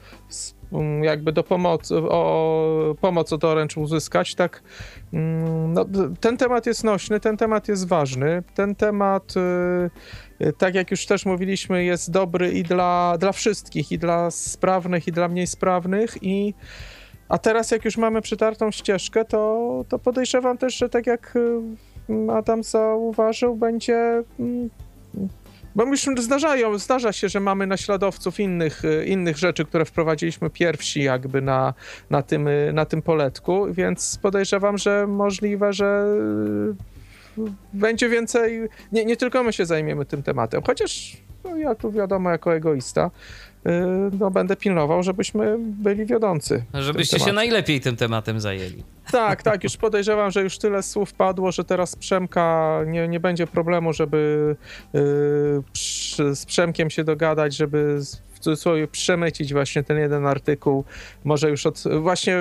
um, jakby do pomocy, o, pomoc od Orange uzyskać, tak mm, no, ten temat jest nośny, ten temat jest ważny, ten temat y, y, tak jak już też mówiliśmy, jest dobry i dla, dla wszystkich, i dla sprawnych, i dla mniej sprawnych i a teraz jak już mamy przytartą ścieżkę, to, to podejrzewam też, że tak jak y, Adam zauważył, będzie. mm, Bo już zdarzają, zdarza się, że mamy naśladowców innych, y, innych rzeczy, które wprowadziliśmy pierwsi jakby na, na, tym, y, na tym poletku, więc podejrzewam, że możliwe, że y, będzie więcej. Nie, nie tylko my się zajmiemy tym tematem, chociaż no, ja tu wiadomo, jako egoista, no, będę pilnował, żebyśmy byli wiodący. Żebyście się najlepiej tym tematem zajęli. Tak, tak, już podejrzewam, że już tyle słów padło, że teraz Przemka nie, nie będzie problemu, żeby yy, przy, z Przemkiem się dogadać, żeby cudzysłowie przemycić właśnie ten jeden artykuł. Może już od, właśnie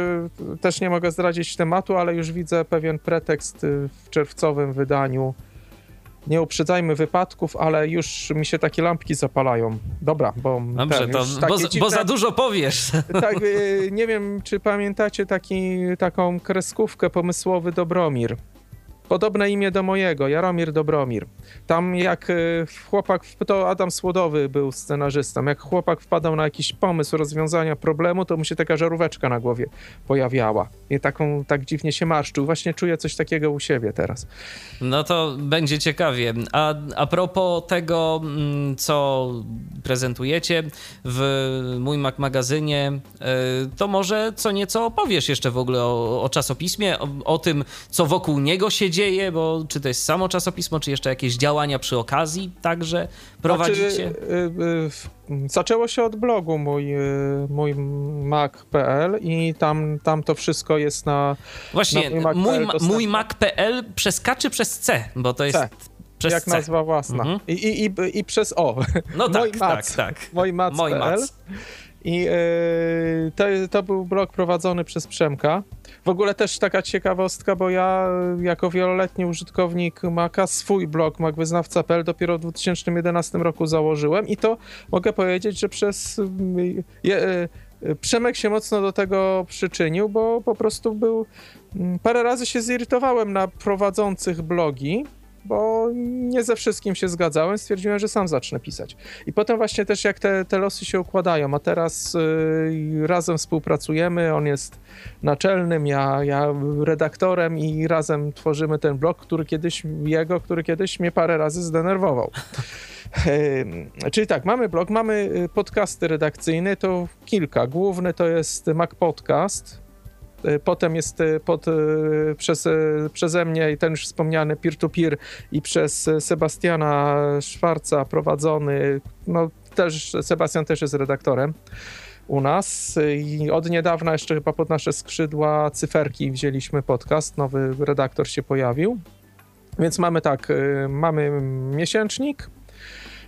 też nie mogę zdradzić tematu, ale już widzę pewien pretekst y, w czerwcowym wydaniu nie uprzedzajmy wypadków, ale już mi się takie lampki zapalają. Dobra, bo. Dobrze, ten, to, bo, dziwne, bo, za dużo powiesz. Tak, y, nie wiem, czy pamiętacie taki, taką kreskówkę pomysłowy Dobromir. Podobne imię do mojego, Jaromir Dobromir. Tam jak y, chłopak, to Adam Słodowy był scenarzystą, jak chłopak wpadał na jakiś pomysł rozwiązania problemu, to mu się taka żaróweczka na głowie pojawiała. I taką, tak dziwnie się marszczył. Właśnie czuję coś takiego u siebie teraz. No to będzie ciekawie. A, a propos tego, mm, co prezentujecie w mój Mac magazynie, y, to może co nieco opowiesz jeszcze w ogóle o, o czasopismie, o, o tym, co wokół niego się dzieje, dzieje, bo czy to jest samo czasopismo, czy jeszcze jakieś działania przy okazji także prowadzicie? Znaczy, y, y, zaczęło się od blogu mój, y, mój mac.pl i tam, tam to wszystko jest na Właśnie, na mój, mój mac.pl przeskaczy przez C, bo to jest C. Przez jak C. nazwa własna. Mhm. I, i, i, I przez O. No tak, tak, tak. Mój mac. Mój mac. I yy, to, to był blog prowadzony przez Przemka. W ogóle też taka ciekawostka, bo ja jako wieloletni użytkownik Maca swój blog macwyznawca.pl dopiero w 2011 roku założyłem i to mogę powiedzieć, że przez je, y, Przemek się mocno do tego przyczynił, bo po prostu był parę razy się zirytowałem na prowadzących blogi, bo nie ze wszystkim się zgadzałem, stwierdziłem, że sam zacznę pisać. I potem właśnie też jak te, te losy się układają, a teraz y, razem współpracujemy, on jest naczelnym, ja, ja redaktorem i razem tworzymy ten blog, który kiedyś, jego, który kiedyś mnie parę razy zdenerwował. Czyli tak, mamy blog, mamy y, podcasty redakcyjne, to kilka. Główny to jest Mac Podcast, potem jest y, pod, y, przez, przeze mnie i ten już wspomniany peer-to-peer i przez Sebastiana Szwarca prowadzony, no też, Sebastian też jest redaktorem u nas i od niedawna jeszcze chyba pod nasze skrzydła cyferki wzięliśmy podcast, nowy redaktor się pojawił. Więc mamy tak, mamy miesięcznik,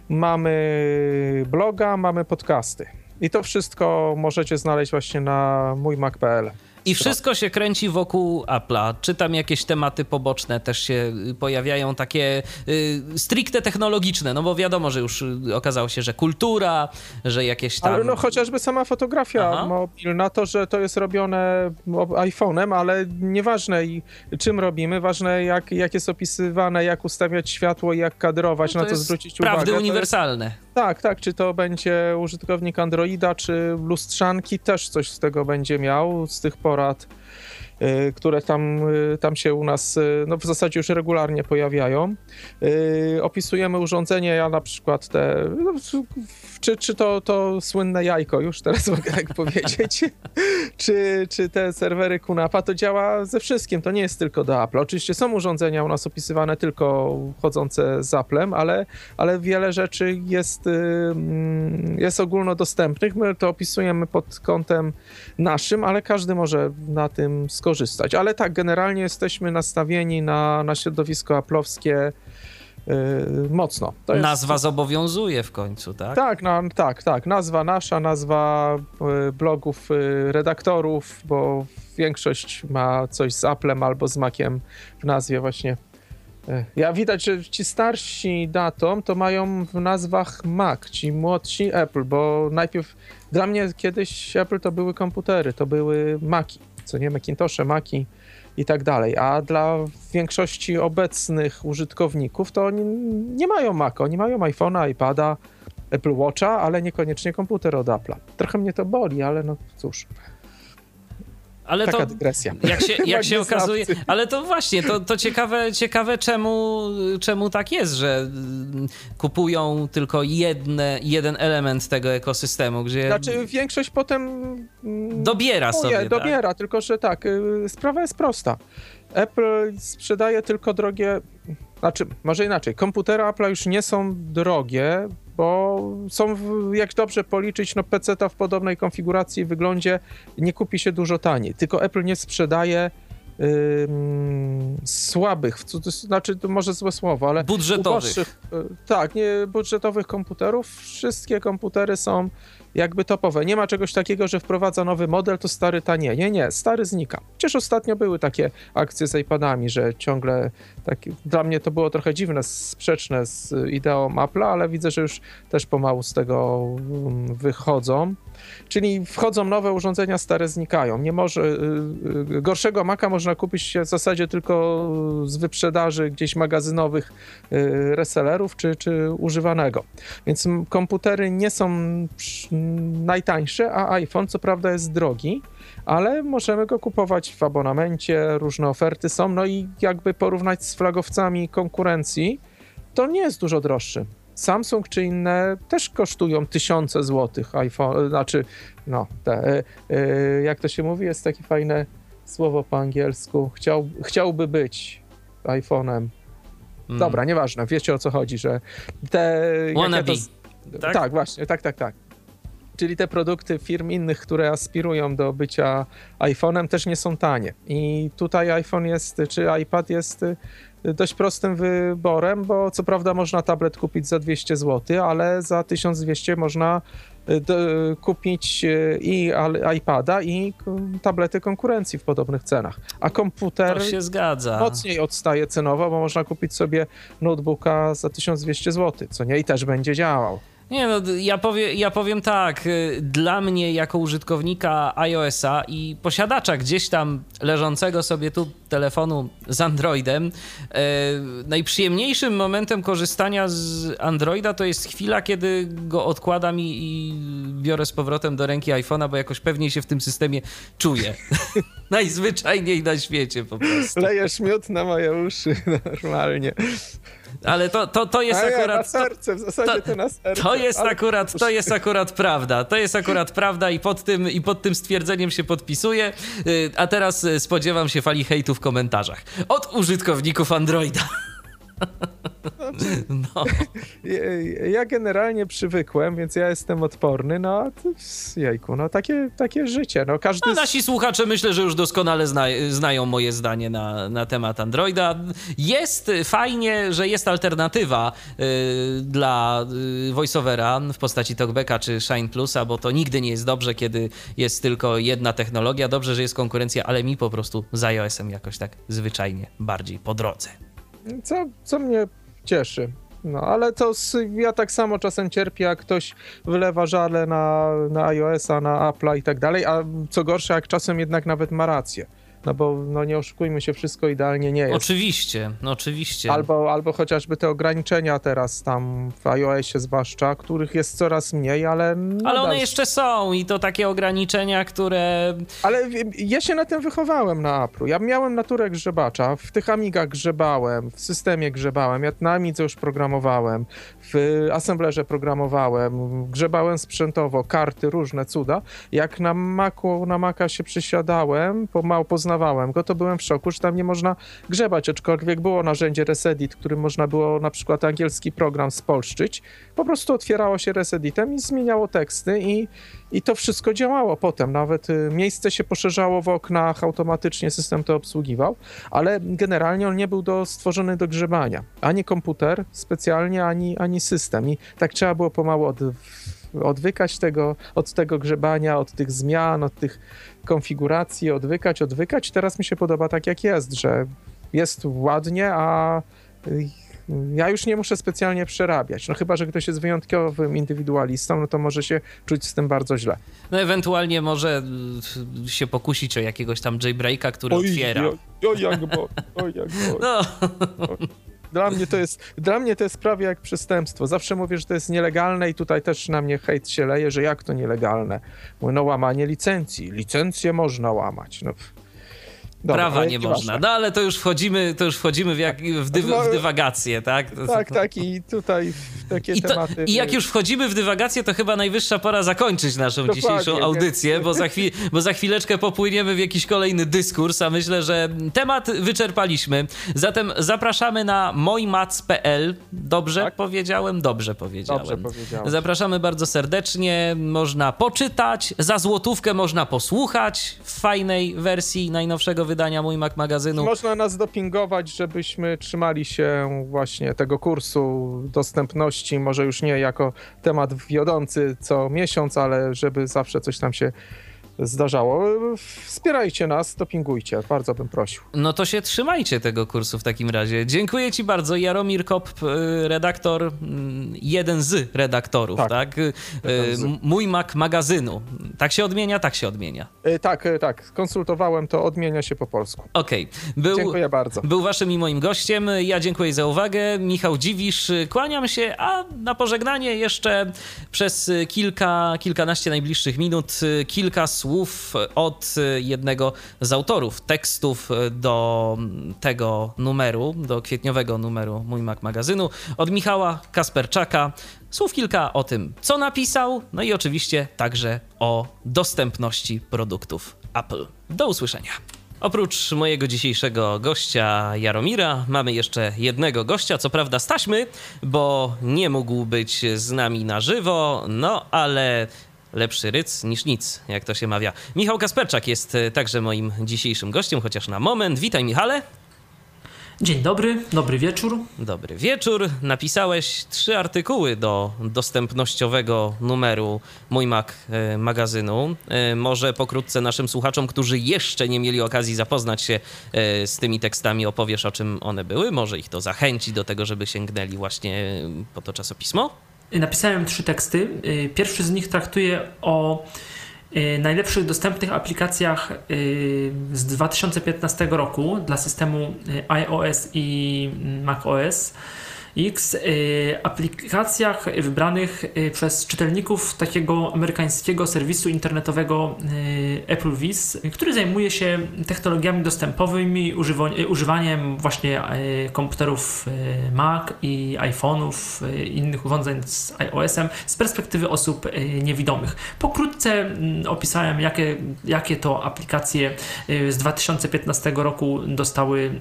mamy bloga, mamy podcasty. I to wszystko możecie znaleźć właśnie na mójmac.pl. I wszystko się kręci wokół Apple'a. Czy tam jakieś tematy poboczne też się pojawiają, takie y, stricte technologiczne, no bo wiadomo, że już okazało się, że kultura, że jakieś tam... Ale no chociażby sama fotografia Aha. mobilna, to, że to jest robione iPhone'em, ale nieważne i czym robimy, ważne jak, jak jest opisywane, jak ustawiać światło, jak kadrować, no to na co zwrócić uwagę. Prawdy uniwersalne. Jest, tak, tak, czy to będzie użytkownik Androida, czy lustrzanki, też coś z tego będzie miał, z tych porad Y, które tam, y, tam się u nas y, no w zasadzie już regularnie pojawiają. Opisujemy urządzenie, ja na przykład te, no, czy, czy to, to słynne jajko, już teraz mogę tak powiedzieć, czy, czy te serwery Kunapa, to działa ze wszystkim, to nie jest tylko do Apple. Oczywiście są urządzenia u nas opisywane tylko chodzące z Applem, ale, ale wiele rzeczy jest, mm, jest ogólnodostępnych. My to opisujemy pod kątem naszym, ale każdy może na tym skorzystać. Ale tak, generalnie jesteśmy nastawieni na, na środowisko aplowskie mocno. To nazwa jest... zobowiązuje w końcu, tak? Tak, no, tak, tak. Nazwa nasza, nazwa yy, blogów yy, redaktorów, bo większość ma coś z Applem albo z Maciem w nazwie właśnie. Ja widać, że ci starsi datą to mają w nazwach Mac, ci młodsi Apple, bo najpierw dla mnie kiedyś Apple to były komputery, to były Maci co nie, Macintoshe, Maki i tak dalej. A dla większości obecnych użytkowników to oni nie mają Maca, oni mają iPhone'a, iPada, Apple Watcha, ale niekoniecznie komputer od Apple'a. Trochę mnie to boli, ale no cóż. Ale Taka to, dygresja. Jak się, jak się okazuje, ale to właśnie, to, to ciekawe, ciekawe czemu, czemu tak jest, że mm, kupują tylko jedne, jeden element tego ekosystemu, gdzie... Znaczy większość potem... Mm, dobiera kupuje, sobie, tak? Dobiera, tak? tylko że tak, y, sprawa jest prosta. Apple sprzedaje tylko drogie... Znaczy, może inaczej, komputery Apple już nie są drogie, bo są, jak dobrze policzyć, no PC-ta w podobnej konfiguracji i wyglądzie nie kupi się dużo taniej. Tylko Apple nie sprzedaje słabych, znaczy to może złe słowo, ale budżetowych. Uboższych, tak, nie budżetowych komputerów. Wszystkie komputery są jakby topowe. Nie ma czegoś takiego, że wprowadza nowy model, to stary tanie. Nie, nie, stary znika. Przecież ostatnio były takie akcje z iPadami, że ciągle taki, dla mnie to było trochę dziwne, sprzeczne z ideą Apple'a, ale widzę, że już też pomału z tego mm, wychodzą. Czyli wchodzą nowe urządzenia, stare znikają. Nie może, y, y, gorszego Maca można kupić w zasadzie tylko z wyprzedaży gdzieś magazynowych y, resellerów czy, czy używanego. Więc komputery nie są najtańsze, a iPhone co prawda jest drogi, ale możemy go kupować w abonamencie, różne oferty są, no i jakby porównać z flagowcami konkurencji, to nie jest dużo droższy. Samsung czy inne też kosztują tysiące złotych iPhone, znaczy, no, te, y, jak to się mówi, jest takie fajne słowo po angielsku, Chciał, chciałby być iPhone'em. Mm. Dobra, nieważne, wiecie o co chodzi, że te... Wannabe. To, tak? tak, właśnie, tak, tak, tak. Czyli te produkty firm innych, które aspirują do bycia iPhone'em, też nie są tanie. I tutaj iPhone jest, czy iPad jest dość prostym wyborem, bo co prawda można tablet kupić za 200 zł, ale za 1200 można y, kupić y, i iPada i tablety konkurencji w podobnych cenach. A komputer to się zgadza. mocniej odstaje cenowo, bo można kupić sobie notebooka za 1200 zł, co nie i też będzie działał. Nie no, ja, powie, ja powiem tak, y, dla mnie jako użytkownika iOS-a i posiadacza gdzieś tam leżącego sobie tu telefonu z Androidem, e, najprzyjemniejszym momentem korzystania z Androida to jest chwila, kiedy go odkładam i, i biorę z powrotem do ręki iPhone'a, bo jakoś pewniej się w tym systemie czuję. Najzwyczajniej na świecie po prostu. Lejesz miód na moje uszy normalnie. Ale to, to, to jest akurat. Na serce, w zasadzie to, to na serce. To jest, akurat, to jest akurat prawda. To jest akurat prawda i pod tym, i pod tym stwierdzeniem się podpisuję. Y, a teraz y, spodziewam się fali hejtu w komentarzach. Od użytkowników Androida. No. Ja generalnie przywykłem, więc ja jestem odporny, no jejku, no takie, takie życie. No, każdy... A nasi słuchacze myślę, że już doskonale zna, znają moje zdanie na, na temat Androida. Jest fajnie, że jest alternatywa y, dla y, voiceovera w postaci Talkbacka czy Shine Plusa, bo to nigdy nie jest dobrze, kiedy jest tylko jedna technologia. Dobrze, że jest konkurencja, ale mi po prostu z iOS-em jakoś tak zwyczajnie bardziej po drodze. Co, co mnie cieszy. No, ale to ja tak samo czasem cierpię, jak ktoś wylewa żale na, na iOS-a, na Apple'a i tak dalej, a co gorsze, jak czasem jednak nawet ma rację no bo no nie oszukujmy się, wszystko idealnie nie jest. Oczywiście, no oczywiście. Albo, albo chociażby te ograniczenia teraz tam w iOSie zwłaszcza, których jest coraz mniej, ale... Ale one jeszcze są i to takie ograniczenia, które... Ale ja się na tym wychowałem na Apple'u. Ja miałem naturę grzebacza, w tych Amigach grzebałem, w systemie grzebałem, ja na Amidze już programowałem, w assemblerze programowałem, grzebałem sprzętowo, karty, różne cuda. Jak na Macu, na Maca się przysiadałem, pomału poznawałem go, to byłem w szoku, że tam nie można grzebać, aczkolwiek było narzędzie Resedit, którym można było na przykład angielski program spolszczyć. Po prostu otwierało się Reseditem i zmieniało teksty i, i to wszystko działało potem. Nawet y, miejsce się poszerzało w oknach, automatycznie system to obsługiwał, ale generalnie on nie był do, stworzony do grzebania. Ani komputer specjalnie, ani, ani system. I tak trzeba było pomału od odwykać tego, od tego grzebania, od tych zmian, od tych konfiguracji, odwykać, odwykać. Teraz mi się podoba tak, jak jest, że jest ładnie, a ja już nie muszę specjalnie przerabiać. No chyba, że ktoś jest wyjątkowym indywidualistą, no to może się czuć z tym bardzo źle. No ewentualnie może y, się pokusić o jakiegoś tam jailbreaka, który oj, otwiera. Oj, oj, jak bo, oj, jak bo. No. Dla mnie, to jest, dla mnie to jest prawie jak przestępstwo. Zawsze mówię, że to jest nielegalne i tutaj też na mnie hejt się leje, że jak to nielegalne? Mówię, no łamanie licencji. Licencję można łamać. No, Dobra, Prawa nie można. No ale to już wchodzimy, to już wchodzimy w, jak, w, dyw, w dywagację, tak? Tak, tak i tutaj w takie I to, tematy. I jak już wchodzimy w dywagację, to chyba najwyższa pora zakończyć naszą Dokładnie, dzisiejszą audycję, bo za, chwil, bo za chwileczkę popłyniemy w jakiś kolejny dyskurs, a myślę, że temat wyczerpaliśmy. Zatem zapraszamy na mojmac.pl. Dobrze tak? powiedziałem? Dobrze powiedziałem. Dobrze powiedziałem. Zapraszamy bardzo serdecznie. Można poczytać, za złotówkę można posłuchać w fajnej wersji najnowszego wydania wydania Mój Mac magazynu. Można nas dopingować, żebyśmy trzymali się właśnie tego kursu dostępności, może już nie jako temat wiodący co miesiąc, ale żeby zawsze coś tam się zdarzało. Wspierajcie nas, dopingujcie, bardzo bym prosił. No to się trzymajcie tego kursu w takim razie. Dziękuję Ci bardzo. Jaromir Kop, y, redaktor, mm, jeden z redaktorów, tak? tak? Y, mój Mac magazynu. Tak się odmienia, tak się odmienia. E, tak, tak. Konsultowałem to, odmienia się po polsku. Okej. Okay. Dziękuję bardzo. Był Waszym i moim gościem. Ja dziękuję za uwagę. Michał Dziwisz, kłaniam się, a na pożegnanie jeszcze przez kilka, kilkanaście najbliższych minut kilka słów słów od jednego z autorów tekstów do tego numeru, do kwietniowego numeru Mój Mac magazynu, od Michała Kasperczaka. Słów kilka o tym, co napisał, no i oczywiście także o dostępności produktów Apple. Do usłyszenia. Oprócz mojego dzisiejszego gościa Jaromira, mamy jeszcze jednego gościa, co prawda staśmy, bo nie mógł być z nami na żywo, no ale lepszy ryc niż nic, jak to się mawia. Michał Kasperczak jest e, także moim dzisiejszym gościem, chociaż na moment. Witaj, Michale. Dzień dobry, dobry wieczór. Dobry wieczór. Napisałeś trzy artykuły do dostępnościowego numeru Mój Mac e, magazynu. E, może pokrótce naszym słuchaczom, którzy jeszcze nie mieli okazji zapoznać się z tymi tekstami, opowiesz o czym one były. Może ich to zachęci do tego, żeby sięgnęli właśnie po to czasopismo? Napisałem trzy teksty. Y, pierwszy z nich traktuje o y, najlepszych dostępnych aplikacjach y, z 2015 roku dla systemu iOS i macOS. X y, aplikacjach wybranych y, przez czytelników takiego amerykańskiego serwisu internetowego y, Apple Viz, który zajmuje się technologiami dostępowymi, używaniem właśnie komputerów Mac i iPhone'ów, innych urządzeń z iOS-em z perspektywy osób niewidomych. Pokrótce mm, opisałem, jakie, jakie to aplikacje z 2015 roku dostały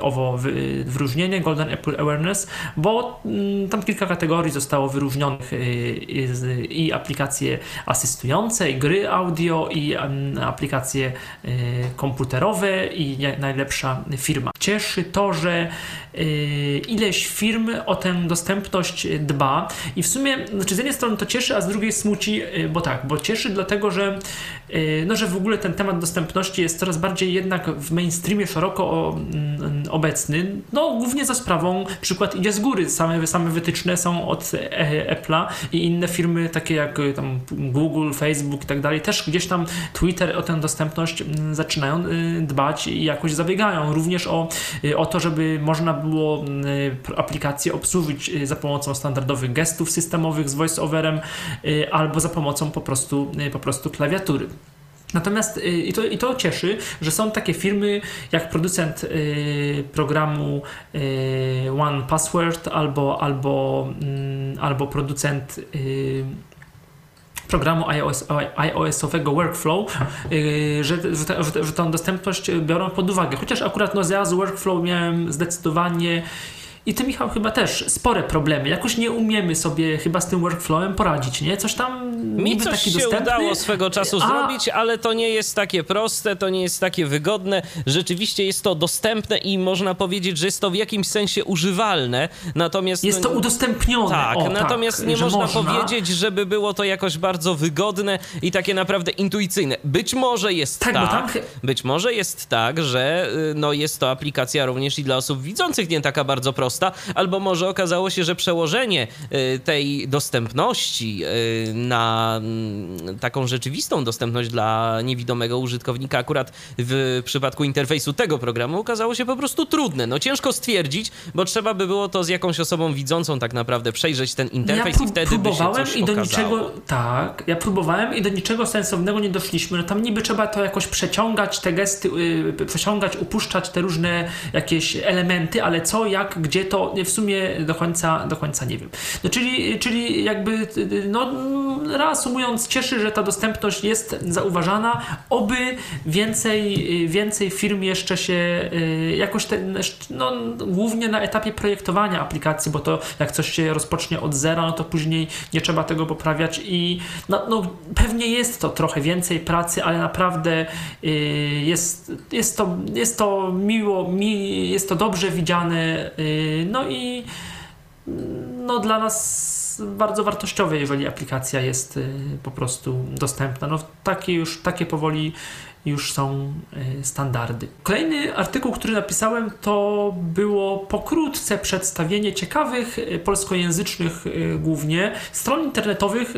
owo wyróżnienie Golden Apple Awareness bo mm, tam kilka kategorii zostało wyróżnionych y, i aplikacje asystujące, i gry audio, i aplikacje y, komputerowe i najlepsza firma. Cieszy to, że y, ileś firm o tę dostępność dba i w sumie, znaczy z jednej strony to cieszy, a z drugiej smuci, bo tak, bo cieszy dlatego, że no, że w ogóle ten temat dostępności jest coraz bardziej jednak w mainstreamie szeroko mm, obecny, no głównie za sprawą przykład idzie z góry. Same, same wytyczne są od e, Apple'a i inne firmy takie jak y, tam Google, Facebook i tak dalej, też gdzieś tam Twitter o tę dostępność mm, zaczynają y, dbać i jakoś zabiegają. Również o, y, o to, żeby można było aplikację obsłużyć za pomocą standardowych gestów systemowych z voice-overem albo za pomocą po prostu, po prostu klawiatury. Natomiast y, i to, i to cieszy, że są takie firmy jak producent y, programu y, One Password albo, albo, mm, albo producent programu iOS, iOS-owego workflow, że, że, że tę dostępność biorą pod uwagę. Chociaż akurat no, ja z workflow miałem zdecydowanie i ty, Michał, chyba też spore problemy. Jakoś nie umiemy sobie chyba z tym workflowem poradzić, nie? Coś tam Mi coś taki się dostępny, udało swego czasu a... zrobić, ale to nie jest takie proste, to nie jest takie wygodne. Rzeczywiście jest to dostępne i można powiedzieć, że jest to w jakimś sensie używalne. Natomiast jest to udostępnione. Tak, o, natomiast tak, nie można, można powiedzieć, żeby było to jakoś bardzo wygodne i takie naprawdę intuicyjne. Być może jest tak, tak, tak, być może jest tak, że y, no jest to aplikacja również i dla osób widzących nie taka bardzo prosta prosta, albo może okazało się, że przełożenie y, tej dostępności y, na mm, taką rzeczywistą dostępność dla niewidomego użytkownika akurat w przypadku interfejsu tego programu okazało się po prostu trudne. No ciężko stwierdzić, bo trzeba by było to z jakąś osobą widzącą tak naprawdę przejrzeć ten interfejs ja i wtedy by się coś i do okazało. niczego, tak, ja próbowałem i do niczego sensownego nie doszliśmy. No tam niby trzeba to jakoś przeciągać, te gesty, yy, przeciągać, upuszczać te różne jakieś elementy, ale co, jak, gdzie to w sumie do końca, do końca nie wiem. No, czyli, czyli jakby, no, reasumując, cieszy, że ta dostępność jest zauważana. Oby więcej, więcej firm jeszcze się y, jakoś, ten, no, głównie na etapie projektowania aplikacji, bo to jak coś się rozpocznie od zera, no to później nie trzeba tego poprawiać i no, no pewnie jest to trochę więcej pracy, ale naprawdę y, jest, jest, to, jest to miło, mi, jest to dobrze widziane, y, no i no dla nas bardzo wartościowe, jeżeli aplikacja jest y, po prostu dostępna. No takie już, takie powoli już są y, standardy. Kolejny artykuł, który napisałem, to było pokrótce przedstawienie ciekawych y, polskojęzycznych głównie stron internetowych,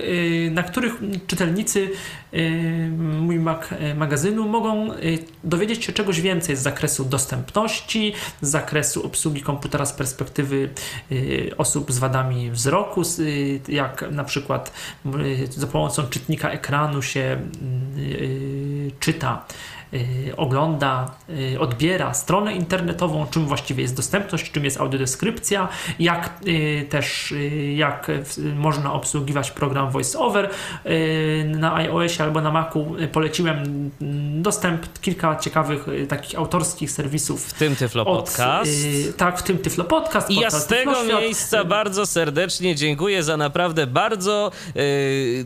na których czytelnicy mój Mac magazynu mogą dowiedzieć się czegoś więcej z zakresu dostępności, z zakresu obsługi komputera z perspektywy osób z wadami wzroku, jak na przykład za pomocą czytnika ekranu się czyta Y, ogląda, y, odbiera stronę internetową, czym właściwie jest dostępność, czym jest audiodeskrypcja, jak y, też jak można obsługiwać program VoiceOver na iOSie albo na Macu. Poleciłem mm, dostęp kilka ciekawych takich autorskich serwisów. W tym Tyflo Podcast. Od, tak, w tym Tyflo Podcast. I ja z tego miejsca bardzo serdecznie dziękuję za naprawdę bardzo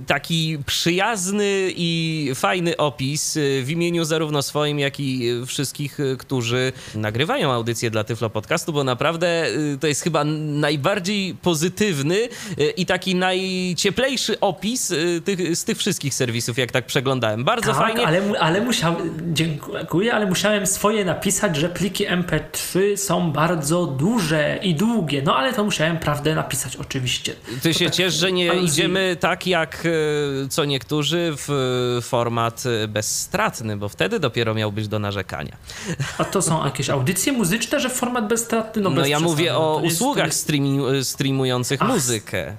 taki przyjazny i fajny opis w imieniu zarówno zarówno swoim, jak i wszystkich, którzy nagrywają audycję dla Tyflo Podcastu, bo naprawdę y, to jest chyba najbardziej pozytywny y, i taki najcieplejszy opis y, tych, z tych wszystkich serwisów, jak tak przeglądałem. Bardzo tak, fajnie. Ale, ale musiałem, dziękuję, ale musiałem swoje napisać, że pliki MP3 są bardzo duże i długie. No ale to musiałem prawdę napisać oczywiście. Ty to się tak, ciesz, że nie idziemy tak jak co niektórzy w format bezstratny, bo wtedy dopiero miał być do narzekania. A to są jakieś audycje muzyczne, że format bezstratny? No, no ja mówię o usługach jest... streamu, streamujących Ach. muzykę.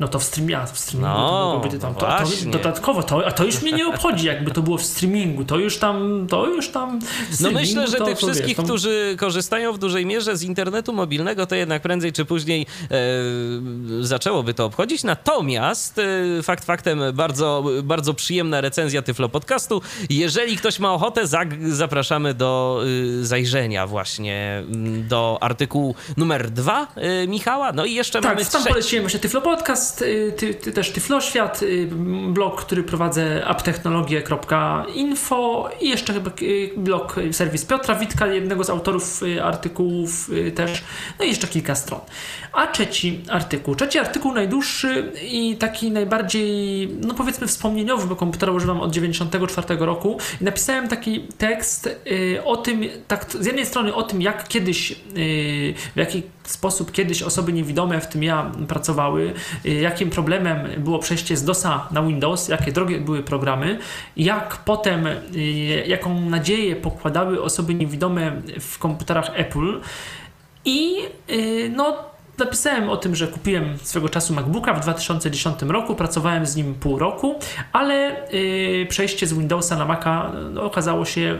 No to w, streamie, w streamingu no, to mogłoby tam. To, to, dodatkowo, to, a to już mnie nie obchodzi, jakby to było w streamingu. To już tam, to już tam. No myślę, że tych wszystkich, wiesz, którzy korzystają w dużej mierze z internetu mobilnego, to jednak prędzej czy później e, zaczęłoby to obchodzić. Natomiast e, fakt faktem bardzo, bardzo przyjemna recenzja Tyflo Podcastu. Jeżeli ktoś ma ochotę, zapraszamy do e, zajrzenia właśnie do artykułu numer dwa e, Michała. No i jeszcze tak, mamy. Tak, tam poleciłem właśnie Tyflo Podcast y, ty, ty, też Tyfloświat, y, blog, który prowadzę aptechnologie.info i jeszcze chyba y, blog, serwis Piotra Witka, jednego z autorów artykułów też, no i jeszcze kilka stron. A trzeci artykuł, trzeci artykuł najdłuższy i taki najbardziej, no powiedzmy wspomnieniowy, bo komputera używam od 94 roku. I napisałem taki tekst o tym, tak z jednej strony o tym, jak kiedyś, w jaki sposób kiedyś osoby niewidome, w tym ja, pracowały, y, jakim problemem było przejście z DOSa na Windows, jakie drogie były programy, jak potem, y, jaką nadzieję pokładały osoby niewidome w komputerach Apple. I y, no Napisałem o tym, że kupiłem swego czasu MacBooka w 2010 roku, pracowałem z nim pół roku, ale przejście z Windowsa na Maca no, okazało się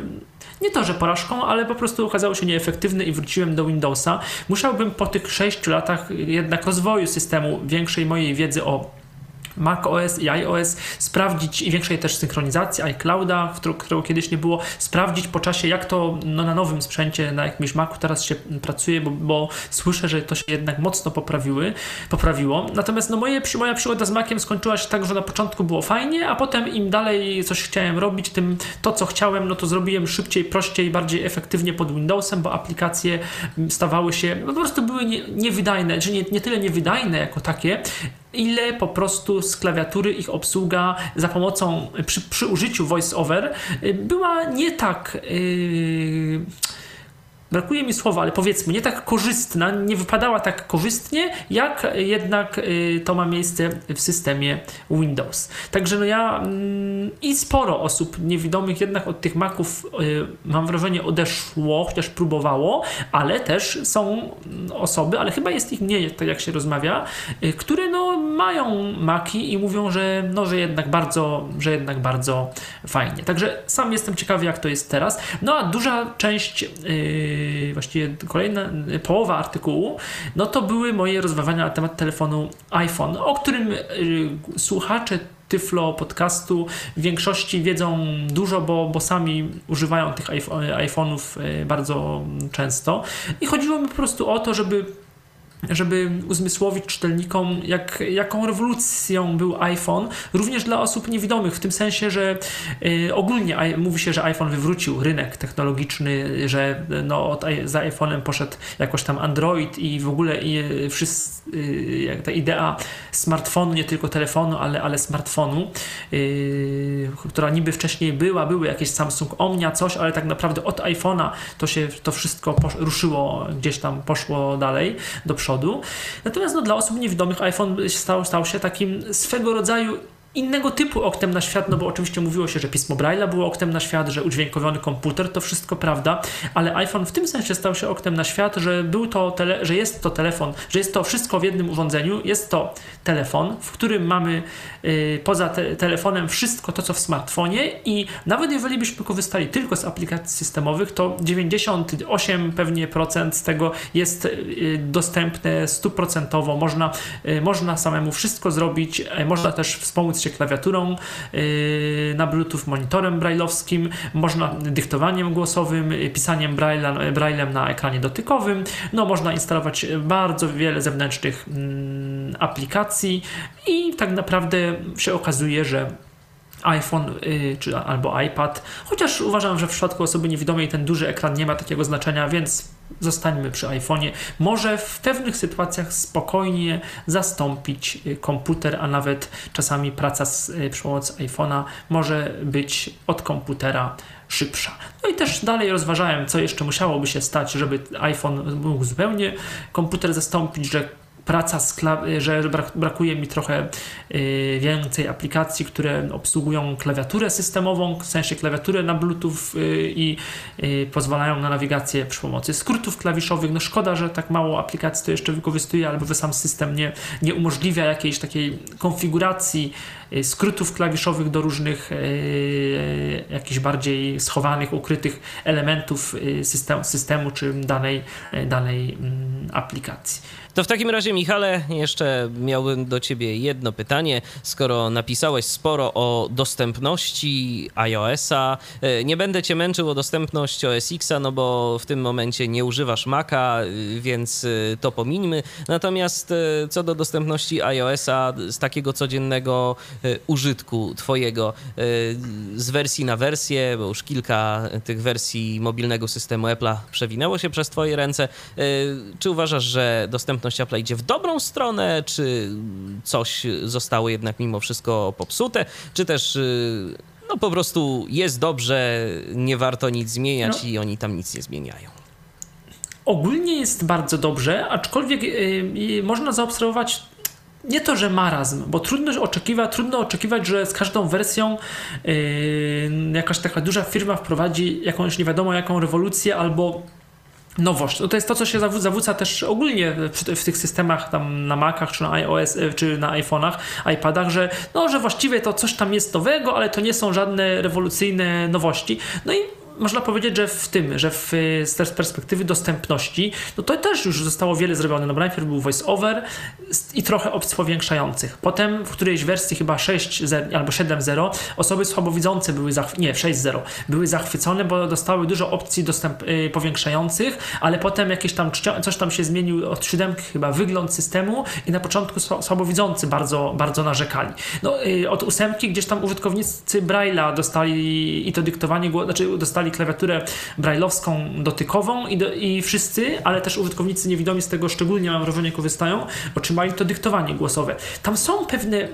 nie to, że porażką, ale po prostu okazało się nieefektywne i wróciłem do Windowsa. Musiałbym po tych 6 latach jednak rozwoju systemu, większej mojej wiedzy o macOS i iOS, sprawdzić i większej też synchronizacji iClouda, którego kiedyś nie było, sprawdzić po czasie, jak to no, na nowym sprzęcie, na jakimś Macu teraz się pracuje, bo, bo słyszę, że to się jednak mocno poprawiły, poprawiło. Natomiast no, moje, moja przygoda z Maciem skończyła się tak, że na początku było fajnie, a potem im dalej coś chciałem robić, tym to, co chciałem, no to zrobiłem szybciej, prościej, bardziej efektywnie pod Windowsem, bo aplikacje stawały się, no, po prostu były nie, niewydajne, czy nie, nie tyle niewydajne jako takie, ile po prostu z klawiatury ich obsługa za pomocą, przy, przy użyciu voice-over y, była nie tak. Yy, brakuje mi słowa, ale powiedzmy, nie tak korzystna, nie wypadała tak korzystnie, jak jednak y, to ma miejsce w systemie Windows. Także no ja mm, i sporo osób niewidomych jednak od tych Maców y, mam wrażenie odeszło, chociaż próbowało, ale też są osoby, ale chyba jest ich mniej, tak jak się rozmawia, y, które no mają Maki i mówią, że no, że jednak bardzo, że jednak bardzo fajnie. Także sam jestem ciekawy, jak to jest teraz. No a duża część właściwie kolejna, połowa artykułu, no to były moje rozważania na temat telefonu iPhone, o którym yy, słuchacze Tyflo podcastu w większości wiedzą dużo, bo, bo sami używają tych iPhone'ów bardzo często. I chodziło mi po prostu o to, żeby żeby uzmysłowić czytelnikom, jak, jaką rewolucją był iPhone, również dla osób niewidomych, w tym sensie, że y, ogólnie mówi się, że iPhone wywrócił rynek technologiczny, że no, od, za iPhone'em poszedł jakoś tam Android i w ogóle y, wszyscy, y, ta idea smartfonu, nie tylko telefonu, ale, ale smartfonu, y, która niby wcześniej była, były jakieś Samsung Omnia, coś, ale tak naprawdę od iPhone'a to się to wszystko ruszyło, gdzieś tam poszło dalej do przodu. Natomiast no, dla osób niewidomych iPhone stał, stał się takim swego rodzaju innego typu oknem na świat, no bo oczywiście mówiło się, że pismo Braille'a było oknem na świat, że udźwiękowiony komputer, to wszystko prawda, ale iPhone w tym sensie stał się oknem na świat, że był to, tele, że jest to telefon, że jest to wszystko w jednym urządzeniu, jest to telefon, w którym mamy y, poza te, telefonem wszystko to, co w smartfonie i nawet jeżeli byśmy korzystali tylko z aplikacji systemowych, to 98 pewnie procent z tego jest y, dostępne stuprocentowo, można, y, można samemu wszystko zrobić, można też wspomóc się klawiaturą yy, na Bluetooth, monitorem brailleowskim, można dyktowaniem głosowym, pisaniem braille, braillem na ekranie dotykowym. No, można instalować bardzo wiele zewnętrznych mm, aplikacji i tak naprawdę się okazuje, że iPhone yy, czy albo iPad, chociaż uważam, że w przypadku osoby niewidomej ten duży ekran nie ma takiego znaczenia, więc zostańmy przy iPhone'ie. Może w pewnych sytuacjach spokojnie zastąpić y, komputer, a nawet czasami praca z, y, przy pomocy iPhone'a może być od komputera szybsza. No i też dalej rozważałem, co jeszcze musiałoby się stać, żeby iPhone mógł zupełnie komputer zastąpić, że praca, z że brakuje mi trochę y, więcej aplikacji, które obsługują klawiaturę systemową, w sensie klawiaturę na Bluetooth y, i y, pozwalają na nawigację przy pomocy skrótów klawiszowych. No szkoda, że tak mało aplikacji to jeszcze wykorzystuje, albo sam system nie, nie umożliwia jakiejś takiej konfiguracji skrótów klawiszowych do różnych jakichś bardziej schowanych, ukrytych elementów systemu, czy danej, danej mm, aplikacji. To w takim razie, Michale, jeszcze miałbym do ciebie jedno pytanie. Skoro napisałeś sporo o dostępności iOS-a, e, nie będę cię męczył o dostępność OS X-a, no bo w tym momencie nie używasz Maca, e, więc e, to pomińmy. Natomiast co do dostępności iOS-a z takiego codziennego użytku twojego, z wersji na wersję, bo już kilka tych wersji mobilnego systemu Apple'a przewinęło się przez twoje ręce, czy uważasz, że dostępność dostępność Apple idzie w dobrą stronę, czy coś zostało jednak mimo wszystko popsute, czy też no po prostu jest dobrze, nie warto nic zmieniać no. i oni tam nic nie zmieniają. Ogólnie jest bardzo dobrze, aczkolwiek yy, można zaobserwować nie to, że marazm, bo trudno oczekiwać, trudno oczekiwać, że z każdą wersją yy, jakaś taka duża firma wprowadzi jakąś nie wiadomo jaką rewolucję albo nowość. No to jest to, co się zawóca też ogólnie w, w, tych systemach tam na Macach, czy na iOS, e, czy na iPhone'ach, iPadach, że no, że właściwie to coś tam jest nowego, ale to nie są żadne rewolucyjne nowości. No i można powiedzieć, że w tym, że w, z perspektywy dostępności, no to też już zostało wiele zrobione. No najpierw był voice-over i trochę opcji powiększających. Potem w którejś wersji chyba 6.0 albo 7.0 osoby słabowidzące były, nie 6.0, były zachwycone, bo dostały dużo opcji dostęp, y, powiększających, ale potem jakieś tam coś tam się zmienił od 7 chyba wygląd systemu i na początku słabowidzący bardzo, bardzo narzekali. No, y, od ósemki gdzieś tam użytkownicy Braille'a dostali i to dyktowanie, znaczy dostali klawiaturę brailleowską dotykową i, do, i wszyscy, ale też użytkownicy niewidomi z tego szczególnie mam wrażenie korzystają, otrzymali to dyktowanie głosowe. Tam są pewne,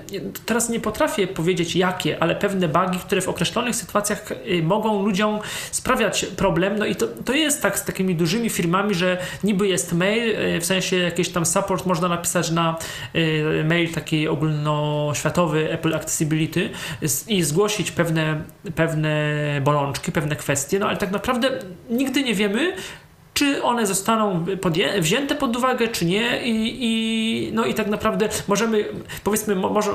teraz nie potrafię powiedzieć jakie, ale pewne bugi, które w określonych sytuacjach y, mogą ludziom sprawiać problem. No i to, to jest tak z takimi dużymi firmami, że niby jest mail, y, w sensie jakiś tam support można napisać na y, mail taki ogólnoświatowy Apple Accessibility i zgłosić pewne, pewne bolączki, pewne kwestie no ale tak naprawdę nigdy nie wiemy, czy one zostaną wzięte pod uwagę, czy nie i, i, no i tak naprawdę możemy, powiedzmy, może,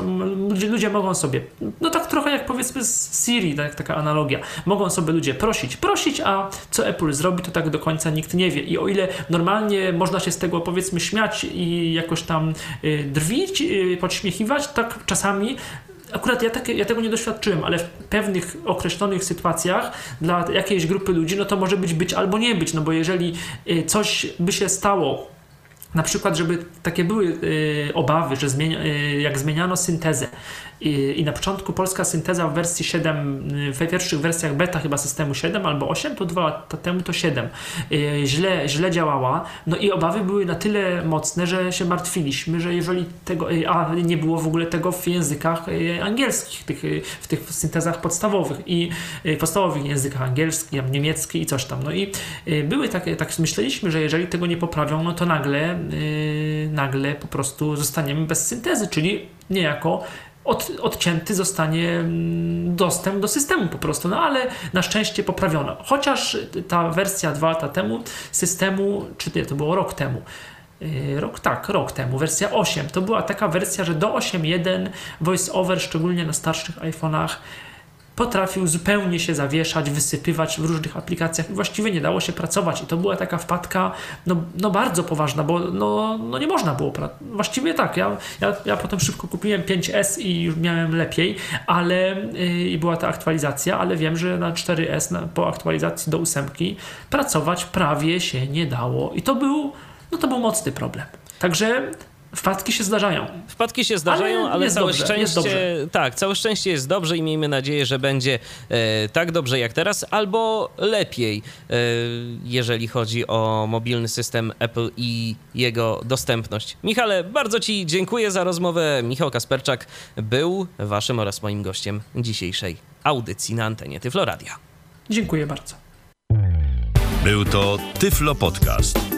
ludzie mogą sobie, no tak trochę jak powiedzmy z Siri, tak, taka analogia, mogą sobie ludzie prosić, prosić, a co Apple zrobi, to tak do końca nikt nie wie. I o ile normalnie można się z tego powiedzmy śmiać i jakoś tam y, drwić, y, podśmiechiwać, tak czasami akurat ja, takie, ja tego nie doświadczyłem, ale w pewnych określonych sytuacjach dla jakiejś grupy ludzi, no to może być być albo nie być, no bo jeżeli y, coś by się stało, na przykład, żeby takie były y, obawy, że zmienia, y, jak zmieniano syntezę, i, I, na początku polska synteza w wersji 7, w pierwszych wersjach beta chyba systemu 7 albo 8, to dwa lata temu to 7, y, źle, źle działała. No i obawy były na tyle mocne, że się martwiliśmy, że jeżeli tego, y, a nie było w ogóle tego w językach y, angielskich, tych, w tych syntezach podstawowych i podstawowych językach angielski, niemiecki i coś tam. No i były takie, tak myśleliśmy, że jeżeli tego nie poprawią, no to nagle, nagle po prostu zostaniemy bez syntezy, czyli niejako od, odcięty zostanie mm, dostęp do systemu po prostu. No ale na szczęście poprawiono. Chociaż ta wersja dwa lata temu systemu, czy nie, to było rok temu, y, Rok tak, rok temu, wersja 8. To była taka wersja, że do 8.1 VoiceOver, szczególnie na starszych iPhone'ach, potrafił zupełnie się zawieszać, wysypywać w różnych aplikacjach i właściwie nie dało się pracować. I to była taka wpadka no, no bardzo poważna, bo no, no nie można było. Właściwie tak, ja, ja, ja potem szybko kupiłem 5S i już miałem lepiej, ale yy, i była ta aktualizacja, ale wiem, że na 4S na, po aktualizacji do 8 pracować prawie się nie dało. I to był, no to był mocny problem. Także Wpadki się zdarzają. Wpadki się zdarzają, ale, ale całe dobrze, szczęście. Tak, całe szczęście jest dobrze i miejmy nadzieję, że będzie e, tak dobrze jak teraz, albo lepiej, e, jeżeli chodzi o mobilny system Apple i jego dostępność. Michale, bardzo Ci dziękuję za rozmowę. Michał Kasperczak był Waszym oraz moim gościem dzisiejszej audycji na antenie Tyfloradia. Dziękuję bardzo. Był to Tyflo Podcast.